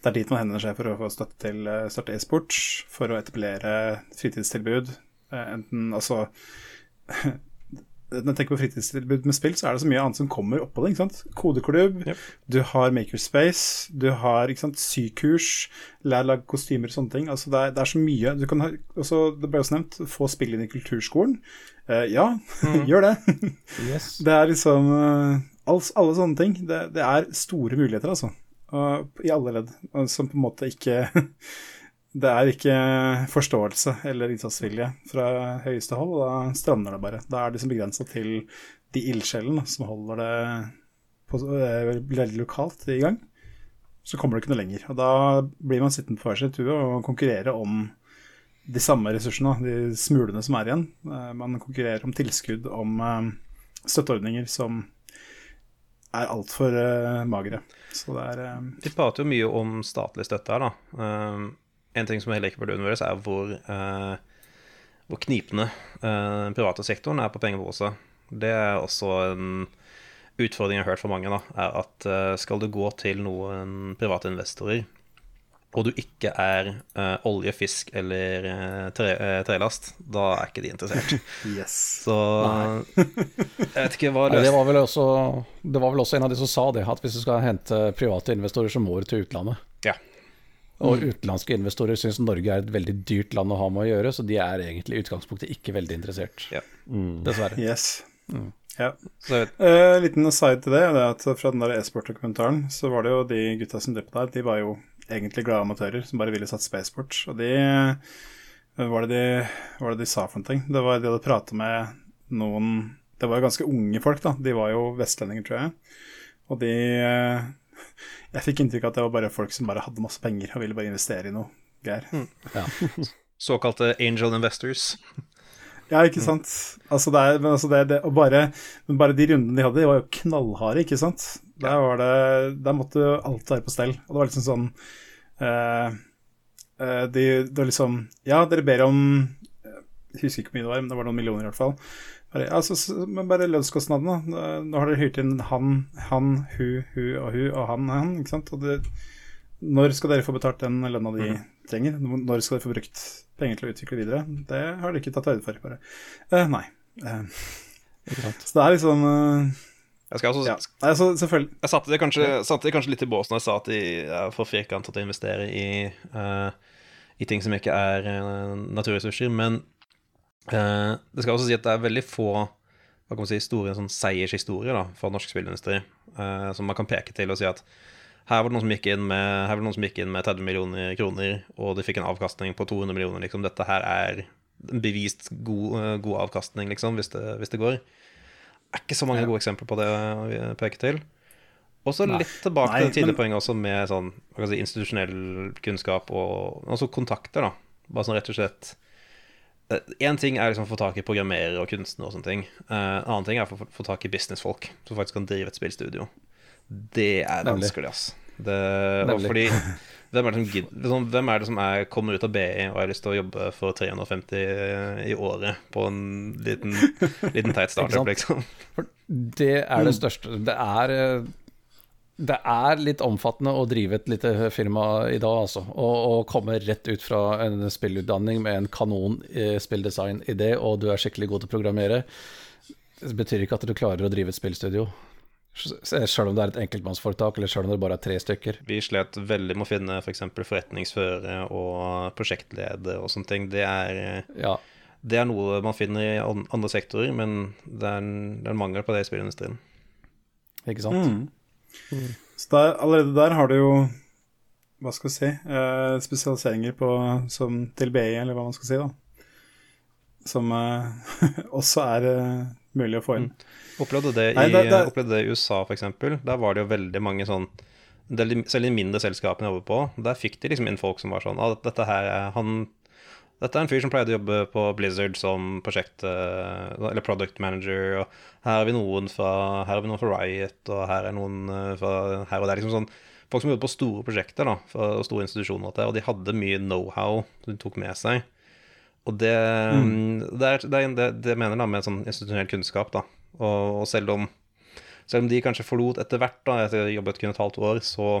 Det er dit man henvender seg for å få støtte til eh, starte e-sport, for å etablere fritidstilbud. Eh, enten altså Når jeg tenker på fritidstilbud med spill, så er det så mye annet som kommer oppå det. ikke sant? Kodeklubb, Yep. du har Makerspace, du har ikke sant, sykurs, lær lage kostymer og sånne ting. Altså det, er, det er så mye. Du kan ha, også, det ble også nevnt, få spill inn i kulturskolen. Eh, ja, gjør det. Yes. Det er liksom uh, alls, Alle sånne ting. Det, det er store muligheter, altså. Uh, I alle ledd. Som på en måte ikke Det er ikke forståelse eller innsatsvilje fra høyeste hold, og da strander det bare. Da er det liksom begrensa til de ildsjelene som holder det på, eh, veldig lokalt i gang. Så kommer det ikke noe lenger. Og da blir man sittende på hver sin tue og konkurrere om de samme ressursene, de smulene som er igjen. Eh, Man konkurrerer om tilskudd, om eh, støtteordninger som er altfor uh, magre. Så det er eh, Vi prater jo mye om statlig støtte her, da. En ting som heller ikke burde undervurderes, er hvor, eh, hvor knipende eh, den private sektoren er på pengepose. Det er også en utfordring jeg har hørt fra mange, da, er at eh, skal du gå til noen private investorer, og du ikke er uh, olje, fisk eller uh, tre, uh, trelast, da er ikke de interessert. yes. Så jeg vet ikke hva Nei, det, var vel også, det var vel også en av de som sa det, at hvis du skal hente private investorer, så må du til utlandet. Ja. Og utenlandske investorer syns Norge er et veldig dyrt land å ha med å gjøre, så de er egentlig i utgangspunktet ikke veldig interessert. Ja. Dessverre. yes. Ja. Så Eh, liten aside til det, det er at fra den der e-sport-dokumentaren, så var det jo de gutta som drev der, de var jo egentlig glade amatører som bare ville satse på e-sport. Og de hva var det de, hva var det de sa for noe? Det var de hadde pratet med noen Det var jo ganske unge folk, da. De var jo vestlendinger, tror jeg. Og de eh, Jeg fikk inntrykk av at det var bare folk som bare hadde masse penger og ville bare investere i noe greier. Ja. såkalte angel investors. Ja, ikke sant. Altså det er, men altså det, det, og bare, men bare de rundene de hadde, de var jo knallharde, ikke sant. Der, var det, der måtte alt være på stell. Og det var liksom sånn uh, uh, de, det var liksom Ja, dere ber om Jeg husker ikke hvor mye det var, men det var noen millioner i hvert fall. Bare, ja, så, så, men bare lønnskostnadene. Nå nå har dere hyrt inn han, han, hun, hun og hun og han, han. ikke sant? Og det, når skal dere få betalt den lønna de trenger? Når skal dere få brukt penger til å utvikle videre? Det har de ikke tatt høyde for. bare. Uh, nei. Uh, så det er liksom uh, Jeg skal også Ja. Nei, så selvfølgelig. Jeg satte det kanskje, satte det kanskje litt i bås når jeg sa at de er for firkantet å investere i, uh, i ting som ikke er uh, naturressurser. Men uh, det skal også si at det er veldig få hva kan man si, store sånn seiershistorier da, for norsk spillindustri eh, som man kan peke til og si at her var det noen som gikk inn med, noen som gikk inn med 30 millioner kroner, og de fikk en avkastning på 200 millioner. Liksom. Dette her er en bevist god, eh, god avkastning, liksom, hvis det, hvis det går. Det er ikke så mange gode eksempler på det å peke til. Og så litt tilbake Nei, til det tidlige men- poenget også med sånn, si, institusjonell kunnskap og altså kontakter, da. Bare sånn rett og slett Én ting er liksom å få tak i programmerere og kunstnere og sånne ting. Eh, En annen ting er å få, få tak i businessfolk som faktisk kan drive et spillstudio. Det er vanskelig, ass. Det, og fordi hvem er, det som, liksom, hvem er det som er, kommer ut av BI og har lyst til å jobbe for 350 i året på en liten, liten teit startup, liksom? Det er det største. Det er, eh, det er litt omfattende å drive et lite firma i dag, altså. Å komme rett ut fra en spillutdanning med en kanon eh, spilldesign-idé, og du er skikkelig god til å programmere, det betyr ikke at du klarer å drive et spillstudio. Sjøl om det er et enkeltmannsforetak, eller sjøl om det bare er tre stykker. Vi slet veldig med å finne f.eks. For forretningsfører og prosjektleder og sånne ting. Det er, Ja, det er noe man finner i andre sektorer, men det er en, det er en mangel på det i spillindustrien. ikke sant? Mm. Så der, allerede der har du jo hva skal vi si eh, spesialiseringer på, som til BI, eller hva man skal si, da. Som eh, også er eh, mulig å få inn. Opplevde det i, Nei, det- det- opplevde det i USA, f.eks. Der var det jo veldig mange sånn Selv de mindre selskapene jeg jobber på, der fikk de liksom inn folk som var sånn ah, dette her er han dette er en fyr som pleide å jobbe på Blizzard som prosjekt... eh, Eller product manager, og her har vi noen fra, her har vi noen fra Riot, og her er noen eh, fra her og der. Liksom sånn Folk som jobbet på store prosjekter, da, fra store institusjoner, og det, og de hadde mye know-how som de tok med seg. Og det, det, er, det, er det, det mener da med sånn institusjonell kunnskap, da. Og, og selv om selv om de kanskje forlot etter hvert, da, etter å ha jobbet kun et halvt år, så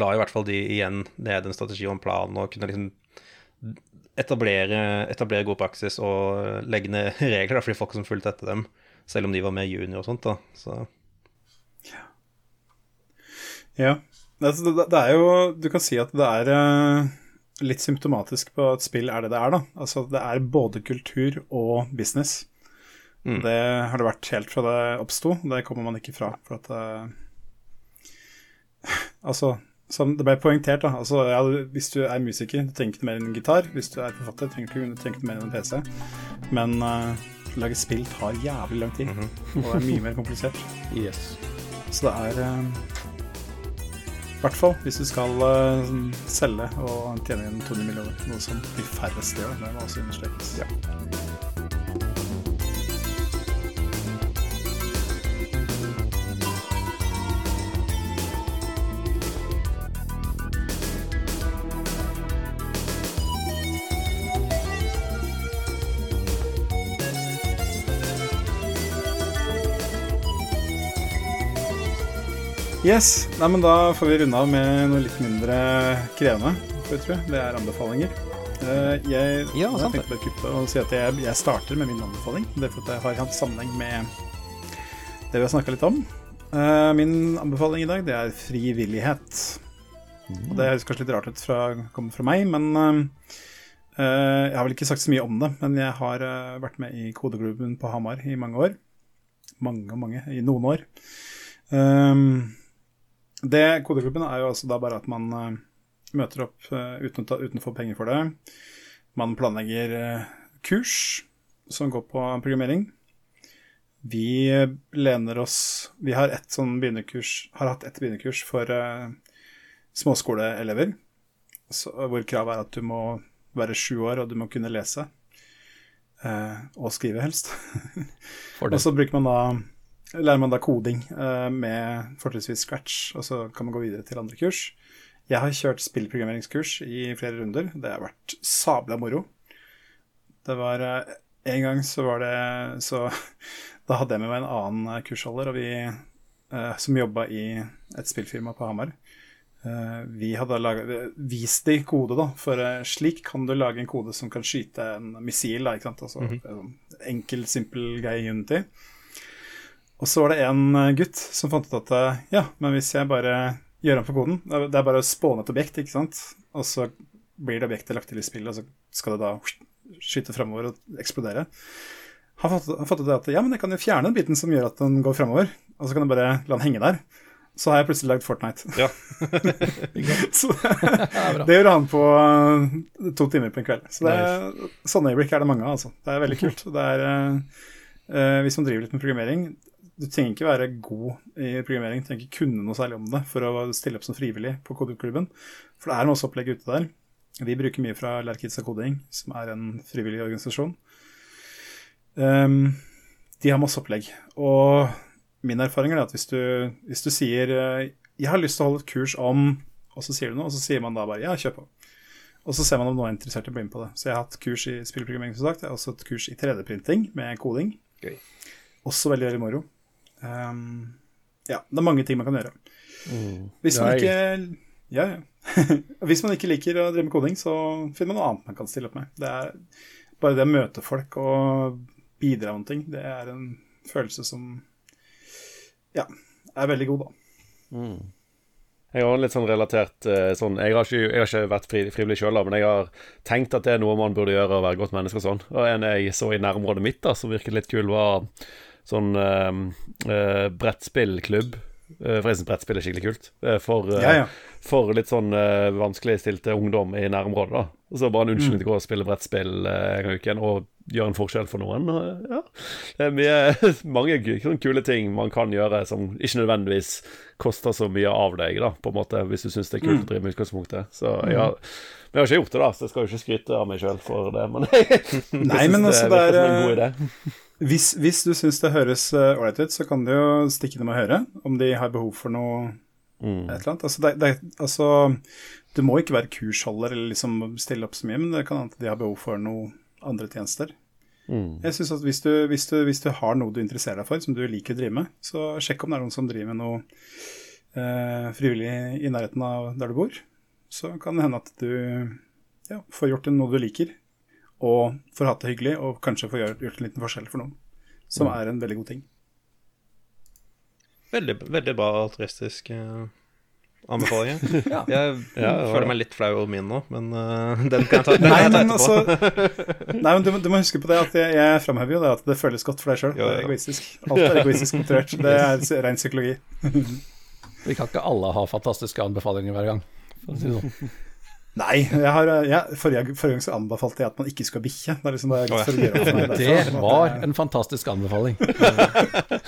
la i hvert fall de igjen ned en strategi og en plan og kunne liksom etablere, etablere god praksis og legge ned regler da, for de folk som fulgte etter dem, selv om de var mer junior og sånt. da. Så Ja. Altså, det, det er jo Du kan si at det er eh, litt symptomatisk på at spill er det det er, da. Altså det er både kultur og business. Mm. Det har det vært helt fra det oppsto. Det kommer man ikke fra. For at uh, Altså, som det ble poengtert, da. Altså, ja, hvis du er musiker, du trenger ikke mer enn en gitar. Hvis du er forfatter, trenger du ikke mer enn en PC. Men uh, å lage spill tar jævlig lang tid, og det er mye mer komplisert. Yes. Så det er uh, I hvert fall hvis du skal uh, selge og tjene inn 200 millioner, noe som de færreste gjør. Det må også understrekes. Yes, Nei, men Da får vi runde av med noe litt mindre krevende. for jeg tro. Det er anbefalinger. Eh, Jeg, Ja, jeg tenkte bare kuppe og si at jeg, jeg starter med min anbefaling. Det er fordi jeg har hatt sammenheng med det vi har snakka litt om. Eh, Min anbefaling i dag det er frivillighet. Og Det høres kanskje litt rart ut fra, kommer fra meg, men eh, jeg har vel ikke sagt så mye om det. Men jeg har vært med i kodeklubben på Hamar i mange år. Mange mange. I noen år. Um, det Kodeklubben er jo altså da bare at man uh, møter opp uh, uten, å ta, uten å få penger for det. Man planlegger uh, kurs som går på programmering. Vi lener oss Vi har ett sånn begynnerkurs, har hatt ett begynnerkurs for småskoleelever, så, hvor kravet er at du må være sju år, og du må kunne lese. Og skrive, helst. Og så bruker man da lærer man da koding eh, med fortrinnsvis scratch, og så kan man gå videre til andre kurs. Jeg har kjørt spillprogrammeringskurs i flere runder. Det har vært sabla moro. Det var eh, En gang så var det Så da hadde jeg med meg en annen eh, kursholder og vi, som jobba i et spillfirma på Hamar. Vi hadde laget, vist de kode, da, for slik kan du lage en kode som kan skyte en missil. Da, ikke sant? Altså, mm -hmm. enkel, simpel greie i Unity. Og så var det en eh, gutt som fant ut at eh, ja, men hvis jeg bare gjør om på koden Det er- bare å spåne et objekt, ikke sant, og så blir det objektet lagt til i spillet, og så skal det da skyte framover og eksplodere. Han han ut at ja, men jeg kan jo fjerne den biten som gjør at den går framover, og så kan jeg bare la den henge der. Så har jeg plutselig lagd Fortnite. Ja. så det, det gjorde han på eh, to timer på en kveld. Så det er, sånne øyeblikk er det mange av, altså. Det er veldig kult. Det er, hvis man driver litt med programmering Du trenger ikke være god i programmering, du trenger ikke kunne noe særlig om det for å stille opp som frivillig på Kodeklubben. For det er masse opplegg ute der. Vi bruker mye fra Lærkids og Koding, som er en frivillig organisasjon. Um, de har masse opplegg. Og min erfaring er at hvis du, hvis du sier eh, 'jeg har lyst til å holde et kurs om', og så sier du noe, og så sier man da bare 'ja, kjør på'. Og så ser man om noen er interessert i å bli med på det. Så jeg har hatt kurs i spillprogrammering, som sagt. Jeg har også et kurs i 3D-printing med koding. Gøy. Også veldig, veldig moro. Ehm, ja, det er mange ting man kan gjøre. Hvis man Nei. ikke ja, ja. Hvis man ikke liker å drive med koding, så finner man noe annet man kan stille opp med. Det er bare det å møte folk og bidra med ting, det er en følelse som ja, er veldig god, da. Jeg har litt sånn relatert eh, sånn Jeg har ikke, jeg har ikke vært fri, frivillig sjøl, men jeg har tenkt at det er noe man burde gjøre, å være godt menneske og sånn. Og en jeg så i nærområdet mitt da, som virket litt kul, var sånn uh, brettspillklubb. Eh, forresten, brettspill er skikkelig kult. Eh, for, Ja, ja. for litt sånn uh, vanskeligstilte ungdom i nærområdet, da. Og så bare en unnskyldning til å gå og spille brettspill uh, en gang i uken, og gjøre en forskjell for noen. Ja. Det er mye, mange kule ting man kan gjøre som ikke nødvendigvis koster så mye av deg, da, på en måte, hvis du syns det er kult å drive med utgangspunktet. Så jeg har, men jeg har ikke gjort det, da, så jeg skal jo ikke skryte av meg sjøl for det. Men jeg, Nei, men altså, det er en god eh, idé. Hvis, hvis du syns det høres eh, ålreit ut, så kan du jo stikke dem og høre om de har behov for noe Mm. Altså, det, det, altså, du må ikke være kursholder eller liksom stille opp så mye, men det kan hende de har behov for noe andre tjenester. Mm. Jeg synes at hvis du, hvis, du, hvis du har noe du interesserer deg for, som du liker å drive med, så sjekk om det er noen som driver med noe eh, frivillig i nærheten av der du bor. Så kan det hende at du ja, får gjort noe du liker, og får hatt det hyggelig, og kanskje får gjort, gjort en liten forskjell for noen. Som er en veldig god ting. Veldig, veldig bra altruistisk eh, anbefaling. Ja. Jeg Ja, føler meg litt flau over min nå, men uh, den kan jeg ta, den Nei, kan jeg ta etterpå. altså Nei, men du, du må huske på det at jeg, jeg framhever jo det at det føles godt for deg sjøl. Det er egoistisk. Alt er egoistisk motivert. Det er ren psykologi. Vi kan ikke alle ha fantastiske anbefalinger hver gang. For å si det sånn. Nei, jeg har, ja, forrige, forrige gang så anbefalte jeg at man ikke skal ha bikkje. Det er liksom det. Det var en fantastisk anbefaling.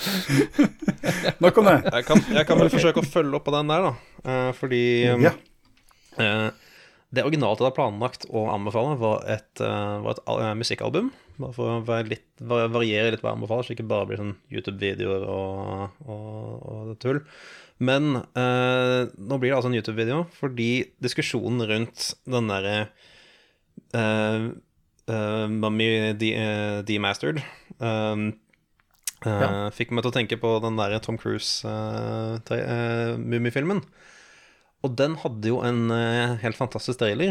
Nok om det. Jeg kan, jeg kan vel forsøke å følge opp på den der, da. Eh, fordi um, Ja. eh, det originalt jeg hadde planlagt å anbefale, var et, eh, var et eh, musikkalbum. Bare for å være litt, va- variere litt hva jeg anbefaler, så det ikke bare blir sånn YouTube-videoer og, og, og tull. Men eh, nå blir det altså en YouTube-video fordi diskusjonen rundt den derre uh, Mummy de- eh, Demastered um, eh, Ja. fikk meg til å tenke på den der Tom Cruise-mummifilmen. og den hadde jo en eh, helt fantastisk trailer.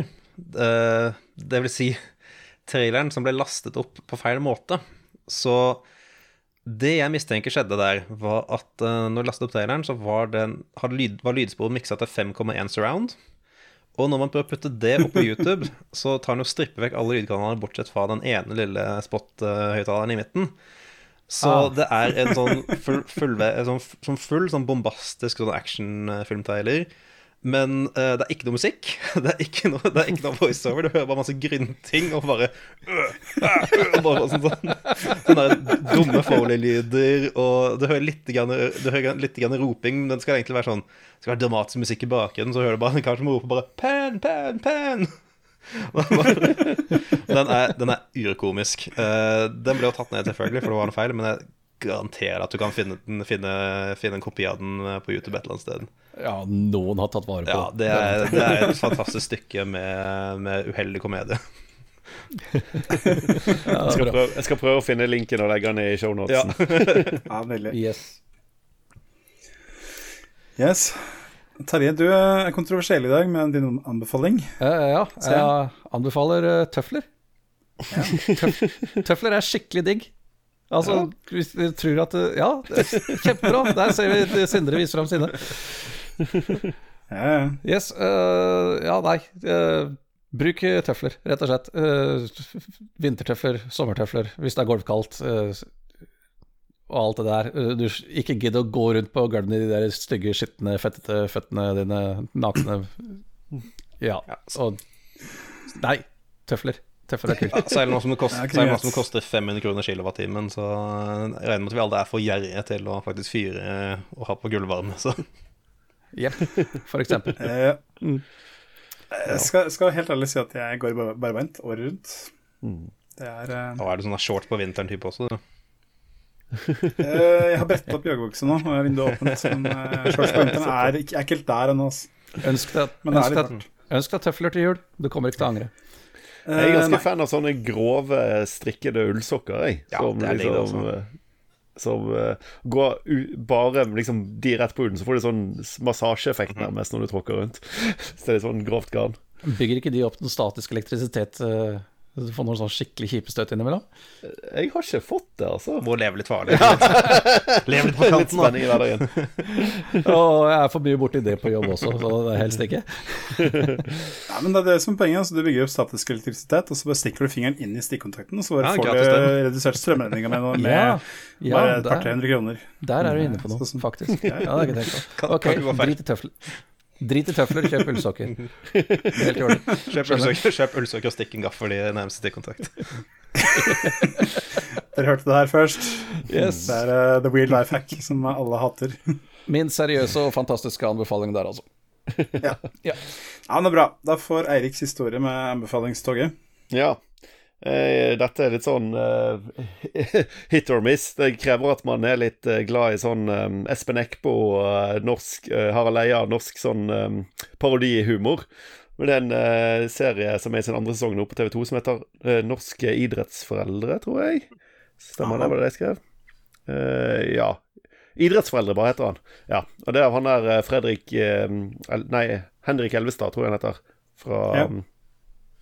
Eh, det vil si traileren som ble lastet opp på feil måte. Så det jeg mistenker skjedde der, var at uh, når du lastet opp traileren, så var, den, lyd, var lydsporet miksa til 5,1 surround. Og når man prøver å putte det opp på YouTube, så tar den jo stripper vekk alle lydkanalene bortsett fra den ene lille spot-høyttaleren i midten. Så Ah. det er en sånn full, full, sånn, sånn full sånn bombastisk sånn actionfilmtrailer. Men uh, det er ikke noe musikk. Det er ikke noe, det er noe voiceover. Du hører bare masse grynting og bare øh, øh, og bare sånn, sånn, Sånne der dumme Foley-lyder, og du hører litt, grann, du hører litt roping, men det skal egentlig være sånn Det skal være dramatisk musikk i bakgrunnen, så hører du bare en kar som roper bare 'Pen, pen, pen'. Den er, den er urkomisk. Uh, den ble jo tatt ned, selvfølgelig, for det var noe feil, men jeg garanterer at du kan finne, den, finne, finne en kopi av den eh, på YouTube et eller annet sted. Ja, noen har tatt vare på Ja, det er, det er et fantastisk stykke med, med uheldig komedie. Ja, Jeg skal, prøve, jeg skal prøve å finne linken og legge den ned i Ja. shownotesen. Ja, veldig. Yes. Yes. Terje, du er kontroversiell i dag med din anbefaling. Eh, ja, jeg anbefaler eh, tøfler. Tøf, tøfler er skikkelig digg. Altså, hvis du tror at det- Ja, kjempebra. Der ser vi Sindre viser fram sine. Ja, ja. Yes. Uh, ja, nei. Uh, bruk tøfler, rett og slett. Uh, vintertøfler, sommertøfler, hvis det er golfkaldt. øh, og alt det der. Du ikke gidd å gå rundt på gulvene i de der stygge, skitne, fettete føttene dine, nakne Ja. Og Nei, tøfler. Tøfler er kult. Ja, Særlig nå som det koster, Ja, som det koster 500 kroner kilowattimen, så jeg regner med at vi alle er for gjerrige til å faktisk fyre og ha på gulvvarme. Så Hjelp, for eksempel. Eh, Mm. Jeg skal, skal helt ærlig si at jeg går bar- barbeint året rundt. Mm. Det er uh... og er det sånn shorts på vinteren type også? du? eh, Jeg har brettet opp joggebuksa nå, og vinduet åpent. Men uh, shorts på vinteren er ikke, er ikke helt der ennå. altså. Ønsk deg, er ønsk, deg, ønsk deg tøfler til jul. Du kommer ikke til å angre. Jeg er Eh, ganske nei. fan av sånne grove, strikkede ullsokker, jeg. Ja, som det er liksom eh, Som uh, går u bare liksom de rett på huden, så får du sånn massasjeeffekt nærmest når du tråkker rundt. Så det er sånn grovt garn. Bygger ikke de opp den statiske elektrisitet øh, Du får noen sånn skikkelig kjipe støt innimellom? Jeg har ikke fått det, altså. Må leve litt farlig. Leve litt på Litt kanten, da. spenning i hverdagen. Og jeg er for mye borti det på jobb også, så det helst ikke. Ja, men det er det som er poenget. Altså, du bygger opp statisk elektrisitet, og så bare stikker du fingeren inn i stikkontakten, og så bare Ja, får du redusert strømregninga med, med Ja, ja bare et par-tre hundre kroner. der er du inne på noe, Sånn faktisk. Ja, det har jeg ikke tenkt på. Ok, drit i tøfler. Drit i tøfler, kjøp ullsokker. Helt i orden. Kjøp ullsokker kjøp ullsokker og stikk en gaffel i nærmeste stikkontakt. Dere hørte det her først. Yes. Det er uh, the weird life hack som alle hater. Min seriøse og fantastiske anbefaling der, altså. Ja, men det er bra. Da får Eiriks historie med anbefalingstoget. Ja. Eh, dette er litt sånn eh, hit or miss. Det krever at man er litt eh, glad i sånn Espen Eckbo, norsk Harald Eia, norsk sånn um, parodihumor. Men det er en serie som er i sin andre sesong nå på TV2, som heter Norske idrettsforeldre, tror jeg. Stemmer det, var det jeg skrev? Uh, ja. Idrettsforeldre, bare heter han. Ja. Og det er han der Fredrik Nei, Henrik Elvestad, tror jeg han heter. Fra Ja. mm,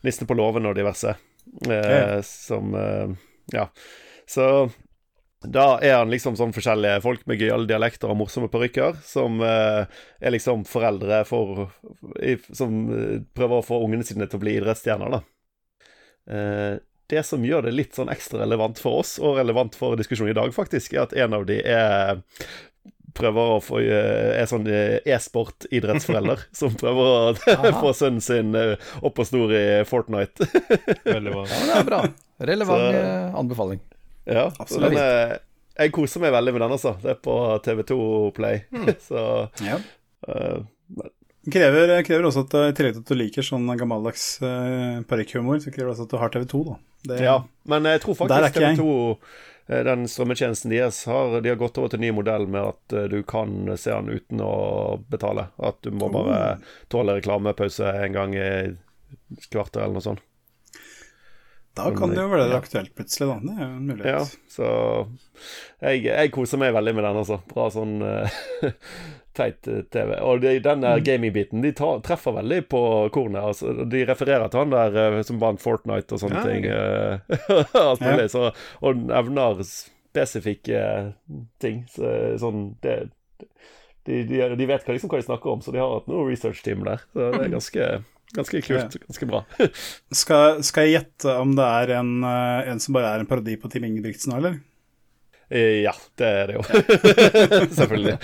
Nissene på låven og diverse. Eh, Som eh, Ja. Så da er han liksom sånn forskjellige folk med gøyale dialekter og morsomme parykker, som eh, er liksom foreldre for i, Som eh, prøver å få ungene sine til å bli idrettsstjerner, da. Eh, det som gjør det litt sånn ekstra relevant for oss, og relevant for diskusjonen i dag, faktisk, er at en av de er prøver å få eh, er sånn eh, e-sport-idrettsforelder som prøver å få sønnen sin eh, opp og stor i Fortnite. Veldig bra. Ja, det er bra. Relevant Så- anbefaling. Ja, Absolutt. den er, jeg koser meg veldig med den, altså. Det er på TV2 Play. så Ja. uh, Krever, krever også at i tillegg til at du liker sånn gammeldags uh, parykkhumor, så krever det også at du har TV2, da. Det, ja. Men jeg tror faktisk. TV2, eh, den strømmetjenesten deres, har, de har gått over til en ny modell med at eh, du kan se den uten å betale. At du må bare tåle reklamepause en gang i kvarter eller noe sånt. Da kan det jo være det aktuelt plutselig, da. Det er jo en mulighet. Ja, så jeg, jeg koser meg veldig med den, altså. Bra sånn eh, teit eh, TV. Og de, den der gaming-biten, de tar, treffer veldig på kornet. Altså. De refererer til han der eh, som vant Fortnite og sånne Ja, ting. Okay. alt mulig. Så, og nevner spesifikke ting. Så, sånn det, de, de, de vet hva, liksom, hva de snakker om, så de har hatt noe research-team der. Så det er ganske, ganske kult. Ganske bra. Skal, skal jeg gjette om det er en, eh, en som bare er en parodi på Tim Ingebrigtsen eller? Eh, Ja, det er det jo. Selvfølgelig.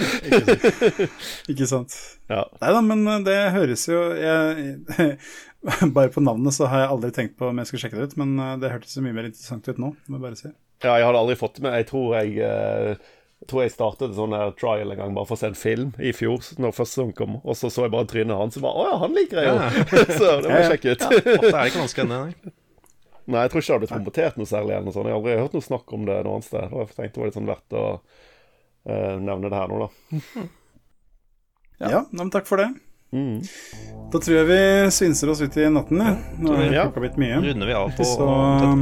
Ikke sant? Ja. Nei da, men eh, det høres jo jeg, Bare på navnet så har jeg aldri tenkt på om jeg skal sjekke det ut, men eh, det hørtes mye mer interessant ut nå, må jeg bare si. Ja, jeg hadde aldri fått det med. Jeg tror jeg, jeg tror jeg startet en sånn her trial en gang bare for å se en film i fjor, når første sesong kom, og så så jeg bare trynet hans, og bare Å ja, han liker jeg jo! så det må jeg sjekke ut. Ofte er det ikke vanskelig nei. Nei, jeg tror ikke det har blitt promotert noe særlig. eller noe sånt. Jeg har aldri hørt noe snakk om det noe annet sted. Og jeg tenkte det var litt sånn verdt å uh, nevne det her nå, da. Ja, ja men takk for det. Mm. Da tror jeg vi svinser oss ut i natten. Ja. Nå har Ja. klokka blitt mye. Runder vi av på Så-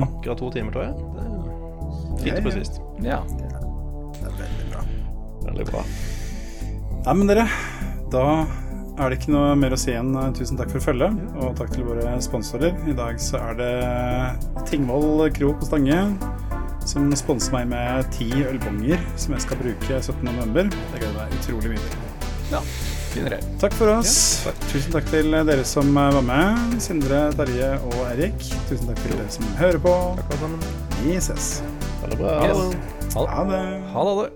akkurat to timer, tror jeg. Det er fint Ja, og ja. Det er Veldig bra. Nei, men dere, da er det ikke noe mer å si enn Tusen takk for følget, og takk til våre sponsorer. I dag så er det Tingvoll kro på Stange, som sponser meg med ti ølbonger som jeg skal bruke 17.11. Det gleder meg utrolig mye til. Ja. Takk for oss. Tusen takk til dere som var med. Sindre, Terje og Erik. Tusen takk til dere som hører på. Vi ses. Ha det bra. Yes. Ha det. Ha det.